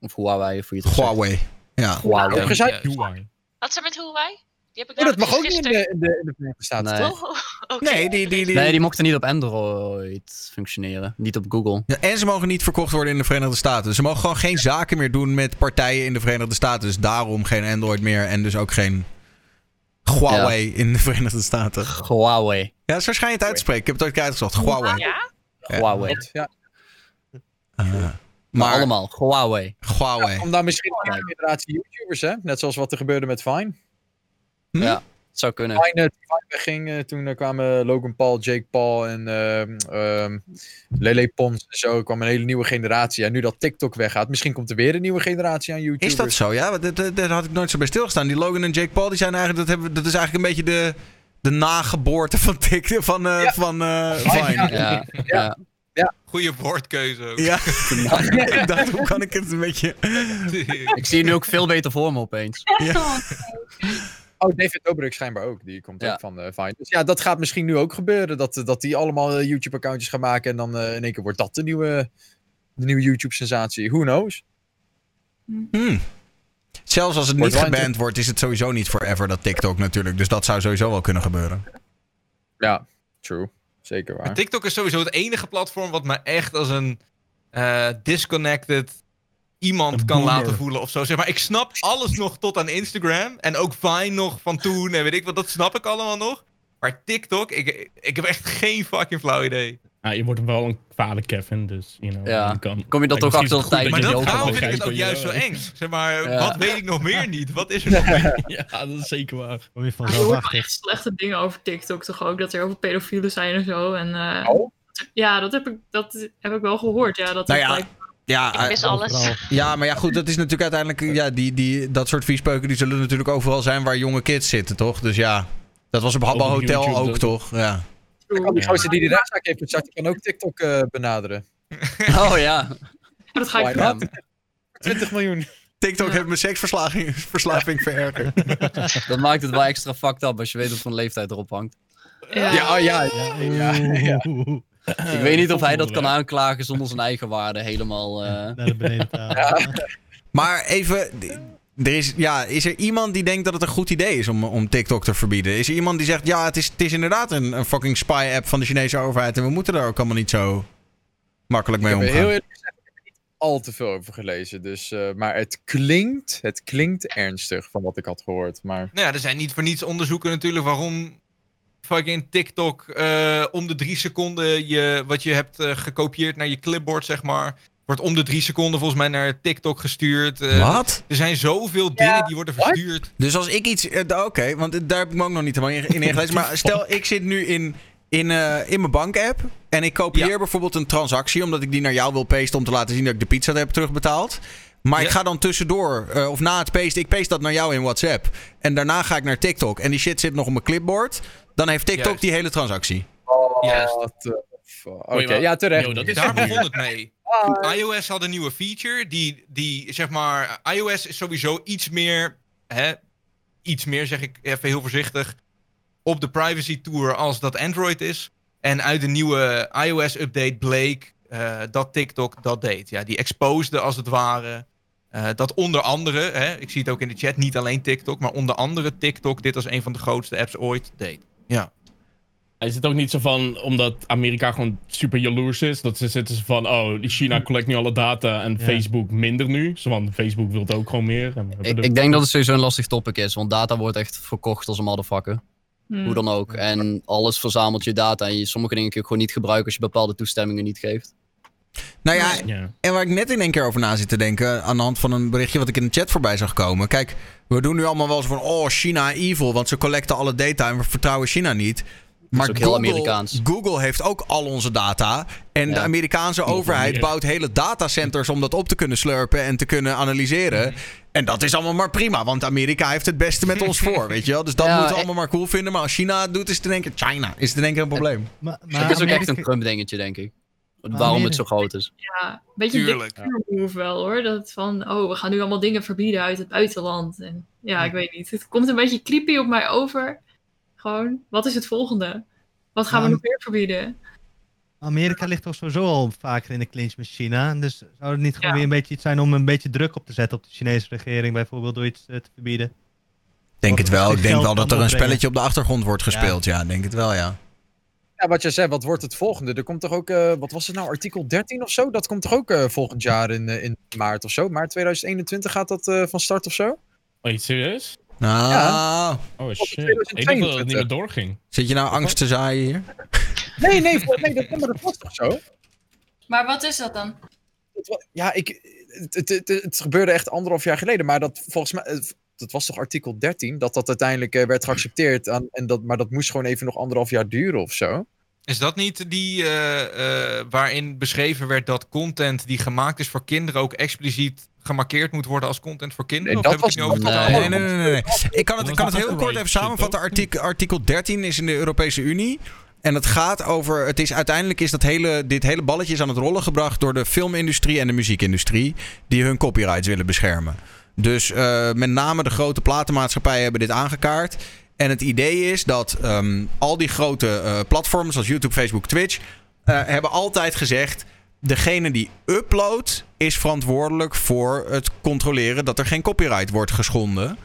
Of Huawei, of hoe je het. Huawei. Ja. Huawei. Heb je gezegd? Ja, Huawei. Wat is er met Huawei? Die heb ik Oh, dat mag ook niet in de, in de, in de Verenigde Staten, Nee. toch? Oh, oké. Nee, die, die, die, Nee, die mochten niet op Android functioneren. Niet op Google. Ja, en ze mogen niet verkocht worden in de Verenigde Staten. Ze mogen gewoon geen zaken meer doen met partijen in de Verenigde Staten. Dus daarom geen Android meer en dus ook geen Huawei in de Verenigde Staten. Huawei. Ja, zo schijn je het uit te spreken. Ik heb het ooit uitgezocht. Huawei. Ja? Huawei. Ja. Ah. Maar, maar allemaal, Huawei. Huawei. Om dan misschien een nieuwe generatie YouTubers, hè? Net zoals wat er gebeurde met Vine. Hm? Ja, het zou kunnen. Vine, eh, toen Vine wegging, eh, toen eh, kwamen Logan Paul, Jake Paul en ehm ehm, Lele Pons en zo. Er kwam een hele nieuwe generatie. En nu dat TikTok weggaat, misschien komt er weer een nieuwe generatie aan YouTubers. Is dat zo? Ja, want dat, dat, daar had ik nooit zo bij stilgestaan. Die Logan en Jake Paul, die zijn eigenlijk, dat, hebben, dat is eigenlijk een beetje de, de nageboorte van TikTok, van, eh Ja. van eh, Vine, Vine. ja. Ja, ja. Goede woordkeuze ook. Ja, ik dacht, hoe kan ik het een beetje... Ik zie je nu ook veel beter voor me opeens. Oh, David Dobrik schijnbaar ook. Die komt Ja. ook van eh Vine. Dus ja, dat gaat misschien nu ook gebeuren. Dat, eh, dat die allemaal eh, YouTube-accountjes gaan maken. En dan eh, in één keer wordt dat de nieuwe, de nieuwe YouTube-sensatie. Who knows? Hmm. Zelfs als het Wordt niet geband wordt, is het sowieso niet forever, dat TikTok natuurlijk. Dus dat zou sowieso wel kunnen gebeuren. Ja, true. Zeker waar. Maar TikTok is sowieso het enige platform wat me echt als een eh, disconnected iemand Een kan boomer. laten voelen of zo. Zeg maar, ik snap alles nog tot aan Instagram. En ook Vine nog van toen en weet ik wat. Dat snap ik allemaal nog. Maar TikTok, ik, ik heb echt geen fucking flauw idee. Ja, je wordt wel een vader Kevin, dus you know, Ja. je kan... Kom je dat ook achter de tijd Maar dat vind ik het ook juist zo eng. Zeg maar, Ja. wat weet ik nog meer niet? Wat is er nog meer? Ja, dat is zeker waar. Kom je van Je hoort echt slechte dingen over TikTok toch ook. Dat er over pedofielen zijn en zo. En, eh, Oh? Ja, dat heb, ik, dat heb ik wel gehoord. Ja, dat Nou ja, Ja, Ik mis eh, alles. ja, maar ja, goed, dat is natuurlijk uiteindelijk... Ja, die, die, dat soort viespeuken die zullen natuurlijk overal zijn waar jonge kids zitten, toch? Dus ja, dat was op op Hotel YouTube, ook, dat- toch? Ja. Kan die gozer die die rechtszaak heeft gestart, die kan ook TikTok eh, benaderen. Oh ja. dat ga ik doen. not? 20 miljoen. TikTok Ja. heeft mijn seksverslaving verslaving verergerd. Dat maakt het wel extra fucked up als je weet wat voor leeftijd erop hangt. Ja. Ja, oh, ja, ja, ja, ja. Oeh, Ik weet niet of hij dat kan aanklagen zonder zijn eigen waarde helemaal... eh, Naar de beneden tafel. Maar even, er is, ja, is er iemand die denkt dat het een goed idee is om, om TikTok te verbieden? Is er iemand die zegt, ja, het is, het is inderdaad een, een fucking spy-app van de Chinese overheid en we moeten daar ook allemaal niet zo makkelijk mee Ik heb omgaan? heel eerlijk gezegd ik heb er niet al te veel over gelezen. Dus, eh, maar het klinkt, het klinkt ernstig van wat ik had gehoord. Maar Nou ja, er zijn niet voor niets onderzoeken natuurlijk waarom fucking TikTok eh, om de drie seconden je, wat je hebt eh, gekopieerd naar je clipboard, zeg maar, wordt om de drie seconden volgens mij naar TikTok gestuurd. Eh, Wat? Er zijn zoveel dingen die worden What? verstuurd. Dus als ik iets. eh, Oké, want daar heb ik me ook nog niet helemaal in, in ingelezen. Maar stel, ik zit nu in, in, eh, in mijn bank-app. En ik kopieer Ja. bijvoorbeeld een transactie. Omdat ik die naar jou wil pasten. Om te laten zien dat ik de pizza heb terugbetaald. Maar ik ga dan tussendoor, eh, of na het pasten, ik paste dat naar jou in WhatsApp. En daarna ga ik naar TikTok. En die shit zit nog op mijn clipboard. Dan heeft TikTok Juist. die hele transactie. Juist. What the fuck. Oké, Wait, wat? ja, terecht. Yo, dat is Daar begon het mee. iOS had een nieuwe feature die, die zeg maar, iOS is sowieso iets meer, hè, iets meer zeg ik even heel voorzichtig, op de privacy tour als dat Android is. En uit de nieuwe iOS-update bleek eh, dat TikTok dat deed. Ja, die exposede als het ware. eh, dat onder andere, hè, ik zie het ook in de chat, niet alleen TikTok, maar onder andere TikTok dit als een van de grootste apps ooit deed. Ja. Is het ook niet zo van, omdat Amerika gewoon super jaloers is, dat ze zitten ze van, oh, China collect nu alle data en Ja. Facebook minder nu. Zo van, Facebook wil ook gewoon meer. Ik denk dat het sowieso een lastig topic is, want data wordt echt verkocht als een motherfucker. Hmm. Hoe dan ook. En alles verzamelt je data en je, sommige dingen kun je gewoon niet gebruiken als je bepaalde toestemmingen niet geeft. Nou ja, Ja. En waar ik net in één keer over na zit te denken, aan de hand van een berichtje wat ik in de chat voorbij zag komen. Kijk, we doen nu allemaal wel zo van, oh, China evil, want ze collecten alle data en we vertrouwen China niet. Maar ook heel Google, Amerikaans. Google heeft ook al onze data. En de. Amerikaanse overheid meer. bouwt hele datacenters om dat op te kunnen slurpen en te kunnen analyseren. En dat is allemaal maar prima, want Amerika heeft het beste met ons voor, weet je wel. Dus dat Ja, moeten we en- allemaal maar cool vinden. Maar als China het doet, is het in één keer China. Is het in één keer een probleem. Maar, Het is ook echt een Trump dingetje, denk ik. Waarom het zo groot is. Ja, een beetje Tuurlijk. een move wel hoor. Dat van, oh, we gaan nu allemaal dingen verbieden uit het buitenland. En ja, ik weet niet. Het komt een beetje creepy op mij over. Gewoon, wat is het volgende? Wat gaan we nog meer verbieden? Amerika ligt toch sowieso al vaker in de clinch met China. Dus zou het niet gewoon Ja. weer een beetje iets zijn om een beetje druk op te zetten op de Chinese regering, bijvoorbeeld door iets eh, te verbieden? Denk het wel. Ik denk wel dat er een spelletje op de achtergrond wordt gespeeld. Ja, denk het wel, ja. Ja, wat jij zei, wat wordt het volgende? Er komt toch ook, eh, wat was het nou, artikel 13 of zo? Dat komt toch ook eh, volgend jaar in, in maart of zo? Maart 2021 gaat dat eh, van start of zo? Wait, serieus? Nou, Oh shit. Ik dacht dat het 2022. niet meer doorging. zit je nou angst te zaaien hier? Nee, nee, nee dat, maar dat was toch zo? Maar wat is dat dan? Ja, ik, het, het, het, het gebeurde echt anderhalf jaar geleden, maar dat volgens mij, dat was toch artikel 13, dat dat uiteindelijk eh, werd geaccepteerd, aan, en dat, maar dat moest gewoon even nog anderhalf jaar duren of zo. Is dat niet die eh, eh, waarin beschreven werd dat content die gemaakt is voor kinderen ook expliciet gemarkeerd moet worden als content voor kinderen? Nee, of dat heb ik het niet over Nee, nee, nee, nee. Ik kan het, Dat ik kan het heel kort even samenvatten. Artikel, artikel 13 is in de Europese Unie. En het gaat over. Het is uiteindelijk is dat hele, dit hele balletje is aan het rollen gebracht door de filmindustrie en de muziekindustrie. Die hun copyrights willen beschermen. Dus eh, met name de grote platenmaatschappijen hebben dit aangekaart. En het idee is dat ehm, al die grote eh, platforms zoals YouTube, Facebook, Twitch. eh, hebben altijd gezegd. Degene die uploadt is verantwoordelijk voor het controleren dat er geen copyright wordt geschonden.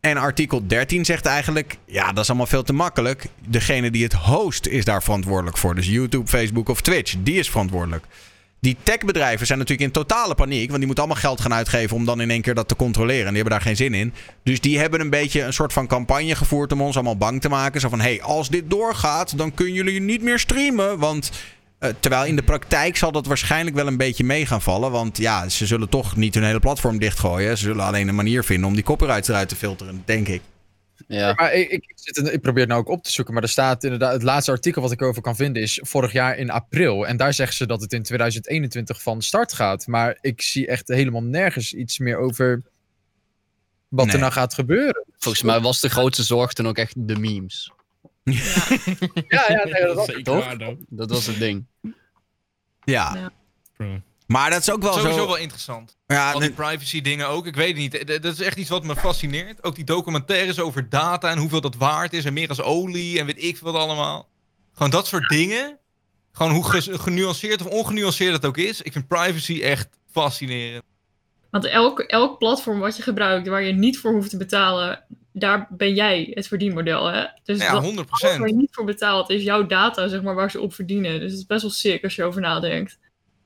En artikel 13 zegt eigenlijk, ja, dat is allemaal veel te makkelijk. Degene die het host is daar verantwoordelijk voor. Dus YouTube, Facebook of Twitch, die is verantwoordelijk. Die techbedrijven zijn natuurlijk in totale paniek, want die moeten allemaal geld gaan uitgeven om dan in één keer dat te controleren. En die hebben daar geen zin in. Dus die hebben een beetje een soort van campagne gevoerd om ons allemaal bang te maken. Zo van, hé, hey, als dit doorgaat, dan kunnen jullie niet meer streamen. Want eh, terwijl in de praktijk zal dat waarschijnlijk wel een beetje mee gaan vallen. Want ja, ze zullen toch niet hun hele platform dichtgooien. Ze zullen alleen een manier vinden om die copyrights eruit te filteren, denk ik. Ja. Maar ik, ik, zit, in- ik probeer het nou ook op te zoeken, maar er staat inderdaad, het laatste artikel wat ik erover kan vinden is vorig jaar in april. En daar zeggen ze dat het in 2021 van start gaat. Maar ik zie echt helemaal nergens iets meer over wat Nee. er nou gaat gebeuren. Volgens mij was de grootste zorg toen ook echt de memes. Ja, ja, nee, dat was Zeker toch? waar. Dat was het ding. Ja. Ja. Maar dat is ook wel Sowieso zo. wel interessant. Ja, Al die privacy dingen ook. Ik weet het niet. Dat is echt iets wat me fascineert. Ook die documentaires over data en hoeveel dat waard is. En meer als olie en weet ik wat allemaal. Gewoon dat soort dingen. Gewoon hoe genuanceerd of ongenuanceerd het ook is. Ik vind privacy echt fascinerend. Want elk, elk platform wat je gebruikt waar je niet voor hoeft te betalen, daar ben jij het verdienmodel. Hè? Dus Ja, dat, 100%. alles waar je niet voor betaalt is jouw data, zeg maar, waar ze op verdienen. Dus het is best wel sick als je over nadenkt.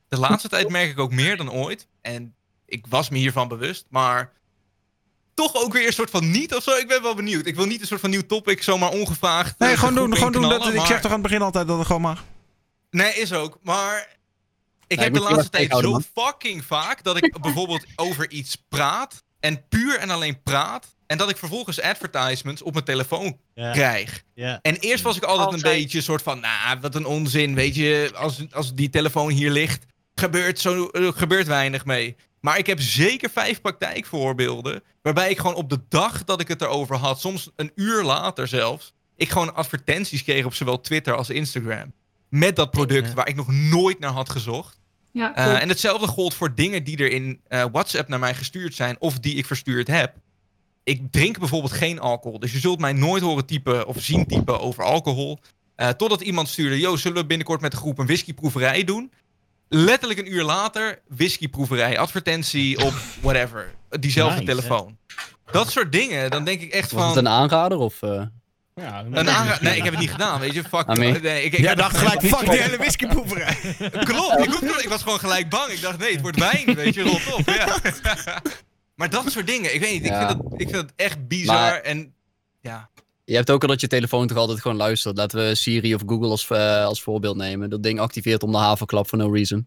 De laatste tijd merk ik ook meer dan ooit. En ik was me hiervan bewust. Maar toch ook weer een soort van niet of zo. Ik ben wel benieuwd. Ik wil niet een soort van nieuw topic zomaar ongevraagd. nee eh, gewoon doen. Gewoon doen dat, ik zeg toch aan het begin altijd dat het gewoon mag. Nee, is ook. Maar ik heb de laatste tijd zo fucking vaak dat ik bijvoorbeeld over iets praat. En puur en alleen praat. En dat ik vervolgens advertisements op mijn telefoon Ja, krijg. ja. En eerst was ik altijd, een beetje een soort van, nou, wat een onzin. Weet je, als, als die telefoon hier ligt, gebeurt, zo, gebeurt weinig mee. Maar ik heb zeker vijf praktijkvoorbeelden. Waarbij ik gewoon op de dag dat ik het erover had, soms een uur later zelfs, ik gewoon advertenties kreeg op zowel Twitter als Instagram. Met dat product Ja. waar ik nog nooit naar had gezocht. Ja, Eh, en hetzelfde gold voor dingen die er in eh, WhatsApp naar mij gestuurd zijn of die ik verstuurd heb. Ik drink bijvoorbeeld geen alcohol, dus je zult mij nooit horen typen of zien typen over alcohol. Eh, totdat iemand stuurde, yo, zullen we binnenkort met de groep een whiskyproeverij doen? Letterlijk een uur later, whiskyproeverij, advertentie op whatever, diezelfde Nice, hè? telefoon. Dat soort dingen, dan denk ik echt Was het van... een aanrader of... eh, Ja, Een aanra- nee, ik heb het niet gedaan, weet je. Fuck. Nee. nee, ik, ik Jij dacht gelijk, fuck die hele whiskyproeverij. Klopt, ik was gewoon gelijk bang. Ik dacht, nee, het wordt wijn, weet je, rot op. Ja. maar dat soort dingen, ik weet niet, ik, vind, het, ik vind het echt bizar. Maar- En ja, Je hebt ook al dat je telefoon toch altijd gewoon luistert. Laten we Siri of Google als, eh, als voorbeeld nemen. Dat ding activeert om de havenklap for no reason.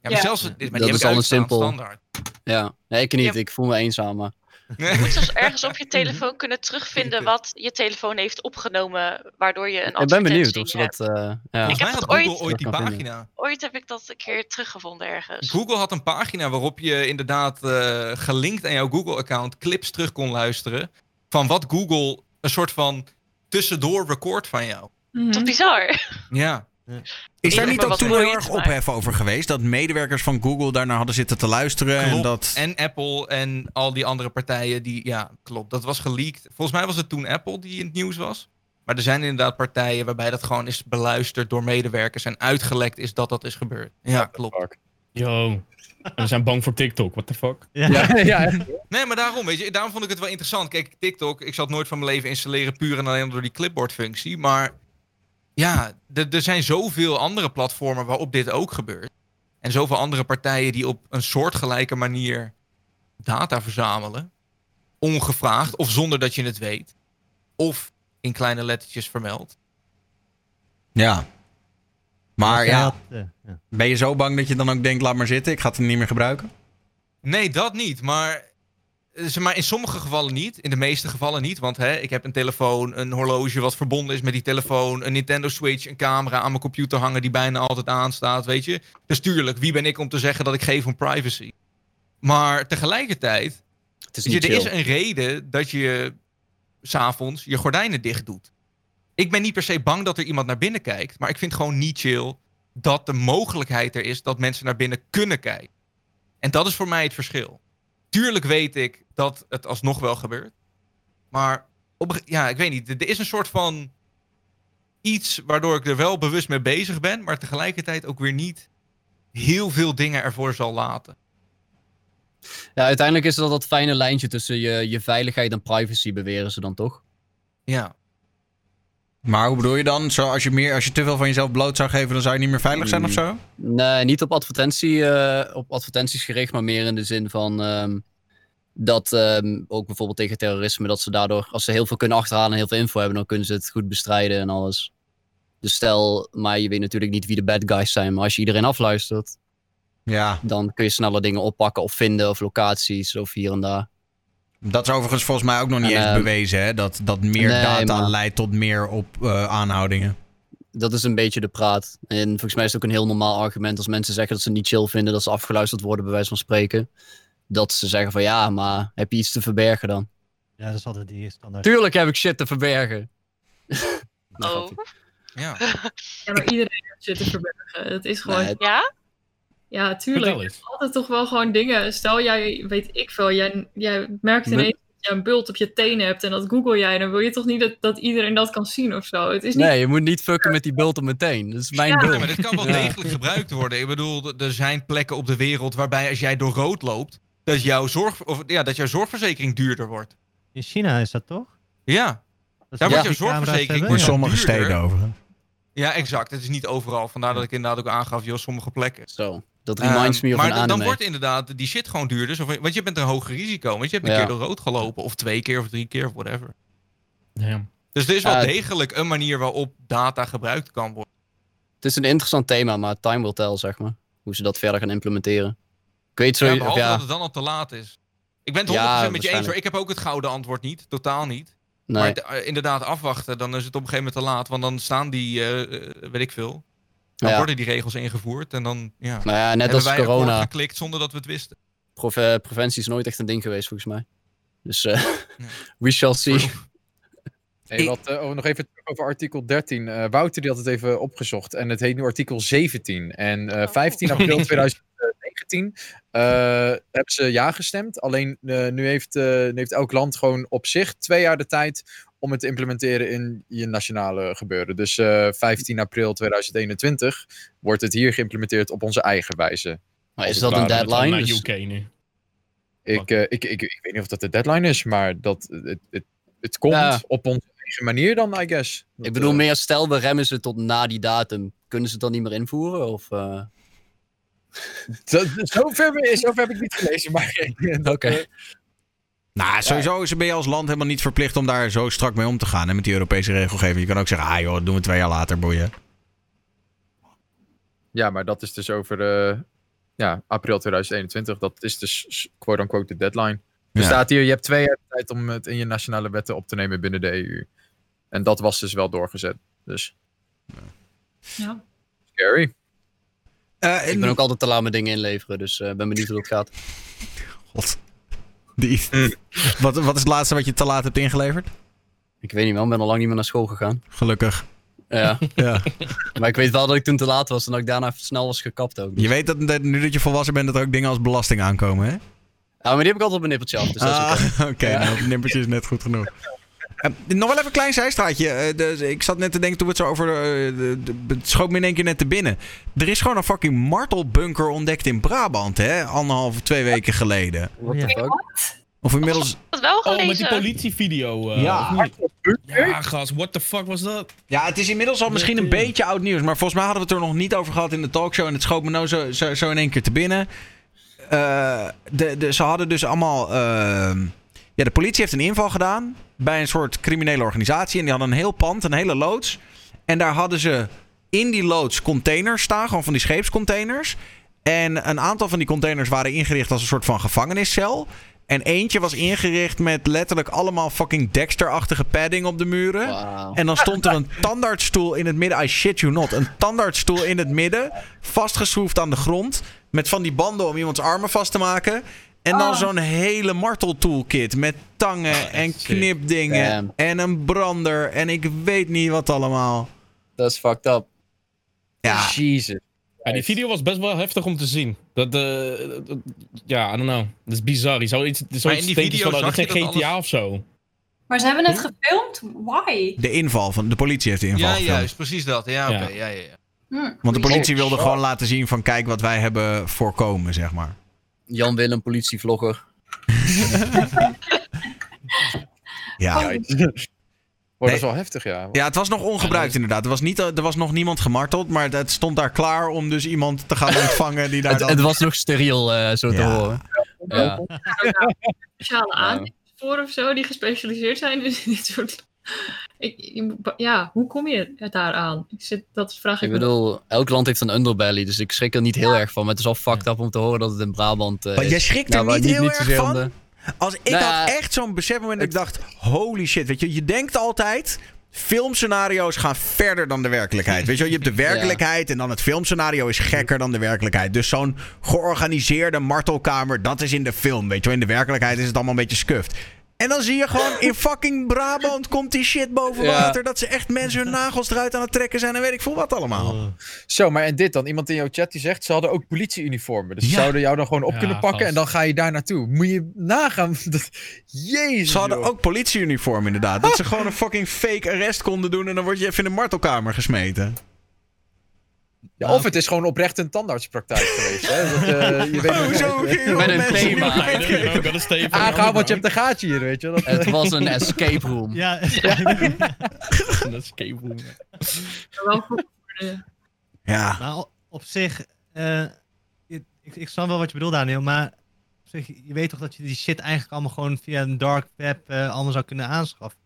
ja, maar Ja. zelfs, maar die Dat is al een simpel- standaard. Ja, nee, ik niet. Ja. Ik voel me eenzaam, maar... Je moet dus ergens op je telefoon kunnen terugvinden wat je telefoon heeft opgenomen, waardoor je een Ik ben benieuwd of ze dat... eh, ja. Volgens heb mij had dat Google ooit- ooit die vinden. pagina. Ooit heb ik dat een keer teruggevonden ergens. Google had een pagina waarop je inderdaad eh, gelinkt aan jouw Google-account clips terug kon luisteren. Van wat Google een soort van tussendoor record van jou. Wat bizar. Ja. Is daar niet ook toen heel erg ophef over geweest? Dat medewerkers van Google daarnaar hadden zitten te luisteren. En dat... En Apple en al die andere partijen die, ja, klopt. Dat was geleakt. Volgens mij was het toen Apple die in het nieuws was. Maar er zijn inderdaad partijen waarbij dat gewoon is beluisterd door medewerkers en uitgelekt is dat dat is gebeurd. Ja, klopt. Yo. En we zijn bang voor TikTok, what the fuck? Ja. Ja. Nee, maar daarom, weet je, daarom vond ik het wel interessant. Kijk, TikTok, ik zal het nooit van mijn leven installeren puur en alleen door die clipboard-functie. Maar ja, er er zijn zoveel andere platformen waarop dit ook gebeurt. En zoveel andere partijen die op een soortgelijke manier data verzamelen. Ongevraagd of zonder dat je het weet. Of in kleine lettertjes vermeld. Ja. Maar ja, eh, ja. ben je zo bang dat je dan ook denkt, laat maar zitten, ik ga het niet meer gebruiken? Nee, dat niet. Maar, zeg maar in sommige gevallen niet. In de meeste gevallen niet. Want hè, ik heb een telefoon, een horloge wat verbonden is met die telefoon. Een Nintendo Switch, een camera aan mijn computer hangen die bijna altijd aanstaat. Weet je? Dus tuurlijk, wie ben ik om te zeggen dat ik geef om privacy? Maar tegelijkertijd, Het is je, er is een reden dat je s'avonds je gordijnen dicht doet. Ik ben niet per se bang dat er iemand naar binnen kijkt. Maar ik vind gewoon niet chill dat de mogelijkheid er is dat mensen naar binnen kunnen kijken. En dat is voor mij het verschil. Tuurlijk weet ik dat het alsnog wel gebeurt. Maar op, ja, ik weet niet. Er is een soort van iets waardoor ik er wel bewust mee bezig ben, maar tegelijkertijd ook weer niet heel veel dingen ervoor zal laten. Ja, uiteindelijk is dat dat fijne lijntje tussen je, je veiligheid en privacy, beweren ze dan toch? Ja. Maar hoe bedoel je dan? Zo, als, je meer, als je te veel van jezelf bloot zou geven, dan zou je niet meer veilig zijn of zo? Nee, niet op, advertentie, eh, op advertenties gericht, maar meer in de zin van ehm, dat ehm, ook bijvoorbeeld tegen terrorisme, dat ze daardoor, als ze heel veel kunnen achterhalen en heel veel info hebben, dan kunnen ze het goed bestrijden en alles. Dus stel, maar je weet natuurlijk niet wie de bad guys zijn, maar als je iedereen afluistert, Ja, dan kun je sneller dingen oppakken of vinden of locaties of hier en daar. dat is overigens volgens mij ook nog niet En, eens ehm, bewezen, hè? Dat, dat meer nee, data maar- leidt tot meer op eh, aanhoudingen. Dat is een beetje de praat. En volgens mij is het ook een heel normaal argument als mensen zeggen dat ze niet chill vinden dat ze afgeluisterd worden, bij wijze van spreken. Dat ze zeggen van ja, maar heb je iets te verbergen dan? ja, dat is altijd die standaard. Tuurlijk heb ik shit te verbergen. Nou, Oh. Ja. Ja, maar iedereen heeft shit te verbergen. Het is gewoon... Nee, Ja? Ja, tuurlijk. eens. Altijd toch wel gewoon dingen. Stel, jij weet ik veel. Jij, jij merkt Me- ineens dat je een bult op je tenen hebt. En dat google jij. Dan wil je toch niet dat, dat iedereen dat kan zien of zo. Het is niet... Nee, je moet niet fucken met die bult op meteen. Dat is mijn Ja. Nee, bult. maar dit kan wel Ja. degelijk gebruikt worden. Ik bedoel, er zijn plekken op de wereld waarbij als jij door rood loopt, dat jouw, zorg, of, ja, dat jouw zorgverzekering duurder wordt. In China is dat toch? Ja, Dat daar wordt jouw zorgverzekering wordt Ja. sommige duurder. steden overigens. Ja, exact. Het is niet overal. Vandaar dat ik inderdaad ook aangaf, joh, sommige plekken. Zo, dat reminds Ehm, me of maar dan- wordt inderdaad die shit gewoon duurder. Zo want je bent een hoger risico. Want je hebt een Ja. keer door rood gelopen. Of twee keer of drie keer of whatever. Ja. Dus er is wel degelijk een manier waarop data gebruikt kan worden. Het is een interessant thema, maar time will tell, zeg maar. Hoe ze dat verder gaan implementeren. Ik weet zo... Ja, of behalve ja, dat het dan al te laat is. Ik ben het 100% Ja, met je eens hoor. Ik heb ook het gouden antwoord niet. Totaal niet. nee. Maar eh, inderdaad afwachten, dan is het op een gegeven moment te laat. Want dan staan die, eh, eh, weet ik veel. Dan Ja. worden die regels ingevoerd. En dan ja, Maar ja, net hebben als wij corona. geklikt zonder dat we het wisten. Prove- preventie is nooit echt een ding geweest, volgens mij. Dus eh, we shall see. Hey, wat, eh, oh, nog even terug over artikel 13. Eh, Wouter die had het even opgezocht en het heet nu artikel 17. En eh, 15 april 2019 eh, hebben ze ja gestemd. Alleen eh, nu, heeft, eh, nu heeft elk land gewoon op zich twee jaar de tijd om het te implementeren in je nationale gebeuren. Dus eh, 15 april 2021 wordt het hier geïmplementeerd op onze eigen wijze. Maar is dat een deadline? Naar Dus- UK nu. Ik, eh, ik, ik, ik weet niet of dat de deadline is, maar dat, het, het, het komt Ja. op onze eigen manier dan, I guess. Dat, Ik bedoel meer, stel we remmen ze tot na die datum. Kunnen ze het dan niet meer invoeren? Of, eh, Zo, zover, heb ik niet gelezen, maar... Oké. eh, Nou, sowieso is- ben je als land helemaal niet verplicht om daar zo strak mee om te gaan. Hè, met die Europese regelgeving. Je kan ook zeggen, ah joh, dat doen we twee jaar later, boeien. Ja, maar dat is dus over eh, ja, april 2021. Dat is dus quote-unquote de deadline. Er Ja. staat hier, je hebt twee jaar tijd om het in je nationale wetten op te nemen binnen de EU. En dat was dus wel doorgezet. Dus, Ja. scary. Eh, ik ben ook altijd te laat met dingen inleveren, dus ik ben benieuwd hoe dat gaat. God. Die... wat, wat is het laatste wat je te laat hebt ingeleverd? Ik weet niet ik ben al lang niet meer naar school gegaan. Gelukkig. Ja, Ja. maar ik weet wel dat ik toen te laat was en dat ik daarna snel was gekapt ook. dus- Je weet dat, nu dat je volwassen bent, dat er ook dingen als belasting aankomen, hè? Ja, maar die heb ik altijd op mijn nippertje af, dus dat is oké. Ah, oké. Ja. nou, het nippertje is net goed genoeg. Eh, nog wel even een klein zijstraatje. Eh, de- ik zat net te denken toen we het zo over... eh, de, de- het schoot me in één keer net te binnen. Er is gewoon een fucking martelbunker ontdekt in Brabant, hè? Anderhalve, twee weken geleden. What Ja. the fuck? Of inmiddels... dat wel Oh, met die gelezen. politievideo. eh, Ja. Ja, gast, what the fuck was dat? Ja, het is inmiddels al misschien een beetje oud nieuws. Maar volgens mij hadden we het er nog niet over gehad in de talkshow. En het schoot me nou zo, zo, zo in één keer te binnen. Eh, de, de, ze hadden dus allemaal... ehm, ja, de politie heeft een inval gedaan bij een soort criminele organisatie. En die hadden een heel pand, een hele loods. En daar hadden ze in die loods containers staan. Gewoon van die scheepscontainers. En een aantal van die containers waren ingericht als een soort van gevangeniscel. En eentje was ingericht met letterlijk allemaal fucking Dexter-achtige padding op de muren. En dan stond er een tandartsstoel in het midden. I shit you not. Een tandartsstoel in het midden. Vastgeschroefd aan de grond. Met van die banden om iemands armen vast te maken. En dan Oh. zo'n hele marteltoolkit. Met tangen en sick. knipdingen. Damn. En een brander. En ik weet niet wat allemaal. Dat is fucked up. Ja, Jezus. Ja, die video was best wel heftig om te zien. Dat, eh, dat- ja, I don't know. Dat is bizar. Je zou iets, zoiets Maar in die denken video van, oh, zag dit is je geen dat GTA alles- of zo. Maar ze hebben het gefilmd? Why? de inval van de politie heeft de inval Ja, gefilmd. juist, precies dat. Ja, oké. Ja. Ja, ja, ja. Hm, Want de politie wilde gewoon laten zien van kijk wat wij hebben voorkomen, zeg maar. Jan Willem, politievlogger. Ja. Oh, dat is wel heftig, ja. Ja, het was nog ongebruikt inderdaad. Er was, niet, er was nog niemand gemarteld, maar het stond daar klaar om dus iemand te gaan ontvangen die daar Het, dan... het was nog steriel, eh, zo te Ja. horen. Ja. speciale aan voor of zo die gespecialiseerd zijn in dit soort. Ik, ja, hoe kom je het daaraan? Ik zit, dat vraag ik, Ik me. bedoel, elk land heeft een underbelly, dus ik schrik er niet heel erg van. Maar het is wel fucked up om te horen dat het in Brabant eh, Maar is. jij schrikt er Nou, waar niet heel erg van? de- Als, ik Nou had echt zo'n besefmoment dat ik dacht, holy shit. Weet je, je denkt altijd, filmscenario's gaan verder dan de werkelijkheid. Weet je wel, je hebt de werkelijkheid en dan het filmscenario is gekker dan de werkelijkheid. Dus zo'n georganiseerde martelkamer, dat is in de film. Weet je wel, in de werkelijkheid is het allemaal een beetje scuffed. En dan zie je gewoon in fucking Brabant komt die shit boven Ja. water. Dat ze echt mensen hun nagels eruit aan het trekken zijn en weet ik veel wat allemaal. Zo, maar en dit dan? Iemand in jouw chat die zegt, ze hadden ook politieuniformen. Dus ze Ja. zouden jou dan gewoon op Ja, kunnen pakken gast. en dan ga je daar naartoe. Moet je nagaan. Dat... Jezus, Ze hadden joh. ook politieuniform inderdaad. Dat ze gewoon een fucking fake arrest konden doen en dan word je even in de martelkamer gesmeten. Ja, of het is gewoon oprecht een tandartspraktijk geweest. Hè? Dat, eh, je weet Hoezo Met een thema. van Aangaan, want je hebt een gaatje hier, weet je. Dat, Het was een escape room. Ja, Een escape room. Ja. maar op zich, eh, ik, ik, ik snap wel wat je bedoelt, Daniel, maar op zich, je weet toch dat je die shit eigenlijk allemaal gewoon via een dark web eh, allemaal zou kunnen aanschaffen.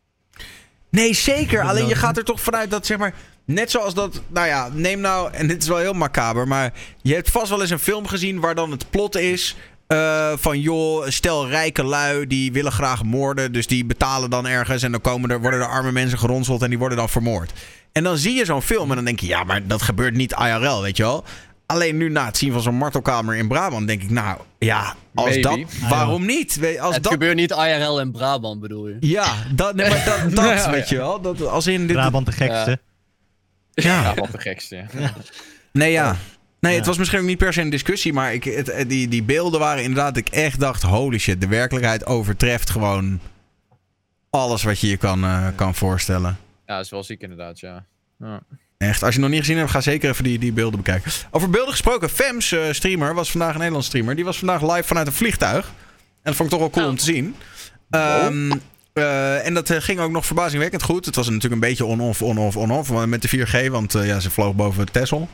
Nee, zeker. Alleen je gaat er toch vanuit dat, zeg maar... Net zoals dat, nou ja, neem nou... En dit is wel heel macaber, maar... Je hebt vast wel eens een film gezien waar dan het plot is... eh, van joh, stel rijke lui die willen graag moorden. Dus die betalen dan ergens en dan komen er, worden er arme mensen geronseld en die worden dan vermoord. En dan zie je zo'n film en dan denk je, ja, maar dat gebeurt niet IRL, weet je wel. Alleen nu na het zien van zo'n martelkamer in Brabant denk ik, nou ja, als Maybe. dat, waarom niet? Als Het dat, gebeurt niet IRL in Brabant, bedoel je? ja, dat, nee, maar dat, dat Ja, weet ja. je wel. Dat, als in dit, Brabant de gekste. ja. Ja, wat de gekste. Ja. Nee, ja. Nee, Ja. het was misschien ook niet per se een discussie, maar ik, het, eh, die, die beelden waren inderdaad, dat ik echt dacht, holy shit, de werkelijkheid overtreft gewoon alles wat je je kan, eh, kan voorstellen. ja, dat is wel ziek inderdaad, ja. ja. Echt, als je nog niet gezien hebt, ga zeker even die, die beelden bekijken. Over beelden gesproken, Fems, eh, streamer, was vandaag een Nederlands streamer. Die was vandaag live vanuit een vliegtuig. En dat vond ik toch wel cool Oh. om te zien. Ehm, eh, en dat eh, ging ook nog verbazingwekkend goed. Het was natuurlijk een beetje on-off, on-off, on-off want met de 4G, want eh, ja, ze vloog boven Texel.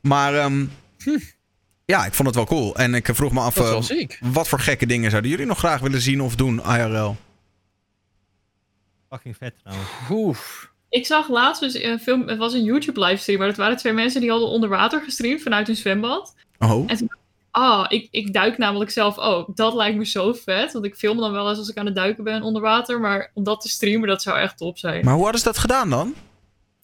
Maar ehm, ja, ik vond het wel cool. En ik vroeg me af, wat voor gekke dingen zouden jullie nog graag willen zien of doen, IRL? Fucking vet trouwens. Oef. Ik zag laatst dus een film, het was een YouTube livestream, maar dat waren twee mensen die hadden onder water gestreamd vanuit een zwembad. Oh, Ah, ik, ik duik namelijk zelf ook. Dat lijkt me zo vet, want ik film dan wel eens als ik aan het duiken ben onder water, maar om dat te streamen, dat zou echt top zijn. maar hoe hadden ze dat gedaan dan?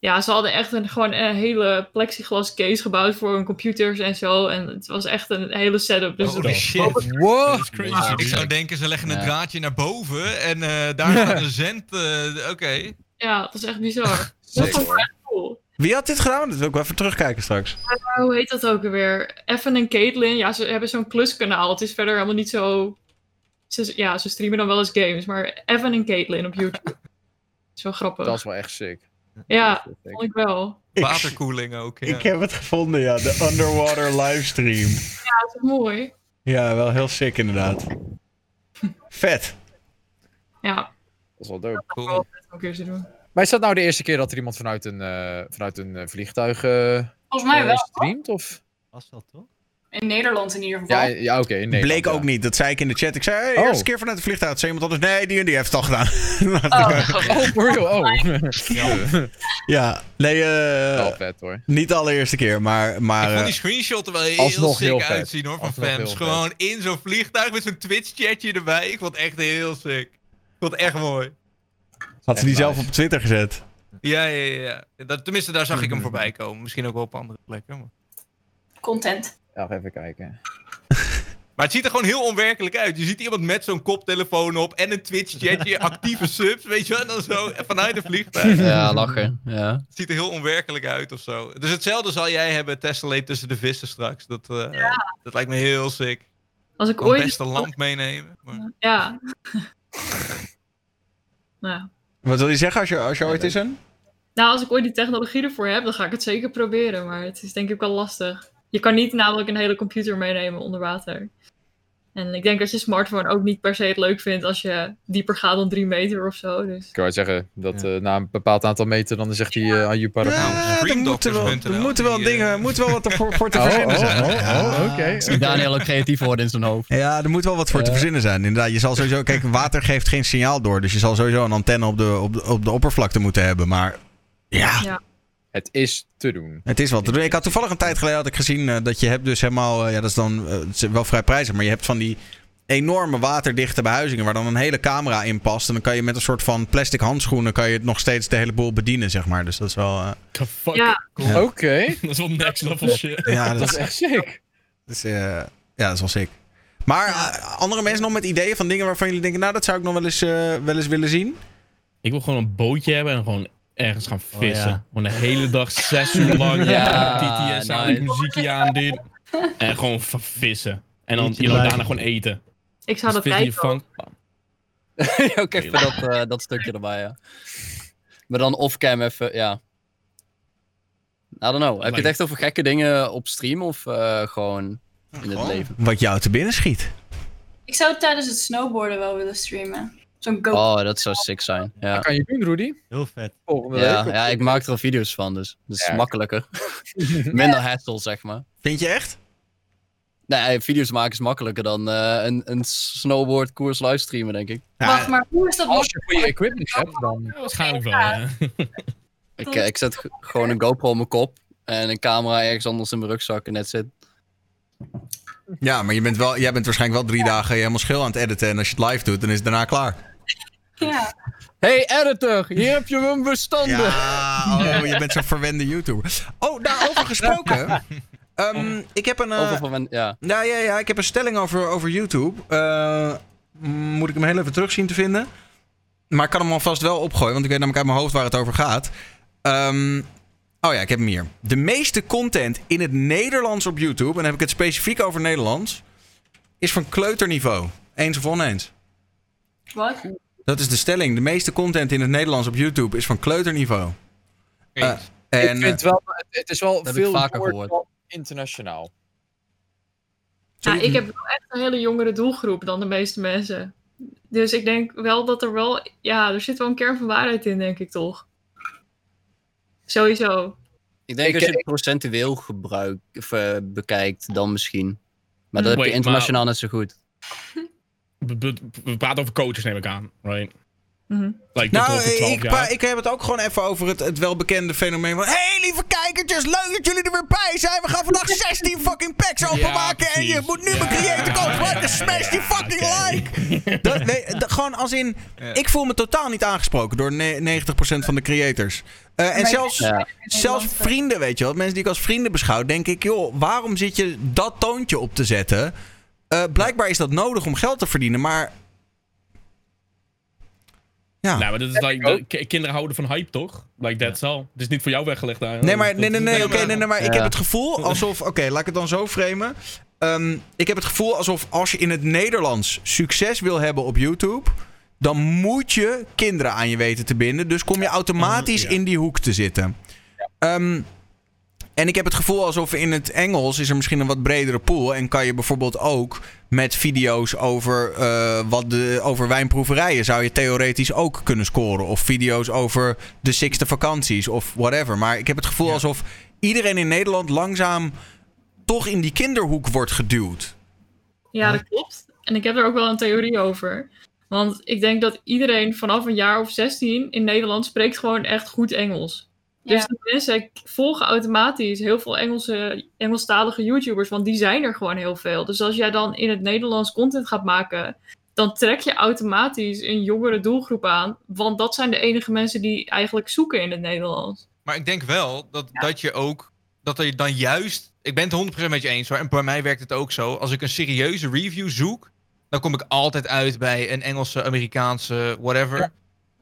Ja, ze hadden echt een, gewoon een hele plexiglas case gebouwd voor hun computers en zo. En het was echt een hele setup. Dus Holy shit. Wow. Is crazy. Ik zou denken, ze leggen een Ja. draadje naar boven en eh, daar gaat een zend. eh, Oké. ja, het was echt bizar. dat Sick, vond ik hoor. echt cool. Wie had dit gedaan? Dat wil ik wel even terugkijken straks. Maar hoe heet dat ook alweer? Evan en Caitlin, ja, ze hebben zo'n kluskanaal. Het is verder helemaal niet zo... Ze, ja, ze streamen dan wel eens games, maar Evan en Caitlin op YouTube. is wel grappig. Dat is wel echt sick. Ja, Dat vond ik wel. Waterkoeling ook. Ja. Ik heb het gevonden, ja. De underwater livestream. Ja, dat is mooi. Ja, wel heel sick inderdaad. Vet. Ja, Dat is wel dope. Cool. om een keer te doen. Maar is dat nou de eerste keer dat er iemand vanuit een, eh, vanuit een eh, vliegtuig eh, Volgens mij wel. streamt? Of? Was wel toch? In Nederland in ieder geval. Ja, ja oké. in Nederland, Bleek ja. ook niet. Dat zei ik in de chat. Ik zei, hey, Oh. eerste keer vanuit de vliegtuig. Zei iemand anders, nee, die en die heeft het al gedaan. Oh, Oh, for real? Oh. ja, nee, eh, Wel vet hoor. niet de allereerste keer, maar... maar ik vond die screenshot er wel heel Alsnog sick heel uitzien hoor, van fans. vet. Gewoon in zo'n vliegtuig met zo'n Twitch-chatje erbij. Ik vond het echt heel sick. Ik vond het echt mooi. Had ze die zelf op Twitter gezet. Ja, ja, ja. ja. Dat, tenminste, daar zag ik hem voorbij komen. Misschien ook wel op andere plekken. Maar... Content. Ja, even kijken. maar het ziet er gewoon heel onwerkelijk uit. Je ziet iemand met zo'n koptelefoon op en een Twitch-chatje, actieve subs, weet je wel. En dan zo vanuit een vliegtuig. Ja, lachen. Ja. Het ziet er heel onwerkelijk uit of zo. Dus hetzelfde zal jij hebben, Tessellate tussen de vissen straks. Dat, eh, dat lijkt me heel sick. Als ik Kan ooit... best een lamp meenemen. Maar... Ja. nou, Wat wil je zeggen als je, als je ooit is een? Nou, als ik ooit die technologie ervoor heb, dan ga ik het zeker proberen. Maar het is denk ik wel lastig. Je kan niet namelijk een hele computer meenemen onder water. En ik denk dat je smartphone ook niet per se het leuk vindt als je dieper gaat dan drie meter of zo. Dus Ik wou zeggen, dat eh, na een bepaald aantal meter, dan zegt hij uh, aan je Nou, Ja, er moeten wel, er moeten dingen, eh, moeten wel wat voor, voor te Oh, verzinnen oh, zijn. oh, Ja. oh, oké. Zie Daniel ook creatief worden in zijn hoofd. Ja, er moet wel wat voor te verzinnen zijn. Inderdaad, je zal sowieso... Kijk, water geeft geen signaal door. Dus je zal sowieso een antenne op de, op de, op de oppervlakte moeten hebben. Maar ja, Ja. Het is te doen. het is wat te doen. Ik had toevallig een tijd geleden had ik gezien eh, dat je hebt dus helemaal... eh, ja, dat is dan eh, is wel vrij prijzig. Maar je hebt van die enorme waterdichte behuizingen... waar dan een hele camera in past. En dan kan je met een soort van plastic handschoenen... kan je het nog steeds de hele boel bedienen, zeg maar. Dus dat is wel... eh, fuck? ja. Oké, Dat is wel next level shit. ja, dat dat is echt sick. eh, ja, dat is wel sick. Maar andere mensen nog met ideeën van dingen waarvan jullie denken... nou, dat zou ik nog wel eens, eh, wel eens willen zien? Ik wil gewoon een bootje hebben en gewoon ergens gaan vissen. Oh, ja. Gewoon de hele dag, zes uur lang. Ja, TTS aan, nice. muziekje aan, dit. En gewoon vissen. En dan, je daarna gewoon eten. ik zou Dus dat kijken. vangt. ook even dat, eh, dat stukje erbij, ja. Maar dan off-cam even, ja. I don't know. Heb je het echt over gekke dingen op stream of eh, gewoon in het leven? Wat jou te binnen schiet. Ik zou het tijdens het snowboarden wel willen streamen. Zo'n go Oh, dat zou sick zijn. Ja, Wat kan je doen, Rudy? Heel vet. Volgende ja, week? ja ik maak er al video's van, dus dat is Ja. makkelijker. Minder hassle, zeg maar. Vind je echt? Nee, video's maken is makkelijker dan eh, een, een snowboardkoers livestreamen, denk ik. Wacht, maar hoe is dat Als je goede equipment hebt, dan... Ja, waarschijnlijk wel, ja. Ik, eh, ik zet gewoon een GoPro op mijn kop en een camera ergens anders in mijn rugzak en that's it. Ja, maar je bent wel, jij bent waarschijnlijk wel drie dagen helemaal schil aan het editen. En als je het live doet, dan is het daarna klaar. Ja. Hey editor, hier heb je mijn bestanden. Ja, oh, je bent zo'n verwende YouTuber. Oh, daarover gesproken. Ehm, ik heb een. eh, Over ja. nou ja, ja, ik heb een stelling over, over YouTube. Eh, moet ik hem heel even terug zien te vinden? Maar ik kan hem alvast wel opgooien, want ik weet namelijk uit mijn hoofd waar het over gaat. Ehm, oh ja, ik heb hem hier. De meeste content in het Nederlands op YouTube, en dan heb ik het specifiek over Nederlands, is van kleuterniveau. Eens of oneens? Wat? Dat is de stelling. De meeste content in het Nederlands op YouTube is van kleuterniveau. Eh, Eens. en, ik vind wel, het- is wel veel vaker gehoord. internationaal. Nou, ik heb wel echt een hele jongere doelgroep dan de meeste mensen. Dus ik denk wel dat er wel... Ja, er zit wel een kern van waarheid in, denk ik toch. Sowieso. Ik denk Ik- als je ik- het procentueel of, eh, bekijkt, dan misschien. Maar dat heb je internationaal net zo goed. We, praten over coaches, neem ik aan. Right? Mhm. Like, Nou, tot, tot 12 ik, ik heb het ook gewoon even over het, het welbekende fenomeen van... Hey, lieve kijkertjes, leuk dat jullie er weer bij zijn. We gaan vandaag 16 fucking packs openmaken. en je moet nu mijn creator code gebruiken. Smash die fucking like. Dat, nee, dat- gewoon als in... Ja. Ik voel me totaal niet aangesproken door ne- 90% van de creators. Eh, en zelfs, Ja. zelfs vrienden, weet je wel. Mensen die ik als vrienden beschouw. Denk ik, joh, waarom zit je dat toontje op te zetten? Eh, blijkbaar is dat nodig om geld te verdienen, maar... Ja. Nou, maar dat is like, de, ki- kinderen houden van hype, toch? Like, that's all. Het is niet voor jou weggelegd daar. Nee, maar, nee, nee, nee, oké, nee, nee, maar ik heb het gevoel alsof... Oké, laat ik het dan zo framen. Ehm, ik heb het gevoel alsof als je in het Nederlands succes wil hebben op YouTube... dan moet je kinderen aan je weten te binden. Dus kom je automatisch ja. in die hoek te zitten. Ehm, en ik heb het gevoel alsof in het Engels is er misschien een wat bredere pool. En kan je bijvoorbeeld ook met video's over, eh, wat de, over wijnproeverijen... zou je theoretisch ook kunnen scoren. Of video's over de sixte vakanties of whatever. Maar ik heb het gevoel Ja. alsof iedereen in Nederland langzaam... toch in die kinderhoek wordt geduwd. Ja, dat klopt. En ik heb er ook wel een theorie over. Want ik denk dat iedereen vanaf een jaar of 16 in Nederland spreekt gewoon echt goed Engels. Dus Ja. die mensen volgen automatisch heel veel Engelse, Engelstalige YouTubers, want die zijn er gewoon heel veel. Dus als jij dan in het Nederlands content gaat maken, dan trek je automatisch een jongere doelgroep aan. Want dat zijn de enige mensen die eigenlijk zoeken in het Nederlands. Maar ik denk wel dat, dat je ook. Dat er dan juist. Ik ben het 100% met je eens hoor. En bij mij werkt het ook zo. Als ik een serieuze review zoek. Dan kom ik altijd uit bij een Engelse, Amerikaanse, whatever. Ja.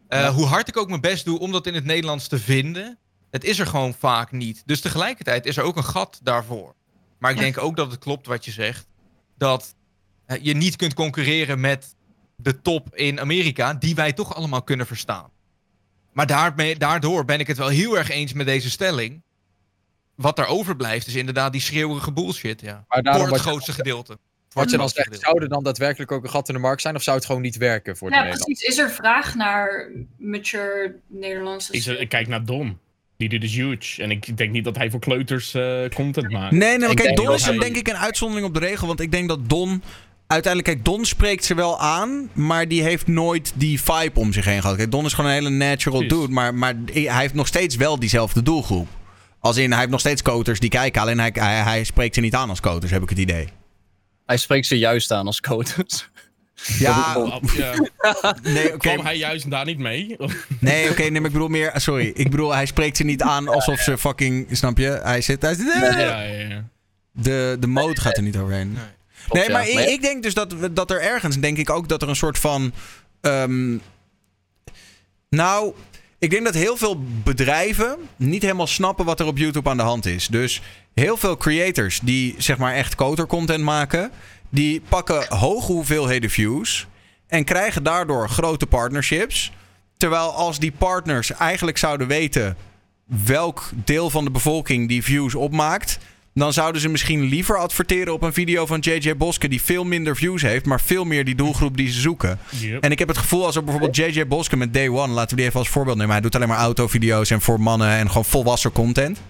Eh, Ja. Hoe hard ik ook mijn best doe om dat in het Nederlands te vinden. Het is er gewoon vaak niet. Dus tegelijkertijd is er ook een gat daarvoor. Maar ik Ja. denk ook dat het klopt wat je zegt. Dat je niet kunt concurreren met de top in Amerika. Die wij toch allemaal kunnen verstaan. Maar daarmee, daardoor ben ik het wel heel erg eens met deze stelling. Wat er overblijft is inderdaad die schreeuwerige bullshit, ja. Maar daarom het je- grootste gedeelte. Wat je dan zegt, zou er dan daadwerkelijk ook een gat in de markt zijn? Of zou het gewoon niet werken voor de Ja, precies. Is er vraag naar mature Nederlandse Ik, zeg- ik kijk naar Don. Die doet is huge. En ik denk niet dat hij voor kleuters eh, content maakt. Nee, nee, maar Ik kijk, denk Don is een, hij- denk ik een uitzondering op de regel. Want ik denk dat Don. Uiteindelijk, kijk, Don spreekt ze wel aan. Maar die heeft nooit die vibe om zich heen gehad. Kijk, Don is gewoon een hele natural Precies. dude. Maar, maar hij heeft nog steeds wel diezelfde doelgroep. Als in, hij heeft nog steeds koters die kijken. Alleen hij, hij, hij spreekt ze niet aan als koters, heb ik het idee. Hij spreekt ze juist aan als coaches. Ja, ja. nee, oké. Kwam hij juist daar niet mee? Nee, oké, nee, maar ik bedoel meer. Sorry. Ik bedoel, hij spreekt ze niet aan alsof ze fucking. Snap je? Hij zit. Hij zit ja, ja, ja. de, de mode gaat er niet overheen. Nee. Nee, maar ik, denk dus dat, dat er ergens, denk ik ook, dat er een soort van. ehm, nou, ik denk dat heel veel bedrijven niet helemaal snappen wat er op YouTube aan de hand is. Dus heel veel creators die zeg maar echt coder content maken, die pakken hoge hoeveelheden views en krijgen daardoor grote partnerships. Terwijl als die partners eigenlijk zouden weten welk deel van de bevolking die views opmaakt, dan zouden ze misschien liever adverteren op een video van JJ Boske die veel minder views heeft, maar veel meer die doelgroep die ze zoeken. Yep. En ik heb het gevoel als er bijvoorbeeld JJ Boske met Day One, laten we die even als voorbeeld nemen. Hij doet alleen maar autovideo's en voor mannen en gewoon volwassen content.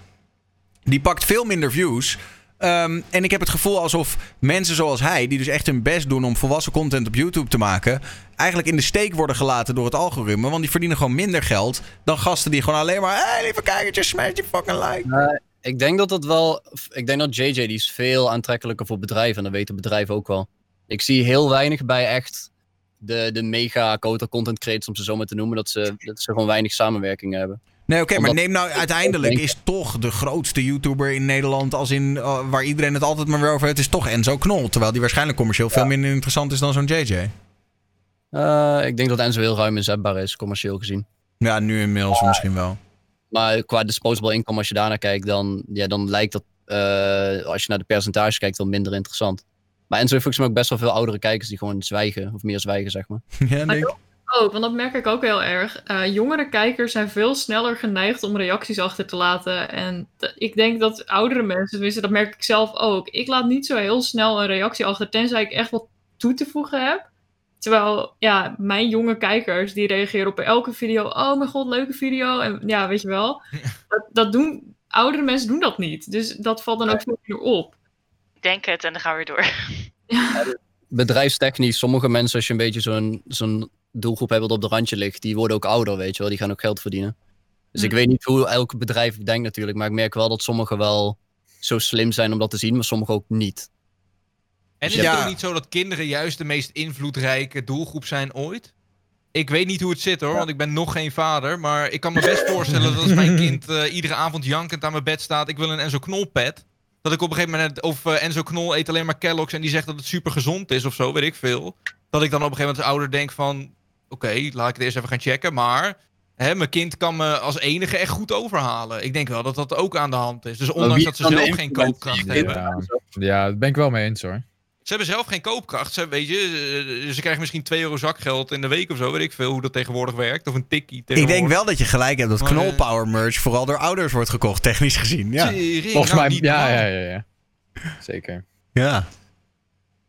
Die pakt veel minder views. Ehm, en ik heb het gevoel alsof mensen zoals hij, die dus echt hun best doen om volwassen content op YouTube te maken, eigenlijk in de steek worden gelaten door het algoritme. Want die verdienen gewoon minder geld dan gasten die gewoon alleen maar, hey, lieve kijkertjes, smash die fucking like. Ik denk dat het wel. Ik denk dat JJ die is veel aantrekkelijker voor bedrijven. En dat weten bedrijven ook wel. Ik zie heel weinig bij echt de, de mega coder content creators, om ze zo maar te noemen, dat ze, dat ze gewoon weinig samenwerking hebben. Nee, oké, maar neem nou uiteindelijk is toch de grootste YouTuber in Nederland, als in eh, waar iedereen het altijd maar weer over heeft, is toch Enzo Knol. Terwijl die waarschijnlijk commercieel veel minder interessant is dan zo'n JJ. Eh, ik denk dat Enzo heel ruim inzetbaar is, commercieel gezien. Ja, nu inmiddels misschien wel. Maar qua disposable income, als je daarnaar kijkt, dan, ja, dan lijkt dat, eh, als je naar de percentages kijkt, wel minder interessant. Maar Enzo heeft volgens mij ook best wel veel oudere kijkers die gewoon zwijgen, of meer zwijgen, zeg maar. ja, denk ik. Ook, want dat merk ik ook heel erg. Eh, jongere kijkers zijn veel sneller geneigd om reacties achter te laten. En ik denk dat oudere mensen, tenminste dat merk ik zelf ook. Ik laat niet zo heel snel een reactie achter, tenzij ik echt wat toe te voegen heb. Terwijl, ja, mijn jonge kijkers, die reageren op elke video. Oh mijn god, leuke video. En ja, weet je wel. Dat, dat doen, oudere mensen doen dat niet. Dus dat valt dan ook veel meer op. Ik denk het en dan gaan we weer door. Bedrijfstechnisch, sommige mensen, als je een beetje zo'n zo'n doelgroep hebt wat op de randje ligt, die worden ook ouder, weet je wel. Die gaan ook geld verdienen. Dus ik Hm. weet niet hoe elk bedrijf denkt natuurlijk, maar ik merk wel dat sommigen wel zo slim zijn om dat te zien, maar sommigen ook niet. En is Ja. het ook niet zo dat kinderen juist de meest invloedrijke doelgroep zijn ooit? Ik weet niet hoe het zit hoor, want ik ben nog geen vader. Maar ik kan me best voorstellen dat als mijn kind eh, iedere avond jankend aan mijn bed staat... ik wil een Enzo Knol pet. Dat ik op een gegeven moment... Of eh, Enzo Knol eet alleen maar Kellogg's en die zegt dat het super gezond is of zo, weet ik veel. Dat ik dan op een gegeven moment als ouder denk van... Oké, laat ik het eerst even gaan checken. Maar hè, mijn kind kan me als enige echt goed overhalen. Ik denk wel dat dat ook aan de hand is. Dus ondanks dat ze zelf geen koopkracht hebben... Ja, ja, daar ben ik wel mee eens hoor. Ze hebben zelf geen koopkracht. Ze, weet je, eh, ze krijgen misschien 2 euro zakgeld in de week of zo. Weet ik veel hoe dat tegenwoordig werkt. Of een tikkie Ik denk wel dat je gelijk hebt dat Maar, eh, Knolpower merch vooral door ouders wordt gekocht, technisch gezien. Ja. Volgens nou, mij, ja, ja, ja, ja. Zeker. ja.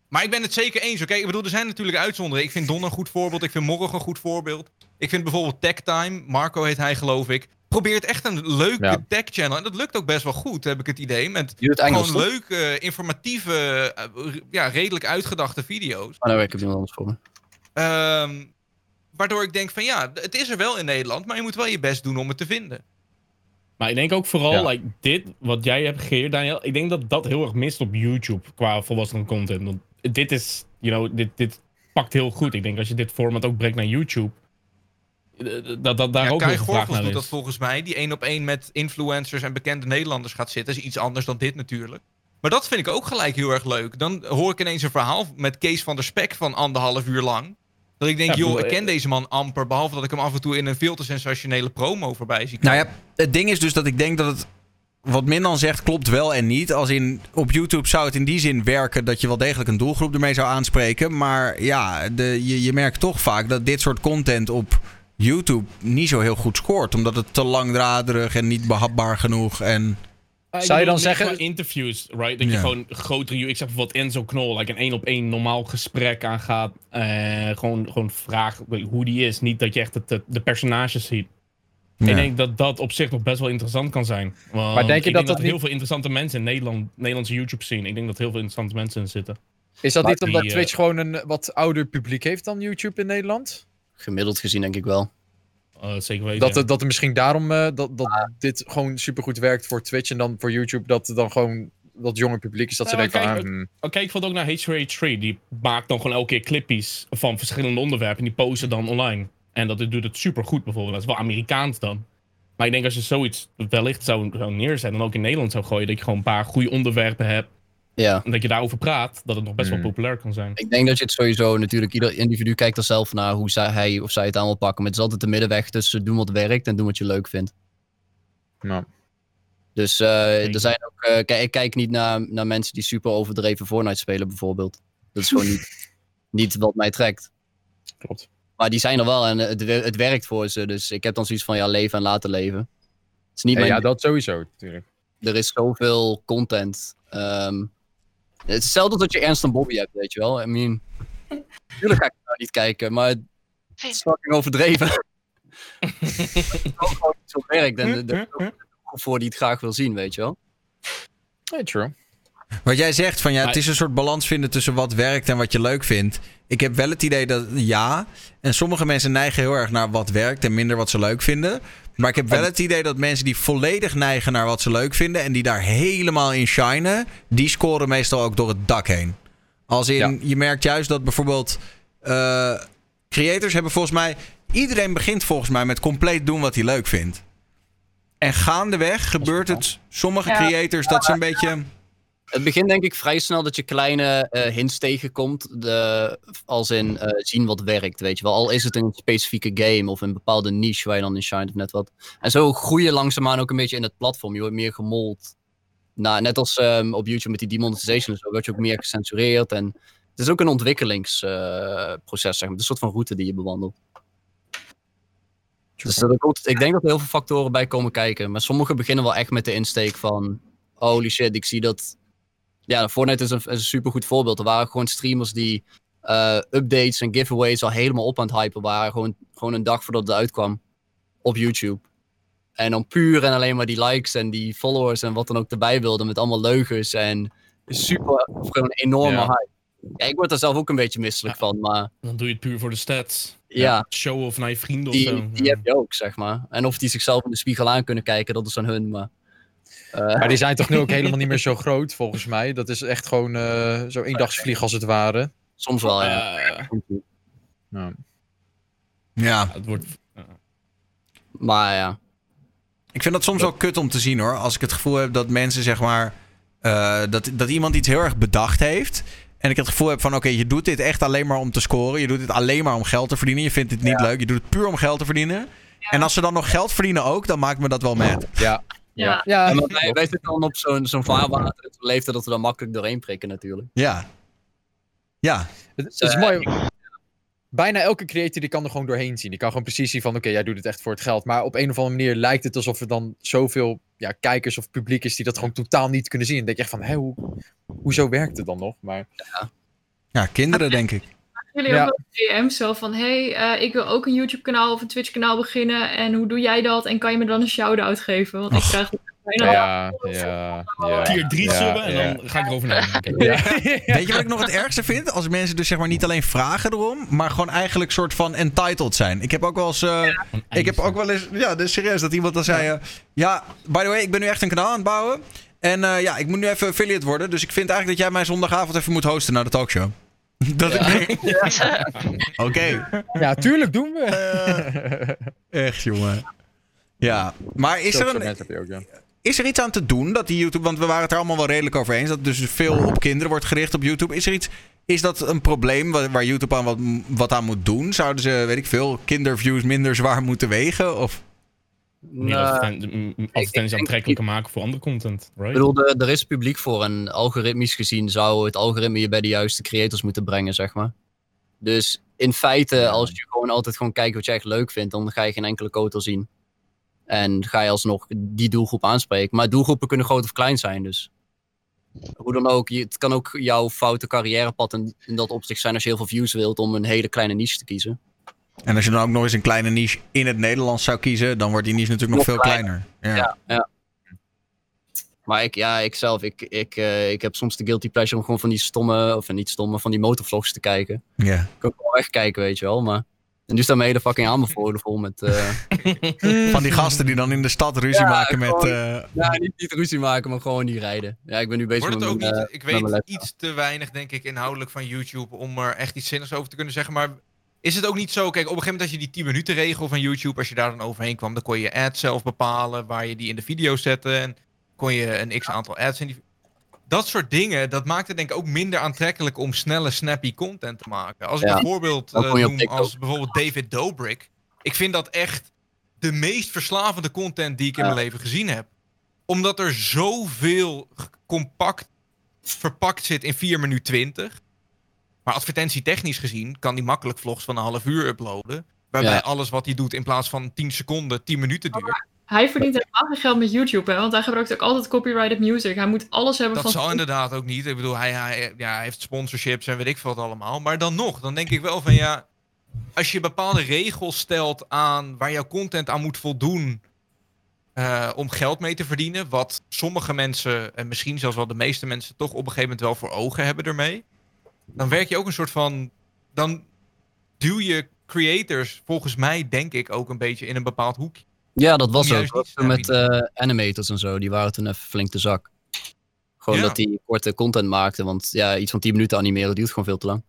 Maar ik ben het zeker eens. Oké, ik bedoel, er zijn natuurlijk uitzonderingen. Ik vind Don een goed voorbeeld. Ik vind Morgen een goed voorbeeld. Ik vind bijvoorbeeld Tech Time. Marco heet hij, geloof ik. Probeert echt een leuke Ja. tech channel. En dat lukt ook best wel goed, heb ik het idee. Met Engels, gewoon toch? leuke, informatieve, eh, ja, redelijk uitgedachte video's. Nou, ik heb anders voor me. Ehm, waardoor ik denk van ja, het is er wel in Nederland. Maar je moet wel je best doen om het te vinden. Maar ik denk ook vooral, Ja. like, dit, wat jij hebt gecreëerd, Daniel. Ik denk dat dat heel erg mist op YouTube qua volwassen content. Want dit is, you know, dit, dit pakt heel goed. Ik denk als je dit format ook brengt naar YouTube, eh, dat, dat daar ja, ook Kai Gorgels doet is. dat volgens mij. Die één op één met influencers en bekende Nederlanders gaat zitten. is iets anders dan dit natuurlijk. Maar dat vind ik ook gelijk heel erg leuk. Dan hoor ik ineens een verhaal met Kees van der Spek van anderhalf uur lang. Dat ik denk, Ja, joh, bedoel, ik ken eh, deze man amper. Behalve dat ik hem af en toe in een veel te sensationele promo voorbij zie komen. Nou ja, het ding is dus dat ik denk dat het. Wat Min dan zegt, klopt wel en niet. Als in op YouTube zou het in die zin werken dat je wel degelijk een doelgroep ermee zou aanspreken. Maar ja, de, je, je merkt toch vaak dat dit soort content op YouTube niet zo heel goed scoort. Omdat het te langdraderig en niet behapbaar genoeg. En Ah, Zou je dan zeggen- interviews, right? Dat je gewoon grotere... Ik zeg bijvoorbeeld Enzo Knol, like een één op één normaal gesprek aangaat. eh gewoon, gewoon vraag hoe die is. Niet dat je echt het- de personages ziet. Ja. Ik denk dat dat op zich nog best wel interessant kan zijn. Want Maar denk je ik dat denk dat er niet- heel veel interessante mensen in Nederland, Nederlandse YouTube zien. Ik denk dat heel veel interessante mensen in zitten. Is dat Maar niet omdat die, eh, Twitch gewoon een wat ouder publiek heeft dan YouTube in Nederland? Gemiddeld gezien denk ik wel. Eh, zeker weten. Dat, ja. het, dat er misschien daarom eh, dat, dat dit gewoon supergoed werkt voor Twitch en dan voor YouTube dat er dan gewoon wat jonger publiek is dat ze denken van, kijk, ah, hmm. Kijk bijvoorbeeld ook naar H3H3. Die maakt dan gewoon elke keer clippies van verschillende onderwerpen. En die posten dan online. En dat doet het super goed bijvoorbeeld. Dat is wel Amerikaans dan. Maar ik denk als je zoiets wellicht zou, zou neerzetten. En ook in Nederland zou gooien. Dat je gewoon een paar goede onderwerpen hebt. Ja. En dat je daarover praat. Dat het nog best wel Hmm. populair kan zijn. Ik denk dat je het sowieso natuurlijk, ieder individu kijkt er zelf naar hoe zij, hij of zij het aan wil pakken. Maar het is altijd de middenweg tussen doen wat werkt en doen wat je leuk vindt. nou, Dus eh, er zijn ook, eh, kijk, ik kijk niet naar, naar mensen die super overdreven Fortnite spelen bijvoorbeeld. Dat is gewoon niet, niet wat mij trekt. klopt. Maar die zijn er wel en het, het werkt voor ze. Dus ik heb dan zoiets van ja, leven en laten leven. Het is niet Ja, mijn ja, dat sowieso natuurlijk. er is zoveel content. Ehm, het is hetzelfde dat je Ernst en Bobby hebt, weet je wel. I mean, tuurlijk ga ik nou niet kijken, maar het is fucking overdreven. Het is ook gewoon niet zo werkt en er is ook een groep voor die het graag wil zien, weet je wel. Ja, true. Wat jij zegt van ja, het is een soort balans vinden tussen wat werkt en wat je leuk vindt. Ik heb wel het idee dat ja. En sommige mensen neigen heel erg naar wat werkt en minder wat ze leuk vinden. Maar ik heb wel het idee dat mensen die volledig neigen naar wat ze leuk vinden en die daar helemaal in shinen, die scoren meestal ook door het dak heen. Als in, Ja. je merkt juist dat bijvoorbeeld eh, creators hebben volgens mij, iedereen begint volgens mij met compleet doen wat hij leuk vindt. En gaandeweg gebeurt het sommige creators dat ze een beetje. Het begint denk ik vrij snel dat je kleine eh, hints tegenkomt. De, als in eh, zien wat werkt, weet je wel. Al is het een specifieke game of een bepaalde niche waar je dan in shine of net wat. En zo groei je langzaamaan ook een beetje in het platform. Je wordt meer gemold. Nou, net als ehm, op YouTube met die demonetization en zo, word je ook meer gecensureerd. En het is ook een ontwikkelingsproces, zeg maar. Het is een soort van route die je bewandelt. Dus dat komt, ik denk dat er heel veel factoren bij komen kijken. Maar sommigen beginnen wel echt met de insteek van... Holy shit, ik zie dat... Ja, Fortnite is een, is een supergoed voorbeeld. Er waren gewoon streamers die eh, updates en giveaways al helemaal op aan het hypen waren. Gewoon, gewoon een dag voordat het uitkwam op YouTube. En dan puur en alleen maar die likes en die followers en wat dan ook erbij wilden. Met allemaal leugens en super, of gewoon een enorme Ja. hype. Ja, ik word daar zelf ook een beetje misselijk van. Maar Dan doe je het puur voor de stats. ja, Show of naar je vrienden of zo. die heb je ook, zeg maar. En of die zichzelf in de spiegel aan kunnen kijken, dat is aan hun. Maar, Maar die zijn toch nu ook helemaal niet meer zo groot, volgens mij. Dat is echt gewoon eh zo eendagsvlieg als het ware. soms wel, ja. Eh, Ja. Ja, het wordt... Maar ja. Ik vind dat soms wel kut om te zien hoor. Als ik het gevoel heb dat mensen zeg maar. eh, dat, dat iemand iets heel erg bedacht heeft. En ik het gevoel heb van oké, je doet dit echt alleen maar om te scoren. Je doet dit alleen maar om geld te verdienen. Je vindt dit niet leuk. Je doet het puur om geld te verdienen. En als ze dan nog geld verdienen ook, dan maakt me dat wel mad. Ja. Ja. Ja, En wij, wij zitten dan op zo'n zo'n vaarwater. Het leeftijd dat we dan makkelijk doorheen prikken natuurlijk. Ja. Ja, Het, is mooi. Bijna elke creator die kan er gewoon doorheen zien. Die kan gewoon precies zien van, oké, jij doet het echt voor het geld. Maar op een of andere manier lijkt het alsof er dan zoveel ja, kijkers of publiek is die dat gewoon totaal niet kunnen zien. Dan denk je echt van, hé, hoe, hoezo werkt het dan nog? Maar ja kinderen denk ik. Jullie Ja. ook wel DM's zo van, hey, eh, ik wil ook een YouTube kanaal of een Twitch kanaal beginnen. En hoe doe jij dat? En kan je me dan een shout-out geven? Want ik krijg ja, ja, ja. Tier 3 ja, subben en ja. dan ga ik erover nadenken. Ja. Weet je wat ik nog het ergste vind? Als mensen dus zeg maar niet alleen vragen erom, maar gewoon eigenlijk soort van entitled zijn. Ik heb ook wel eens... eh, Ik heb ook wel eens, ja, dus serieus, dat iemand dan zei: eh, Ja, by the way, ik ben nu echt een kanaal aan het bouwen. En eh, ja, ik moet nu even affiliate worden. Dus ik vind eigenlijk dat jij mij zondagavond even moet hosten naar de talkshow. Dat ik denk, Oké, Ja, tuurlijk doen we. echt jongen. Ja, maar is er, een, ook, ja. is er iets aan te doen dat die YouTube. Want we waren het er allemaal wel redelijk over eens. Dat dus veel op kinderen wordt gericht op YouTube. Is er iets. Is dat een probleem waar, waar YouTube aan wat, wat aan moet doen? Zouden ze, weet ik veel, kinderviews minder zwaar moeten wegen? Of. Meer Nou, advertenties aantrekkelijker maken voor andere content, Ik bedoel, er, is publiek voor en algoritmisch gezien zou het algoritme je bij de juiste creators moeten brengen, zeg maar. Dus in feite, als je gewoon altijd gewoon kijkt wat je echt leuk vindt, dan ga je geen enkele kotel zien. En ga je alsnog die doelgroep aanspreken. Maar doelgroepen kunnen groot of klein zijn, dus. Hoe dan ook, het kan ook jouw foute carrièrepad in, in dat opzicht zijn als je heel veel views wilt om een hele kleine niche te kiezen. En als je dan ook nog eens een kleine niche in het Nederlands zou kiezen, dan wordt die niche natuurlijk nog Nog veel kleiner. Ja. Ja, ja. Maar ik, ja, ik zelf, ik, ik, eh, ik heb soms de guilty pleasure om gewoon van die stomme, of niet stomme, van die motorvlogs te kijken. Ja. Ik kan ook wel wegkijken, weet je wel, maar... En nu staan mijn hele fucking aanbevolen vol met... eh, Van die gasten die dan in de stad ruzie Ja, maken met. gewoon- eh, ja, niet, niet ruzie maken, maar gewoon niet rijden. Ja, ik ben nu bezig Wordt het met ook mijn, niet, ik weet iets te weinig, denk ik, inhoudelijk van YouTube om er echt iets zinnigs over te kunnen zeggen. Maar is het ook niet zo, kijk, op een gegeven moment had je die 10 minuten regel van YouTube, als je daar dan overheen kwam, dan kon je ads zelf bepalen waar je die in de video zette en kon je een x aantal ads in die... Dat soort dingen, dat maakt het denk ik ook minder aantrekkelijk om snelle, snappy content te maken. Als ik Ja, een voorbeeld eh, noem als bijvoorbeeld David Dobrik. Ik vind dat echt de meest verslavende content die ik in Ja. mijn leven gezien heb. Omdat er zoveel compact verpakt zit in 4 minuten 20. Maar advertentietechnisch gezien kan die makkelijk vlogs van een half uur uploaden. Waarbij Ja. alles wat hij doet in plaats van 10 seconden 10 minuten duurt. Hij verdient helemaal geen geld met YouTube, hè? Want hij gebruikt ook altijd copyrighted music. Hij moet alles hebben Dat van... zal inderdaad ook niet. Ik bedoel, hij, hij, ja, hij heeft sponsorships en weet ik veel wat allemaal. Maar dan nog, dan denk ik wel van ja. Als je bepaalde regels stelt aan waar jouw content aan moet voldoen. eh, om geld mee te verdienen. Wat sommige mensen, en misschien zelfs wel de meeste mensen, toch op een gegeven moment wel voor ogen hebben ermee. Dan werk je ook een soort van. Dan duw je creators, volgens mij, denk ik, ook een beetje in een bepaald hoekje. Ja, dat was ook. met eh, animators en zo. Die waren toen even flink de zak. Gewoon Ja. dat die korte content maakten. Want ja, iets van 10 minuten animeren duurt gewoon veel te lang.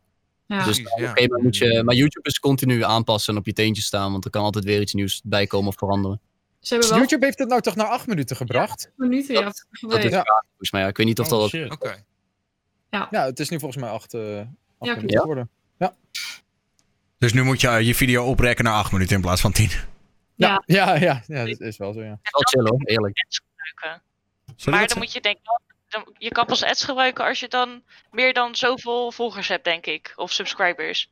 Ja. Dus op een gegeven moment moet je... Maar YouTube is continu aanpassen en op je teentjes staan. Want er kan altijd weer iets nieuws bij komen of veranderen. Ze hebben wel YouTube heeft het nou toch naar 8 minuten gebracht? minuten, ja. Dat is. Ja. graag, volgens mij. Ja, ik weet niet of Oh, dat... Oké. Ja, het is nu volgens mij 8 uh, Ja, minuten Ja? geworden. Dus nu moet je je video oprekken naar 8 minuten in plaats van 10. Ja, ja, ja, ja, dat is wel zo, ja. Wel chill hoor, eerlijk. maar dan moet je denken, dan, je kan pas ads gebruiken als je dan meer dan zoveel volgers hebt, denk ik. Of subscribers.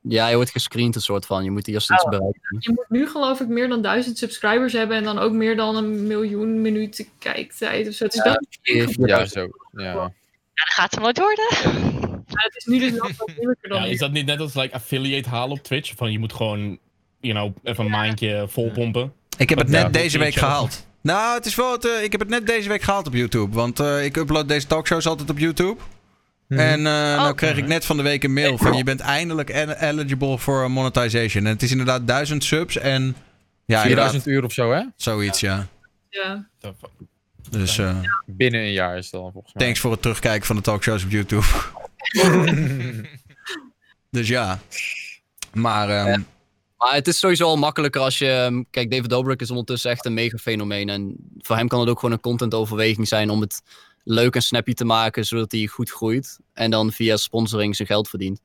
Ja, je wordt gescreend een soort van. Je moet eerst iets bereiken. Je moet nu geloof ik meer dan duizend subscribers hebben en dan ook meer dan een miljoen minuten kijktijd of zo. Het is, Ja, Ja, zo. Ja. Ja, dat gaat hem nooit worden. ja, het is nu dus nog wat moeilijker dan Ja, is dat niet net als like, affiliate halen op Twitch? Van je moet gewoon, you know, even een maandje volpompen. Ik heb het Ja, net deze week gehaald. Nou, het is wel het, eh, ik heb het net deze week gehaald op YouTube. Want eh, ik upload deze talkshows altijd op YouTube. Mhm. En eh nou kreeg ik net van de week een mail van je bent eindelijk el- eligible for monetization. En het is inderdaad 1000 subs en ja, 4000 inderdaad, uur of zo, hè? zoiets ja. Ja. Fuck? Dus eh, Binnen een jaar is het dan volgens mij. thanks voor het terugkijken van de talkshows op YouTube. dus ja. Maar ehm, Maar het is sowieso al makkelijker als je... ehm, Kijk, David Dobrik is ondertussen echt een mega fenomeen. En voor hem kan het ook gewoon een contentoverweging zijn om het leuk en snappy te maken, zodat hij goed groeit. En dan via sponsoring zijn geld verdient.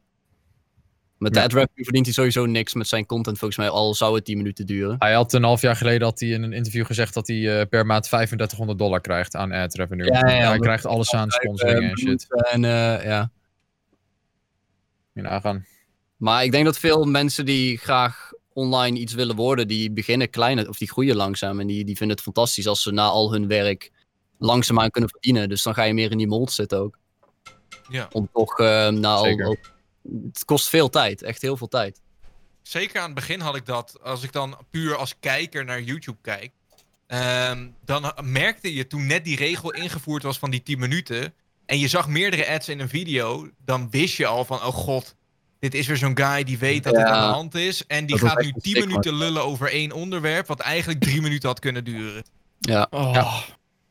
Met de Ja. ad revenue verdient hij sowieso niks met zijn content, volgens mij, al zou het 10 minuten duren. Hij had een half jaar geleden had hij in een interview gezegd dat hij eh, per maand 3500 dollar krijgt aan ad revenue. Ja, ja, ja, hij krijgt alles aan sponsoring en shit. En eh, ja. je nagaan. Maar ik denk dat veel mensen die graag online iets willen worden, die beginnen klein of die groeien langzaam. En die, die vinden het fantastisch als ze na al hun werk langzaamaan kunnen verdienen. Dus dan ga je meer in die mold zitten ook. Ja. Om toch eh, na al, Zeker. al- Het kost veel tijd, echt heel veel tijd. Zeker aan het begin had ik dat, als ik dan puur als kijker naar YouTube kijk. ehm, dan merkte je toen net die regel ingevoerd was van die 10 minuten. En je zag meerdere ads in een video. Dan wist je al van, oh god, dit is weer zo'n guy die weet dat Ja. het aan de hand is. En die Dat was gaat nu een 10 stigma. minuten lullen over één onderwerp. Wat eigenlijk drie minuten had kunnen duren. Ja, Oh. Ja.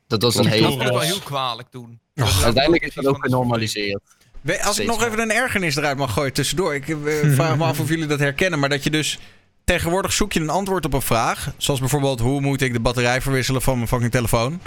dat was een. Dat hele... vond ik wel was- heel kwalijk toen. Dat- dat Uiteindelijk is dat ook genormaliseerd. We- Als ik nog even een ergernis eruit mag gooien tussendoor. Ik eh, vraag me af of jullie dat herkennen. Maar dat je dus tegenwoordig zoek je een antwoord op een vraag. Zoals bijvoorbeeld hoe moet ik de batterij verwisselen van mijn fucking telefoon.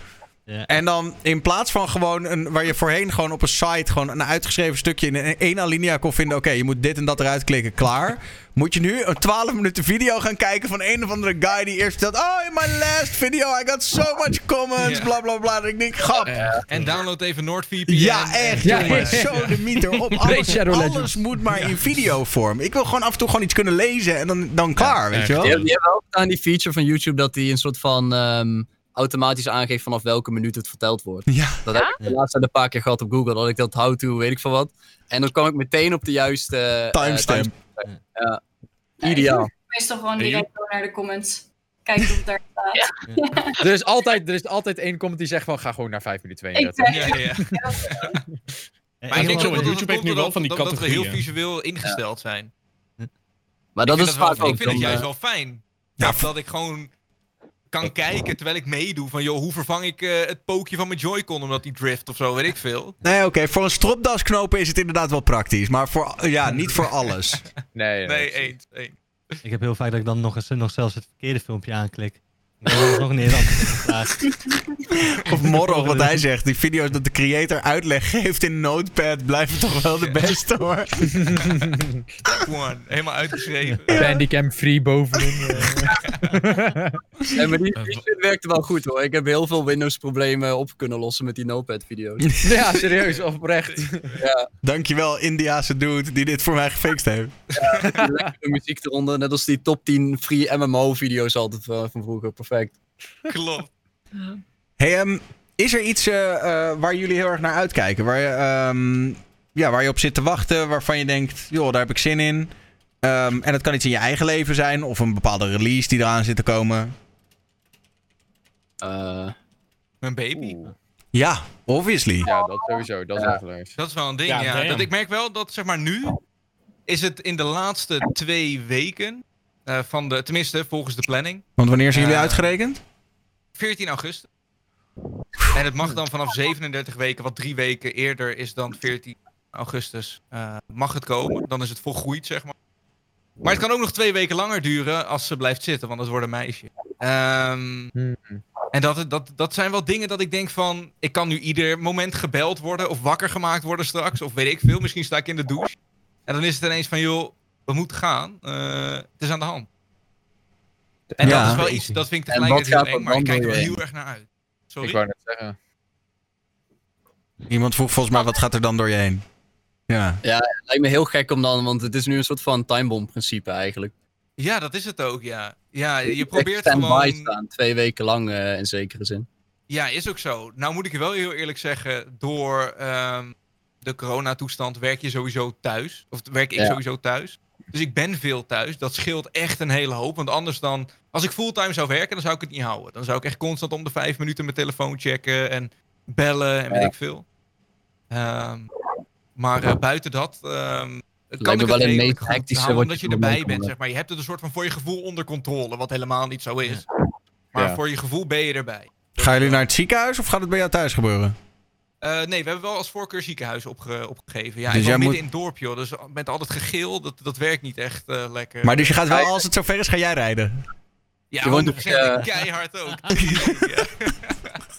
Ja. En dan in plaats van gewoon een, waar je voorheen gewoon op een site gewoon een uitgeschreven stukje in een- één alinea kon vinden. Oké, je moet dit en dat eruit klikken, klaar. Moet je nu een 12 minuten video gaan kijken van een of andere guy die eerst vertelt. Oh, in my last video I got so much comments, Ja. bla bla bla. En ik denk, grap. En download even NordVPN. Ja, echt, Ja, jongen. Zo de meter op. Alles, alles moet maar in videovorm. Ik wil gewoon af en toe gewoon iets kunnen lezen en dan, dan klaar, weet je wel? Die, hebben- die hebben ook aan die feature van YouTube dat die een soort van ehm, automatisch aangeeft vanaf welke minuut het verteld wordt. Ja. Dat heb ik de laatste een paar keer gehad op Google, dat ik dat how to, weet ik veel wat. En dan kwam ik meteen op de juiste eh, Timestamp. Ja. Ideaal. Meestal gewoon direct door naar de comments. Kijken of het daar staat. Er is, altijd, er is altijd één comment die zegt van ga gewoon naar 5 minuten Ik 32. ben Ja, ja. Maar ik denk dat YouTube heeft nu wel van die dat, dat we heel categorieën. visueel ingesteld zijn. Maar dat ik is vind vaak ook Ik vind het juist eh, wel fijn. Dat ik gewoon kan kijken terwijl ik meedoe. Van joh, hoe vervang ik eh, het pookje van mijn Joy-Con omdat die drift of zo, weet ik veel. Nee, oké. Voor een stropdasknopen is het inderdaad wel praktisch. Maar voor, ja, niet voor alles. Nee, Nee, eens. eens. Ik heb heel vaak dat ik dan nog, eens, nog zelfs het verkeerde filmpje aanklik. Er nog niet eens. Of Morrog, wat hij zegt. Die video's dat de creator uitleg geeft in Notepad blijven toch wel de beste hoor. Step one. Helemaal uitgeschreven. Bandicam free bovenin. eh. Nee, maar die, werkte wel goed hoor. Ik heb heel veel Windows problemen op kunnen lossen met die Notepad-video's. ja, serieus, oprecht. ja, Dankjewel, Indiase dude die dit voor mij gefixt heeft. lekkere muziek eronder. Net als die top 10 free MMO-video's altijd van, van vroeger. Perfect. Klopt. Hey, ehm, is er iets eh, eh, waar jullie heel erg naar uitkijken? Waar je, ehm, ja, waar je op zit te wachten, waarvan je denkt, joh, daar heb ik zin in. Ehm, en het kan iets in je eigen leven zijn, of een bepaalde release die eraan zit te komen. Eh, Mijn baby. Ja, obviously. Ja, dat sowieso. Dat is Ja. wel leuk. Dat is wel een ding, Ja. Dat ik merk wel dat, zeg maar, nu is het in de laatste twee weken eh, van de, tenminste volgens de planning, Want wanneer zijn jullie Eh, uitgerekend? 14 augustus. En het mag dan vanaf 37 weken, wat drie weken eerder is dan 14 augustus, eh, mag het komen. Dan is het volgroeid, zeg maar. Maar het kan ook nog twee weken langer duren als ze blijft zitten, want dat wordt een meisje. Ehm, Hmm. en dat, dat, dat zijn wel dingen dat ik denk van... Ik kan nu ieder moment gebeld worden of wakker gemaakt worden straks. Of weet ik veel, misschien sta ik in de douche. En dan is het ineens van, joh, we moeten gaan. Eh, het is aan de hand. En Ja. dat is wel iets, dat vind ik En wat tegelijkertijd gaat heel er eng, maar ik kijk er heel erg naar uit. Sorry? Ik wou net zeggen. Iemand vroeg volgens mij, wat gaat er dan door je heen? Ja. het lijkt me heel gek om dan, want het is nu een soort van timebomb principe eigenlijk. Ja, dat is het ook, ja. Ja, je probeert gewoon... staan, twee weken lang eh, in zekere zin. Ja, is ook zo. Nou moet ik je wel heel eerlijk zeggen, door ehm, de coronatoestand werk je sowieso thuis. Of werk ik Ja. sowieso thuis. Dus ik ben veel thuis. Dat scheelt echt een hele hoop. Want anders dan, als ik fulltime zou werken, dan zou ik het niet houden. Dan zou ik echt constant om de vijf minuten mijn telefoon checken en bellen en weet Ja. ik veel. Ehm, maar eh, buiten dat, ehm me kan ik wel het een meest hectische omdat je je erbij bent, zeg maar. Je hebt het een soort van voor je gevoel onder controle, wat helemaal niet zo is. Maar Ja. voor je gevoel ben je erbij. Gaan jullie naar het ziekenhuis of gaat het bij jou thuis gebeuren? Eh, nee, we hebben wel als voorkeur ziekenhuis opge opgegeven. Ja, Dus ik jij midden moet- in het dorp, joh. Dus met al dat gegil, dat, dat werkt niet echt eh, lekker. Maar dus je gaat wel, als het zover is, ga jij rijden. ja, je woont 100% ook, eh, keihard ook. ja.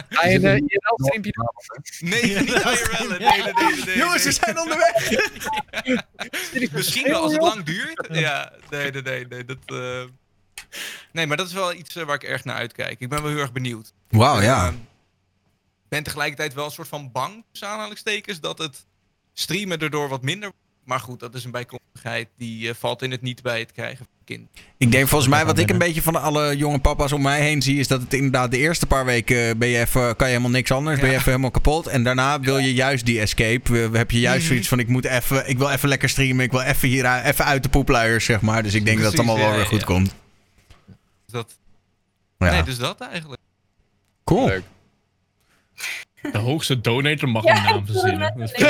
Ga je Nee, niet IRL. Nee, nee, nee, nee, nee. Jongens, we zijn onderweg! Misschien wel als het lang duurt. Ja, nee, nee, nee. Nee, dat, eh, nee maar dat is wel iets waar ik erg naar uitkijk. Ik ben wel heel erg benieuwd. Wauw, ja. Ben tegelijkertijd wel een soort van bang, tussen aanhalingstekens, dat het streamen erdoor wat minder wordt. Maar goed, dat is een bijkomstigheid die eh, valt in het niet bij het krijgen van een kind. Ik denk volgens mij, wat ik een beetje van alle jonge papa's om mij heen zie, is dat het inderdaad de eerste paar weken ben je even, kan je helemaal niks anders. Ben je even helemaal kapot. En daarna wil je juist die escape. We, we heb je juist Mhm. zoiets van, ik moet even, ik wil even lekker streamen. Ik wil even hier uit- even uit de poepluiers, zeg maar. Dus ik denk dat het Precies, allemaal wel ja, weer goed ja. komt. Dus dat, Ja. Nee, dus dat eigenlijk. Cool. Leuk. De hoogste donator mag Ja, een naam verzinnen. net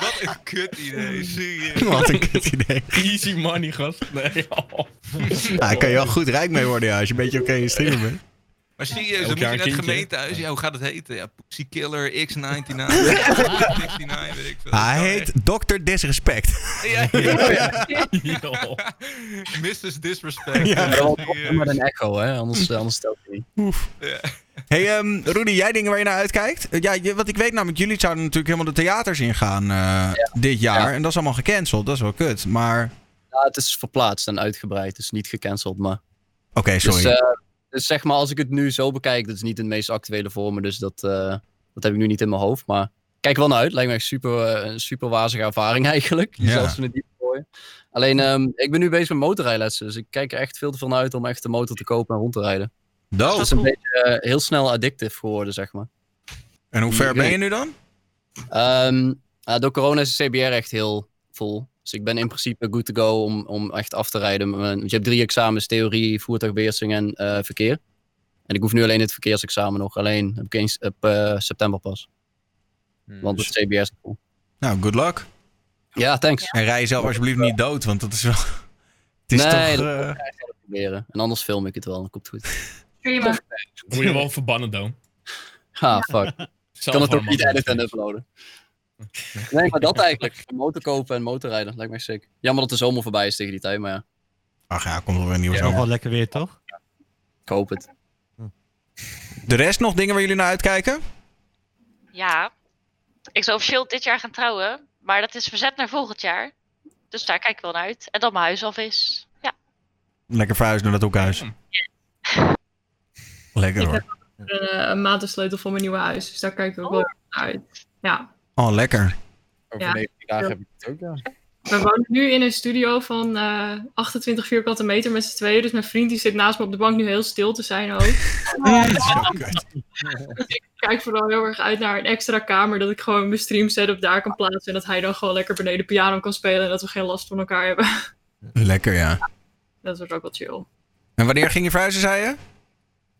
Wat een kut idee, serieus. Wat een kut idee. Easy money, gast. Nee, oh. Ja, daar kan je wel goed rijk mee worden ja, als je een beetje oké in streamen bent. Maar serieus, dan moet je naar een het gemeentehuis. Ja, hoe gaat het heten? Ja, Pussy Killer X99. X69, weet ik veel. Hij heet Dr. Disrespect. Ja, ja, ja. Mrs. Disrespect. Ja. Maar ook met een echo, hè? Anders, eh, anders stelt hij niet. Ja. Hey, ehm, Rudy, jij dingen waar je naar uitkijkt? Ja, je, wat ik weet namelijk, jullie zouden natuurlijk helemaal de theaters ingaan eh dit jaar. Ja. En dat is allemaal gecanceld. Dat is wel kut. Maar, Ja, het is verplaatst en uitgebreid. Het is niet gecanceld, maar... oké, sorry. Dus, eh, dus zeg maar, als ik het nu zo bekijk, dat is niet het meest actuele voor me. Dus dat, eh, dat heb ik nu niet in mijn hoofd. Maar kijk wel naar uit. Lijkt me echt super, een super wazige ervaring eigenlijk. Ja. Zelfs in het diep gooien. Alleen, ehm, ik ben nu bezig met motorrijlessen. Dus ik kijk er echt veel te veel naar uit om echt een motor te kopen en rond te rijden. Het is een beetje eh, heel snel addictief geworden, zeg maar. En hoe ver ben je nu dan? Ehm, ja, door corona is de CBR echt heel vol. Dus ik ben in principe good to go om, om echt af te rijden. Want je hebt drie examens, theorie, voertuigbeheersing en eh, verkeer. En ik hoef nu alleen het verkeersexamen nog. Alleen heb ik eens op eh, september pas. Want het CBR is vol. Nou, good luck. Ja, thanks. En rij jezelf alsjeblieft niet dood, want dat is wel... Het is Nee, toch... dat- eh, Proberen. En anders film ik het wel, dan komt het goed. Prima. Moet je wel verbannen, dan. Ha, fuck. Kan het ook niet editen en uploaden. Nee, maar dat eigenlijk. Motor kopen en motorrijden. Lijkt me echt sick. Jammer dat de zomer voorbij is tegen die tijd, maar ja. Ach ja, komt er weer een nieuwe zomer. wel lekker weer, toch? Ik hoop het. De rest nog dingen waar jullie naar uitkijken? Ja. Ik zou officieel dit jaar gaan trouwen. Maar dat is verzet naar volgend jaar. Dus daar kijk ik wel naar uit. En dan mijn huis af is. Ja. Lekker verhuizen naar dat hoekhuis. Lekker Ik hoor. heb een, eh, een maandensleutel voor mijn nieuwe huis. Dus daar kijk ik ook wel naar uit. Ja. Oh, lekker. Over Ja. 19 dagen heb ik het ook, ja. We wonen nu in een studio van eh 28 vierkante meter met z'n tweeën. Dus mijn vriend die zit naast me op de bank nu heel stil te zijn ook. ik kijk vooral heel erg uit naar een extra kamer. Dat ik gewoon mijn stream setup daar kan plaatsen. En dat hij dan gewoon lekker beneden piano kan spelen. En dat we geen last van elkaar hebben. Lekker, ja. Dat wordt ook wel chill. En wanneer ging je verhuizen, zei je?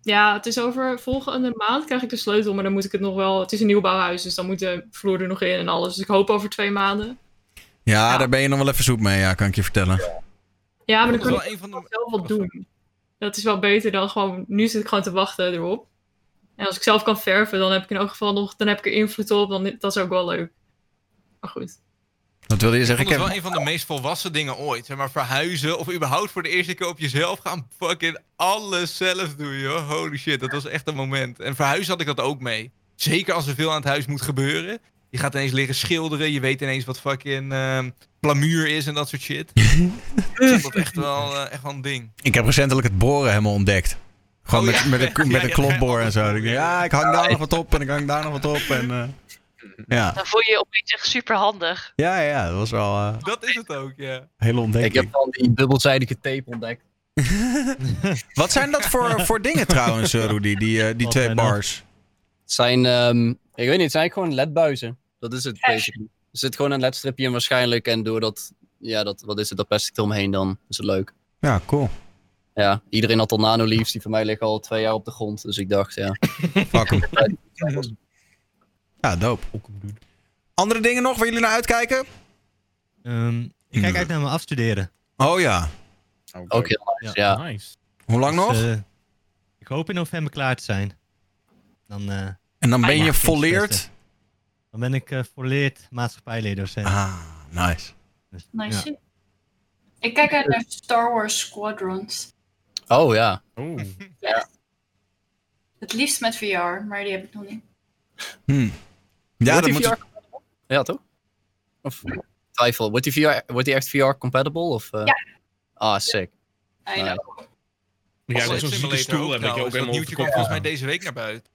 Ja, het is over volgende maand krijg ik de sleutel. Maar dan moet ik het nog wel... Het is een nieuwbouwhuis, dus dan moet de vloer er nog in en alles. Dus ik hoop over twee maanden. Ja, Ja. daar ben je nog wel even zoet mee, ja, kan ik je vertellen. Ja, maar dan kan wel ik de... zelf wat doen. Dat is wel beter dan gewoon... Nu zit ik gewoon te wachten erop. En als ik zelf kan verven, dan heb ik in elk geval nog... Dan heb ik er invloed op, dan, dat is ook wel leuk. Maar goed. Wat wilde je zeggen? Ik heb... wel een van de meest volwassen dingen ooit. Zeg maar verhuizen of überhaupt voor de eerste keer op jezelf gaan fucking alles zelf doen, joh. Holy shit, dat was echt een moment. En verhuizen had ik dat ook mee. Zeker als er veel aan het huis moet gebeuren. Je gaat ineens liggen schilderen, je weet ineens wat fucking ehm plamuur is en dat soort shit. Dat echt wel, eh, echt wel een ding. Ik heb recentelijk het boren helemaal ontdekt. Gewoon Oh, met, ja. met, een, met ja, een klopboor en zo. Ja, ik hang daar nog wat op en ik hang daar nog wat op. En, eh, ja. Dan voel je je opeens echt super handig. Ja, ja, dat was wel eh, Dat is het ook, ja. hele Ik ontdekking. heb dan die dubbelzijdige tape ontdekt. Wat zijn dat voor, voor dingen trouwens, eh, Rudy, die, eh, die Wat twee dat? bars? Het zijn, ehm, ik weet niet, het zijn eigenlijk gewoon ledbuizen. Dat is het basically. Er zit gewoon een ledstripje in waarschijnlijk en door dat, ja, dat, wat is het, dat plastic eromheen dan is het leuk. Ja, cool. Ja, iedereen had al nanoleaves, die van mij liggen al twee jaar op de grond. Dus ik dacht, ja. Fuck 'em. Ja, dope. Andere dingen nog waar jullie naar uitkijken? Ehm, ik kijk uit naar mijn afstuderen. Oh ja. Ook heel nice, ja. Nice. Hoe lang nog? Dus, eh, ik hoop in november klaar te zijn. Dan, eh, En dan ben ja, je volleerd? dan ben ik eh volleerd maatschappijleerdocent. Ah, nice. Dus, Nice. ja. Ik kijk uit naar Star Wars Squadrons. Oh ja. Oeh. Het liefst met VR, maar die heb ik nog niet. Hm. Ja, wordt dat die moet... VR compatible? Ja, toch? Of twijfel, wordt die, VR, wordt die echt VR compatible? Of, eh? Ja. Ah, sick. I know. Ja, Flight zo'n zieke stoel heb ik ook Dat helemaal nieuwtje komt volgens mij deze week naar buiten.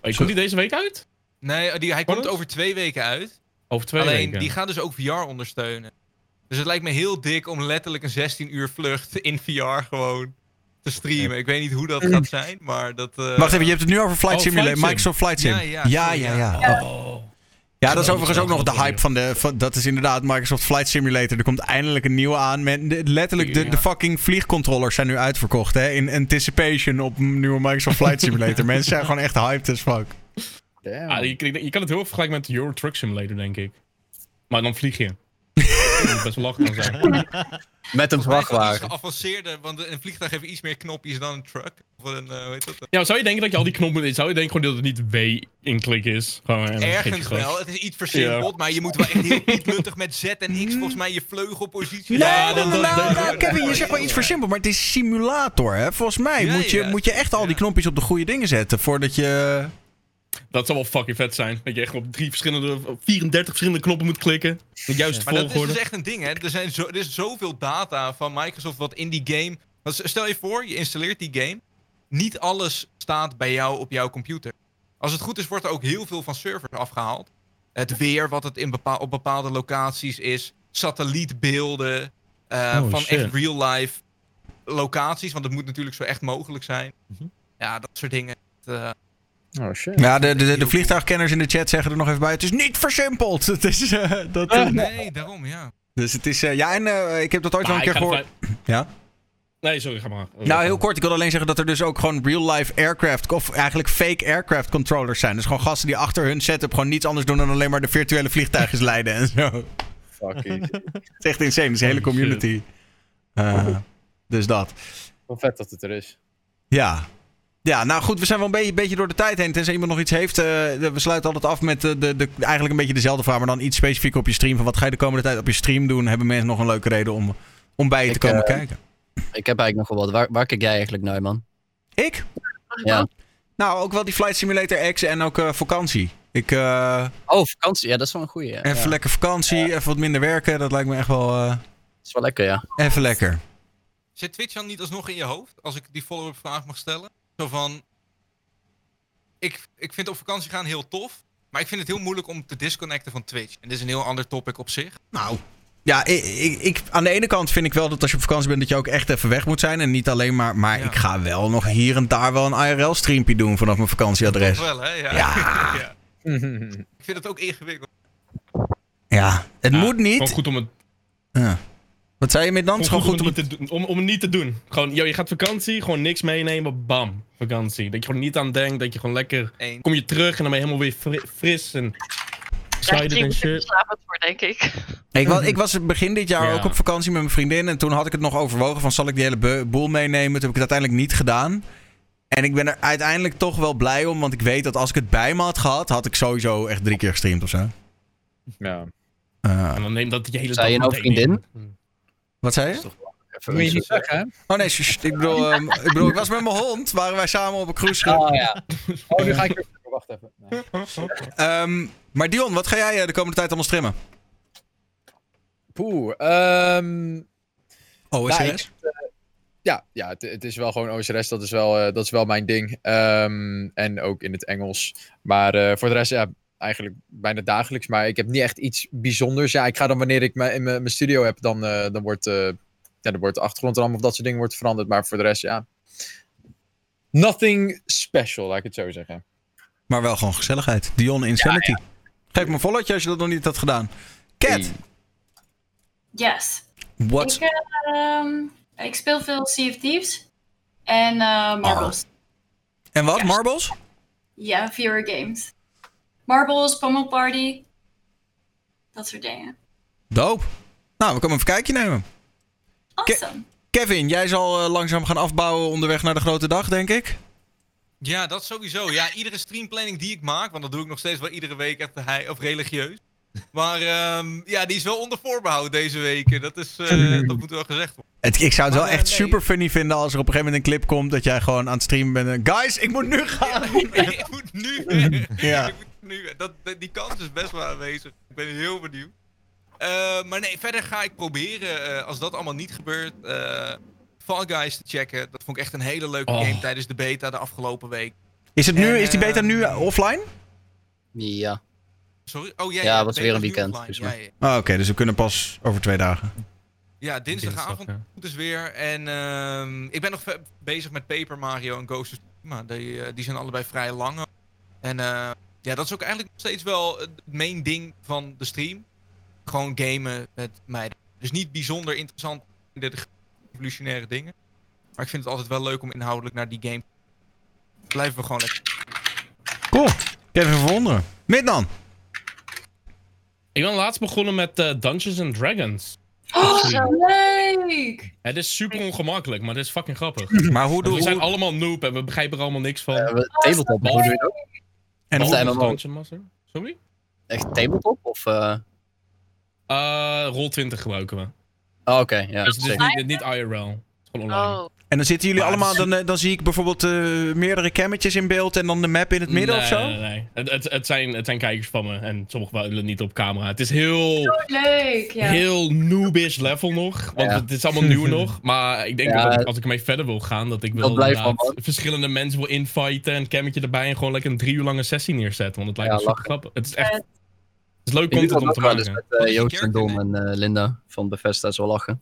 Komt die deze week uit? Nee, die, hij komt over twee weken uit. Over twee Alleen, weken. die gaan dus ook VR ondersteunen. Dus het lijkt me heel dik om letterlijk een 16 uur vlucht in VR gewoon te streamen. Ik weet niet hoe dat gaat zijn, maar dat... eh, Wacht even, je hebt het nu over Flight Oh, Simulator. Flight Sim. Microsoft Flight Sim. Ja, ja, ja, sorry, ja. ja. ja. Oh. Ja, dat is overigens ook nog de hype van de. Van, dat is inderdaad Microsoft Flight Simulator. Er komt eindelijk een nieuwe aan. Met, de- letterlijk, de, de fucking vliegcontrollers zijn nu uitverkocht. Hè, in anticipation op een nieuwe Microsoft Flight Simulator. Mensen zijn gewoon echt hyped as fuck. Ah, je, je- je kan het heel erg vergelijken met Euro Truck Simulator, denk ik. Maar dan vlieg je. Dat best wel lachen kan zijn. Met een vrachtwagen. geavanceerder, want een vliegtuig heeft iets meer knopjes dan een truck. Of een, eh, hoe heet dat? Ja, maar zou je denken dat je al die knoppen... Zou je denken gewoon dat het niet W in klik is? Gewoon, Ergens gas. wel, het is iets versimpeld, maar je moet wel echt heel pietluttig met Z en X volgens mij je vleugelpositie. Ja, dat- dat- nou, nou, Kevin, je zegt wel iets versimpeld, maar het is simulator. Hè? Volgens mij Ja, moet, je, ja. moet je echt al die Ja. knopjes op de goede dingen zetten voordat je. Dat zou wel fucking vet zijn. Dat je echt op drie verschillende, op 34 verschillende knoppen moet klikken. De juiste Maar dat is dus echt een ding, hè. Er, zijn zo, er is zoveel data van Microsoft wat in die game... want Stel je voor, je installeert die game. Niet alles staat bij jou op jouw computer. Als het goed is, wordt er ook heel veel van servers afgehaald. Het weer, wat het in bepaal, op bepaalde locaties is. Satellietbeelden. eh, Oh, van shit. echt real-life locaties. Want het moet natuurlijk zo echt mogelijk zijn. Mhm. Ja, dat soort dingen. Het, eh, Oh shit. Ja, de, de, de, de vliegtuigkenners in de chat zeggen er nog even bij. Het is niet versimpeld. Het is, eh, dat, eh, nee, daarom, ja. Dus het is. eh, ja, en eh, ik heb dat ooit wel Maar een keer gehoord. Ja? Nee, sorry, ga maar. Nou, heel kort. Ik wil alleen zeggen dat er dus ook gewoon real-life aircraft, of eigenlijk fake aircraft controllers zijn. Dus gewoon gasten die achter hun setup gewoon niets anders doen dan alleen maar de virtuele vliegtuigjes leiden en zo. Fucking. Het is echt insane. Het is een hele community. Eh, dus dat. Wel vet dat het er is. Ja. Ja, nou goed, we zijn wel een beetje, beetje door de tijd heen. Tenzij iemand nog iets heeft. eh, we sluiten altijd af met de, de, de, eigenlijk een beetje dezelfde vraag. Maar dan iets specifiek op je stream. Van wat ga je de komende tijd op je stream doen? Hebben mensen nog een leuke reden om, om bij je te komen eh, kijken? Ik heb eigenlijk nog wel wat. Waar, waar kijk jij eigenlijk naar, man? Ik? Ja. Nou, ook wel die Flight Simulator X en ook eh, vakantie. Ik, eh, Oh, vakantie. Ja, dat is wel een goeie. Ja. even ja. lekker vakantie, even wat minder werken. Dat lijkt me echt wel eh, Dat is wel lekker, ja. even lekker. Zit Twitch dan niet alsnog in je hoofd? Als ik die follow-up vraag mag stellen. Zo van... Ik, ik vind op vakantie gaan heel tof. Maar ik vind het heel moeilijk om te disconnecten van Twitch. En dit is een heel ander topic op zich. Nou. Ja, ik, ik, ik- aan de ene kant vind ik wel dat als je op vakantie bent, dat je ook echt even weg moet zijn. En niet alleen maar. Maar Ja. ik ga wel nog hier en daar wel een IRL-streampje doen vanaf mijn vakantieadres. Toch wel, hè? Ja. Ja. Ja. Ik vind het ook ingewikkeld. Ja, het Ja, moet niet. Gewoon goed om het, Ja. Wat zei je met dan? gewoon Het is goed, gewoon goed om, om het te doen, om, om het niet te doen. Gewoon, yo, je gaat vakantie, gewoon niks meenemen, bam, vakantie. Dat je gewoon niet aan denkt, dat je gewoon lekker... Eén. Kom je terug en dan ben je helemaal weer fri- fris en excited je en er shit. voor, denk ik. Ik was, ik was begin dit jaar Ja. ook op vakantie met mijn vriendin. En toen had ik het nog overwogen van zal ik die hele boel meenemen. Toen heb ik het uiteindelijk niet gedaan. En ik ben er uiteindelijk toch wel blij om. Want ik weet dat als ik het bij me had gehad, had ik sowieso echt drie keer gestreamd of zo. Ja. Eh, En dan neem dat je hele Zei je dag nou vriendin? in. Wat zei je? Even Moet je niet zeggen, hè? Oh nee, ik bedoel, ehm, ik bedoel, ik was met mijn hond. Waren wij samen op een cruise. Oh ja. Oh, nu ga ik weer... Wacht even. Nee. Ehm, maar Dion, wat ga jij eh, de komende tijd allemaal streamen? Poeh. ehm, OSS? Nou, ik- ja, ja het, het is wel gewoon OSRS. Dat is wel, eh, dat is wel mijn ding. Ehm, en ook in het Engels. Maar eh, voor de rest, ja, eigenlijk bijna dagelijks. Maar ik heb niet echt iets bijzonders. Ja, ik ga dan wanneer ik me in mijn mijn studio heb, dan, eh, dan, wordt, eh, ja, dan wordt de achtergrond en allemaal of dat soort dingen wordt veranderd. Maar voor de rest, ja. Nothing special, laat ik het zo zeggen. Maar wel gewoon gezelligheid. Dion Insanity. Geef me een followtje als je dat nog niet had gedaan. Cat, Hey. Yes. what? Ik, ehm, ik speel veel Sea of Thieves. En eh, Marbles. En wat? Marbles? Ja, viewer games. Marbles, Pummel Party. Dat soort dingen. Doop. Nou, we komen even een kijkje nemen. Awesome. Kevin, jij zal eh, langzaam gaan afbouwen onderweg naar de grote dag, denk ik. Ja, dat sowieso. Ja, iedere streamplanning die ik maak, want dat doe ik nog steeds wel iedere week echt of religieus. Maar ehm, ja, die is wel onder voorbehoud deze weken. Dat, is, eh, dat moet wel gezegd worden. Het, ik zou het wel Maar, eh, echt nee. super funny vinden als er op een gegeven moment een clip komt dat jij gewoon aan het streamen bent. en, Guys, ik moet nu gaan. ik moet nu weg. Ja. Ik moet nu dat, die kans is best wel aanwezig. Ik ben heel benieuwd. Eh, maar nee, verder ga ik proberen, eh, als dat allemaal niet gebeurt, eh, Fall Guys te checken. Dat vond ik echt een hele leuke Oh. game tijdens de beta de afgelopen week. Is, het nu, En, is die beta nu offline? Ja. Sorry? Oh ja, Ja, ja, was weer een weekend, Ja, ja. Ah, Oké, dus we kunnen pas over twee dagen. Ja, dinsdagavond Dinsdag, ja. dus weer. En ehm, ik ben nog bezig met Paper Mario en Ghost of Tsushima. Die, die zijn allebei vrij lang. En eh, ja, dat is ook eigenlijk nog steeds wel het main ding van de stream. Gewoon gamen met meiden. Dus niet bijzonder interessant, de revolutionaire dingen. Maar ik vind het altijd wel leuk om inhoudelijk naar die game. Blijven we gewoon lekker. Cool. Even verwonderen. Middan. Ik ben laatst begonnen met eh, Dungeons and Dragons. Oh, leuk! Het is super ongemakkelijk, maar het is fucking grappig. Maar hoe We doe zijn allemaal noob en we begrijpen er allemaal niks van. Eh, we- tabletop, hoe doe je dat? En hoe, zijn als we Dungeon Master. Sorry? Echt tabletop? Of, eh Eh Roll 20 gebruiken we. Oh, oké, ja. dus het is zeker. niet, niet IRL. Online. Oh, en dan zitten jullie Maar allemaal, dan, eh, dan zie ik bijvoorbeeld eh, meerdere cammetjes in beeld en dan de map in het midden nee, of zo? Nee, nee. Het, het, het, zijn, het zijn kijkers van me en sommigen willen niet op camera. Het is heel, Leuk, ja. heel noobish level nog. Want Ja. het is allemaal nieuw nog. Maar ik denk Ja, dat ik- als ik ermee verder wil gaan, dat ik dat man. verschillende mensen wil inviten. Een cammetje erbij en gewoon lekker een drie uur lange sessie neerzetten. Want het lijkt Ja, me super grappig. Het is echt... Het is leuk content om te maken. met eh je Joost en Dom en eh, Linda van Bethesda. zo lachen.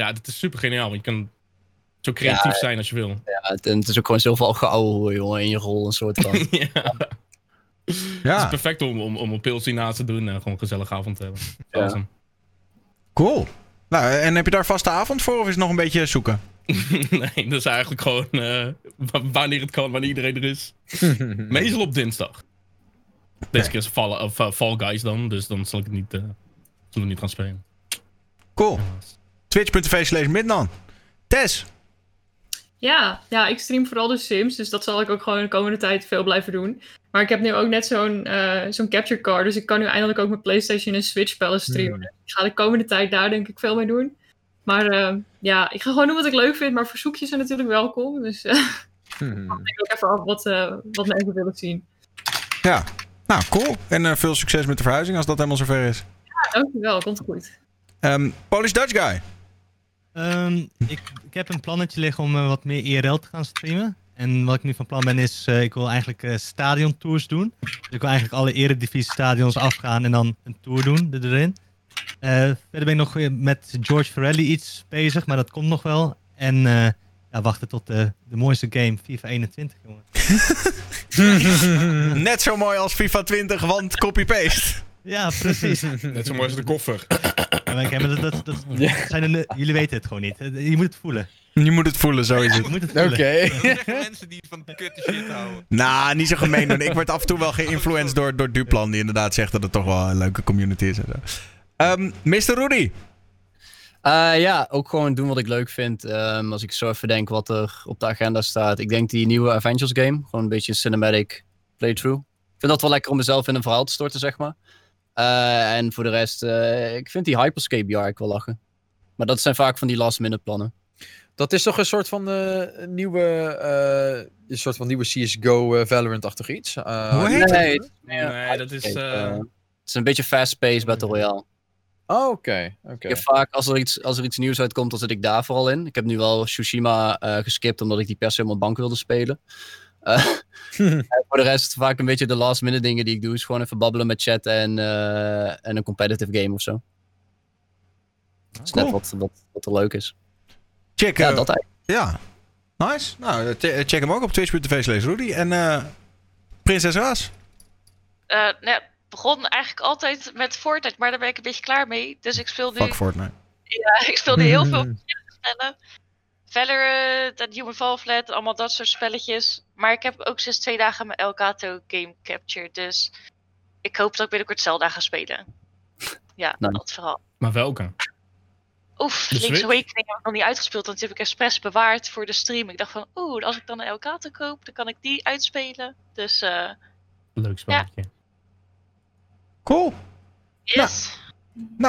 Ja, het is super geniaal. want Je kan zo creatief zijn als je wil. Ja, het, en het is ook gewoon zoveel geouwe jongen in je rol, een soort van. ja. Het is Ja, perfect om, om, om een pilsie naast te doen en gewoon een gezellige avond te hebben. Ja. Awesome. cool. Nou, en heb je daar vaste avond voor of is het nog een beetje zoeken? nee, dat is eigenlijk gewoon eh, wa- wanneer het kan, wanneer iedereen er is. Meestal op dinsdag. Deze keer is Fall, of, eh, Fall Guys dan, dus dan zal ik het niet, eh, zullen we niet gaan spelen. Cool. Twitch.tv slash Midnan. Tess. Ja, ja, ik stream vooral de Sims, dus dat zal ik ook gewoon de komende tijd veel blijven doen. Maar ik heb nu ook net zo'n eh, zo'n capture card, dus ik kan nu eindelijk ook mijn PlayStation en Switch spellen streamen. Ik ga de komende tijd daar denk ik veel mee doen. Maar eh, ja, ik ga gewoon doen wat ik leuk vind, maar verzoekjes zijn natuurlijk welkom. Dus eh, ik denk ook even af wat, wat mensen willen zien. Ja. Nou, cool. En veel succes met de verhuizing als dat helemaal zover is. Ja, dankjewel, komt goed. Ehm, Polish Dutch Guy. Ehm, ik, ik heb een plannetje liggen om eh, wat meer IRL te gaan streamen. En wat ik nu van plan ben is, eh, ik wil eigenlijk eh stadiontours doen. Dus ik wil eigenlijk alle eredivisie stadions afgaan en dan een tour doen er- erin. Verder ben ik nog met George Ferrelli iets bezig, maar dat komt nog wel. En ja, wachten tot de, de mooiste game, FIFA 21, jongen. Net zo mooi als FIFA 20, want copy-paste. Ja, precies. Net zo mooi als de koffer. Ja, maar dat, dat, dat zijn de, jullie weten het gewoon niet. Je moet het voelen. Je moet het voelen, zo is Je het. moet het voelen. Oké. Mensen die van kutte shit houden. Nou, niet zo gemeen doen. Ik word af en toe wel geïnfluenced door, door Duplan, die inderdaad zegt dat het toch wel een leuke community is. En zo. Ehm, Mr. Rudy. Eh, ja, ook gewoon doen wat ik leuk vind. Ehm, als ik zo even denk wat er op de agenda staat. Ik denk die nieuwe Avengers game. Gewoon een beetje een cinematic playthrough. Ik vind dat wel lekker om mezelf in een verhaal te storten, zeg maar. Eh, en voor de rest, eh, ik vind die Hyperscape jaar ik wel lachen. Maar dat zijn vaak van die last minute plannen. Dat is toch een soort van eh, nieuwe, eh, een soort van nieuwe CSGO eh, Valorant-achtig iets? Eh, Hoe heet nee, het? het is meer Nee, dat is, het is een beetje fast-paced Battle Royale. Oh, oké. oké. Ik heb vaak, als er, iets, als er iets nieuws uitkomt, dan zit ik daar vooral in. Ik heb nu wel Tsushima eh, geskipt, omdat ik die per se op mijn bank wilde spelen. Eh, en voor de rest, vaak een beetje de last minute dingen die ik doe, is gewoon even babbelen met chat en, eh, en een competitive game of zo. Dat is net wat, wat, wat er leuk is. Check. Ja, eh, dat eigenlijk. ja. Nice. Nou, eh, che- check hem ook op twitch.tv slash Rudy. En eh, Prinses Raas. Eh, nou begon eigenlijk altijd met Fortnite, maar daar ben ik een beetje klaar mee. Dus ik speel nu, Fuck Fortnite. ja, ik speel nu heel veel verschillende spellen. Valorant, dat Human Fall Flat, allemaal dat soort spelletjes. Maar ik heb ook sinds twee dagen mijn Elgato game capture, dus ik hoop dat ik binnenkort Zelda ga spelen. Ja, Nou. dat vooral. Maar welke? Oef, Link's? Awakening heb ik nog niet uitgespeeld, want die heb ik expres bewaard voor de stream. Ik dacht van, oeh, als ik dan een Elgato koop, dan kan ik die uitspelen. Dus, eh, Leuk spelletje. Cool. yes. Nou,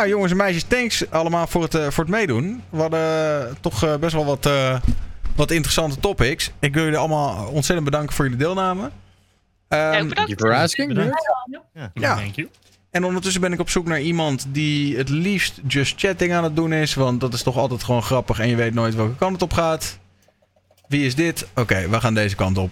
jongens en meisjes, thanks allemaal voor het, eh, voor het meedoen. We hadden eh, toch eh, best wel wat, eh, wat interessante topics. Ik wil jullie allemaal ontzettend bedanken voor jullie deelname. Ja, Thank bedankt. you for asking. Bedankt. Ja. Thank you. En ondertussen ben ik op zoek naar iemand die het liefst just chatting aan het doen is. Want dat is toch altijd gewoon grappig en je weet nooit welke kant het op gaat. Wie is dit? Oké, we gaan deze kant op.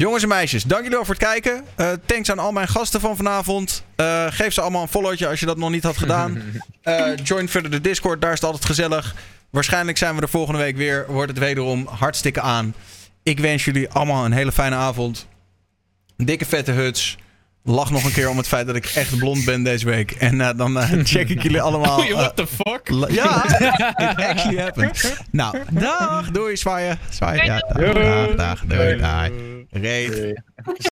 Jongens en meisjes, dank jullie wel voor het kijken. Eh, thanks aan al mijn gasten van vanavond. Eh, geef ze allemaal een followtje als je dat nog niet had gedaan. Eh, join verder de Discord, daar is het altijd gezellig. Waarschijnlijk zijn we er volgende week weer. Wordt het wederom hartstikke aan. Ik wens jullie allemaal een hele fijne avond. Dikke vette huts. Lach nog een keer om het feit dat ik echt blond ben deze week. En eh, dan eh, check ik jullie allemaal. Oei, eh, what the fuck? ja, it actually happened. Nou, dag. Doei, zwaaien. Zwaaien. Ja, dag, dag, dag. Doei, dag. Reet.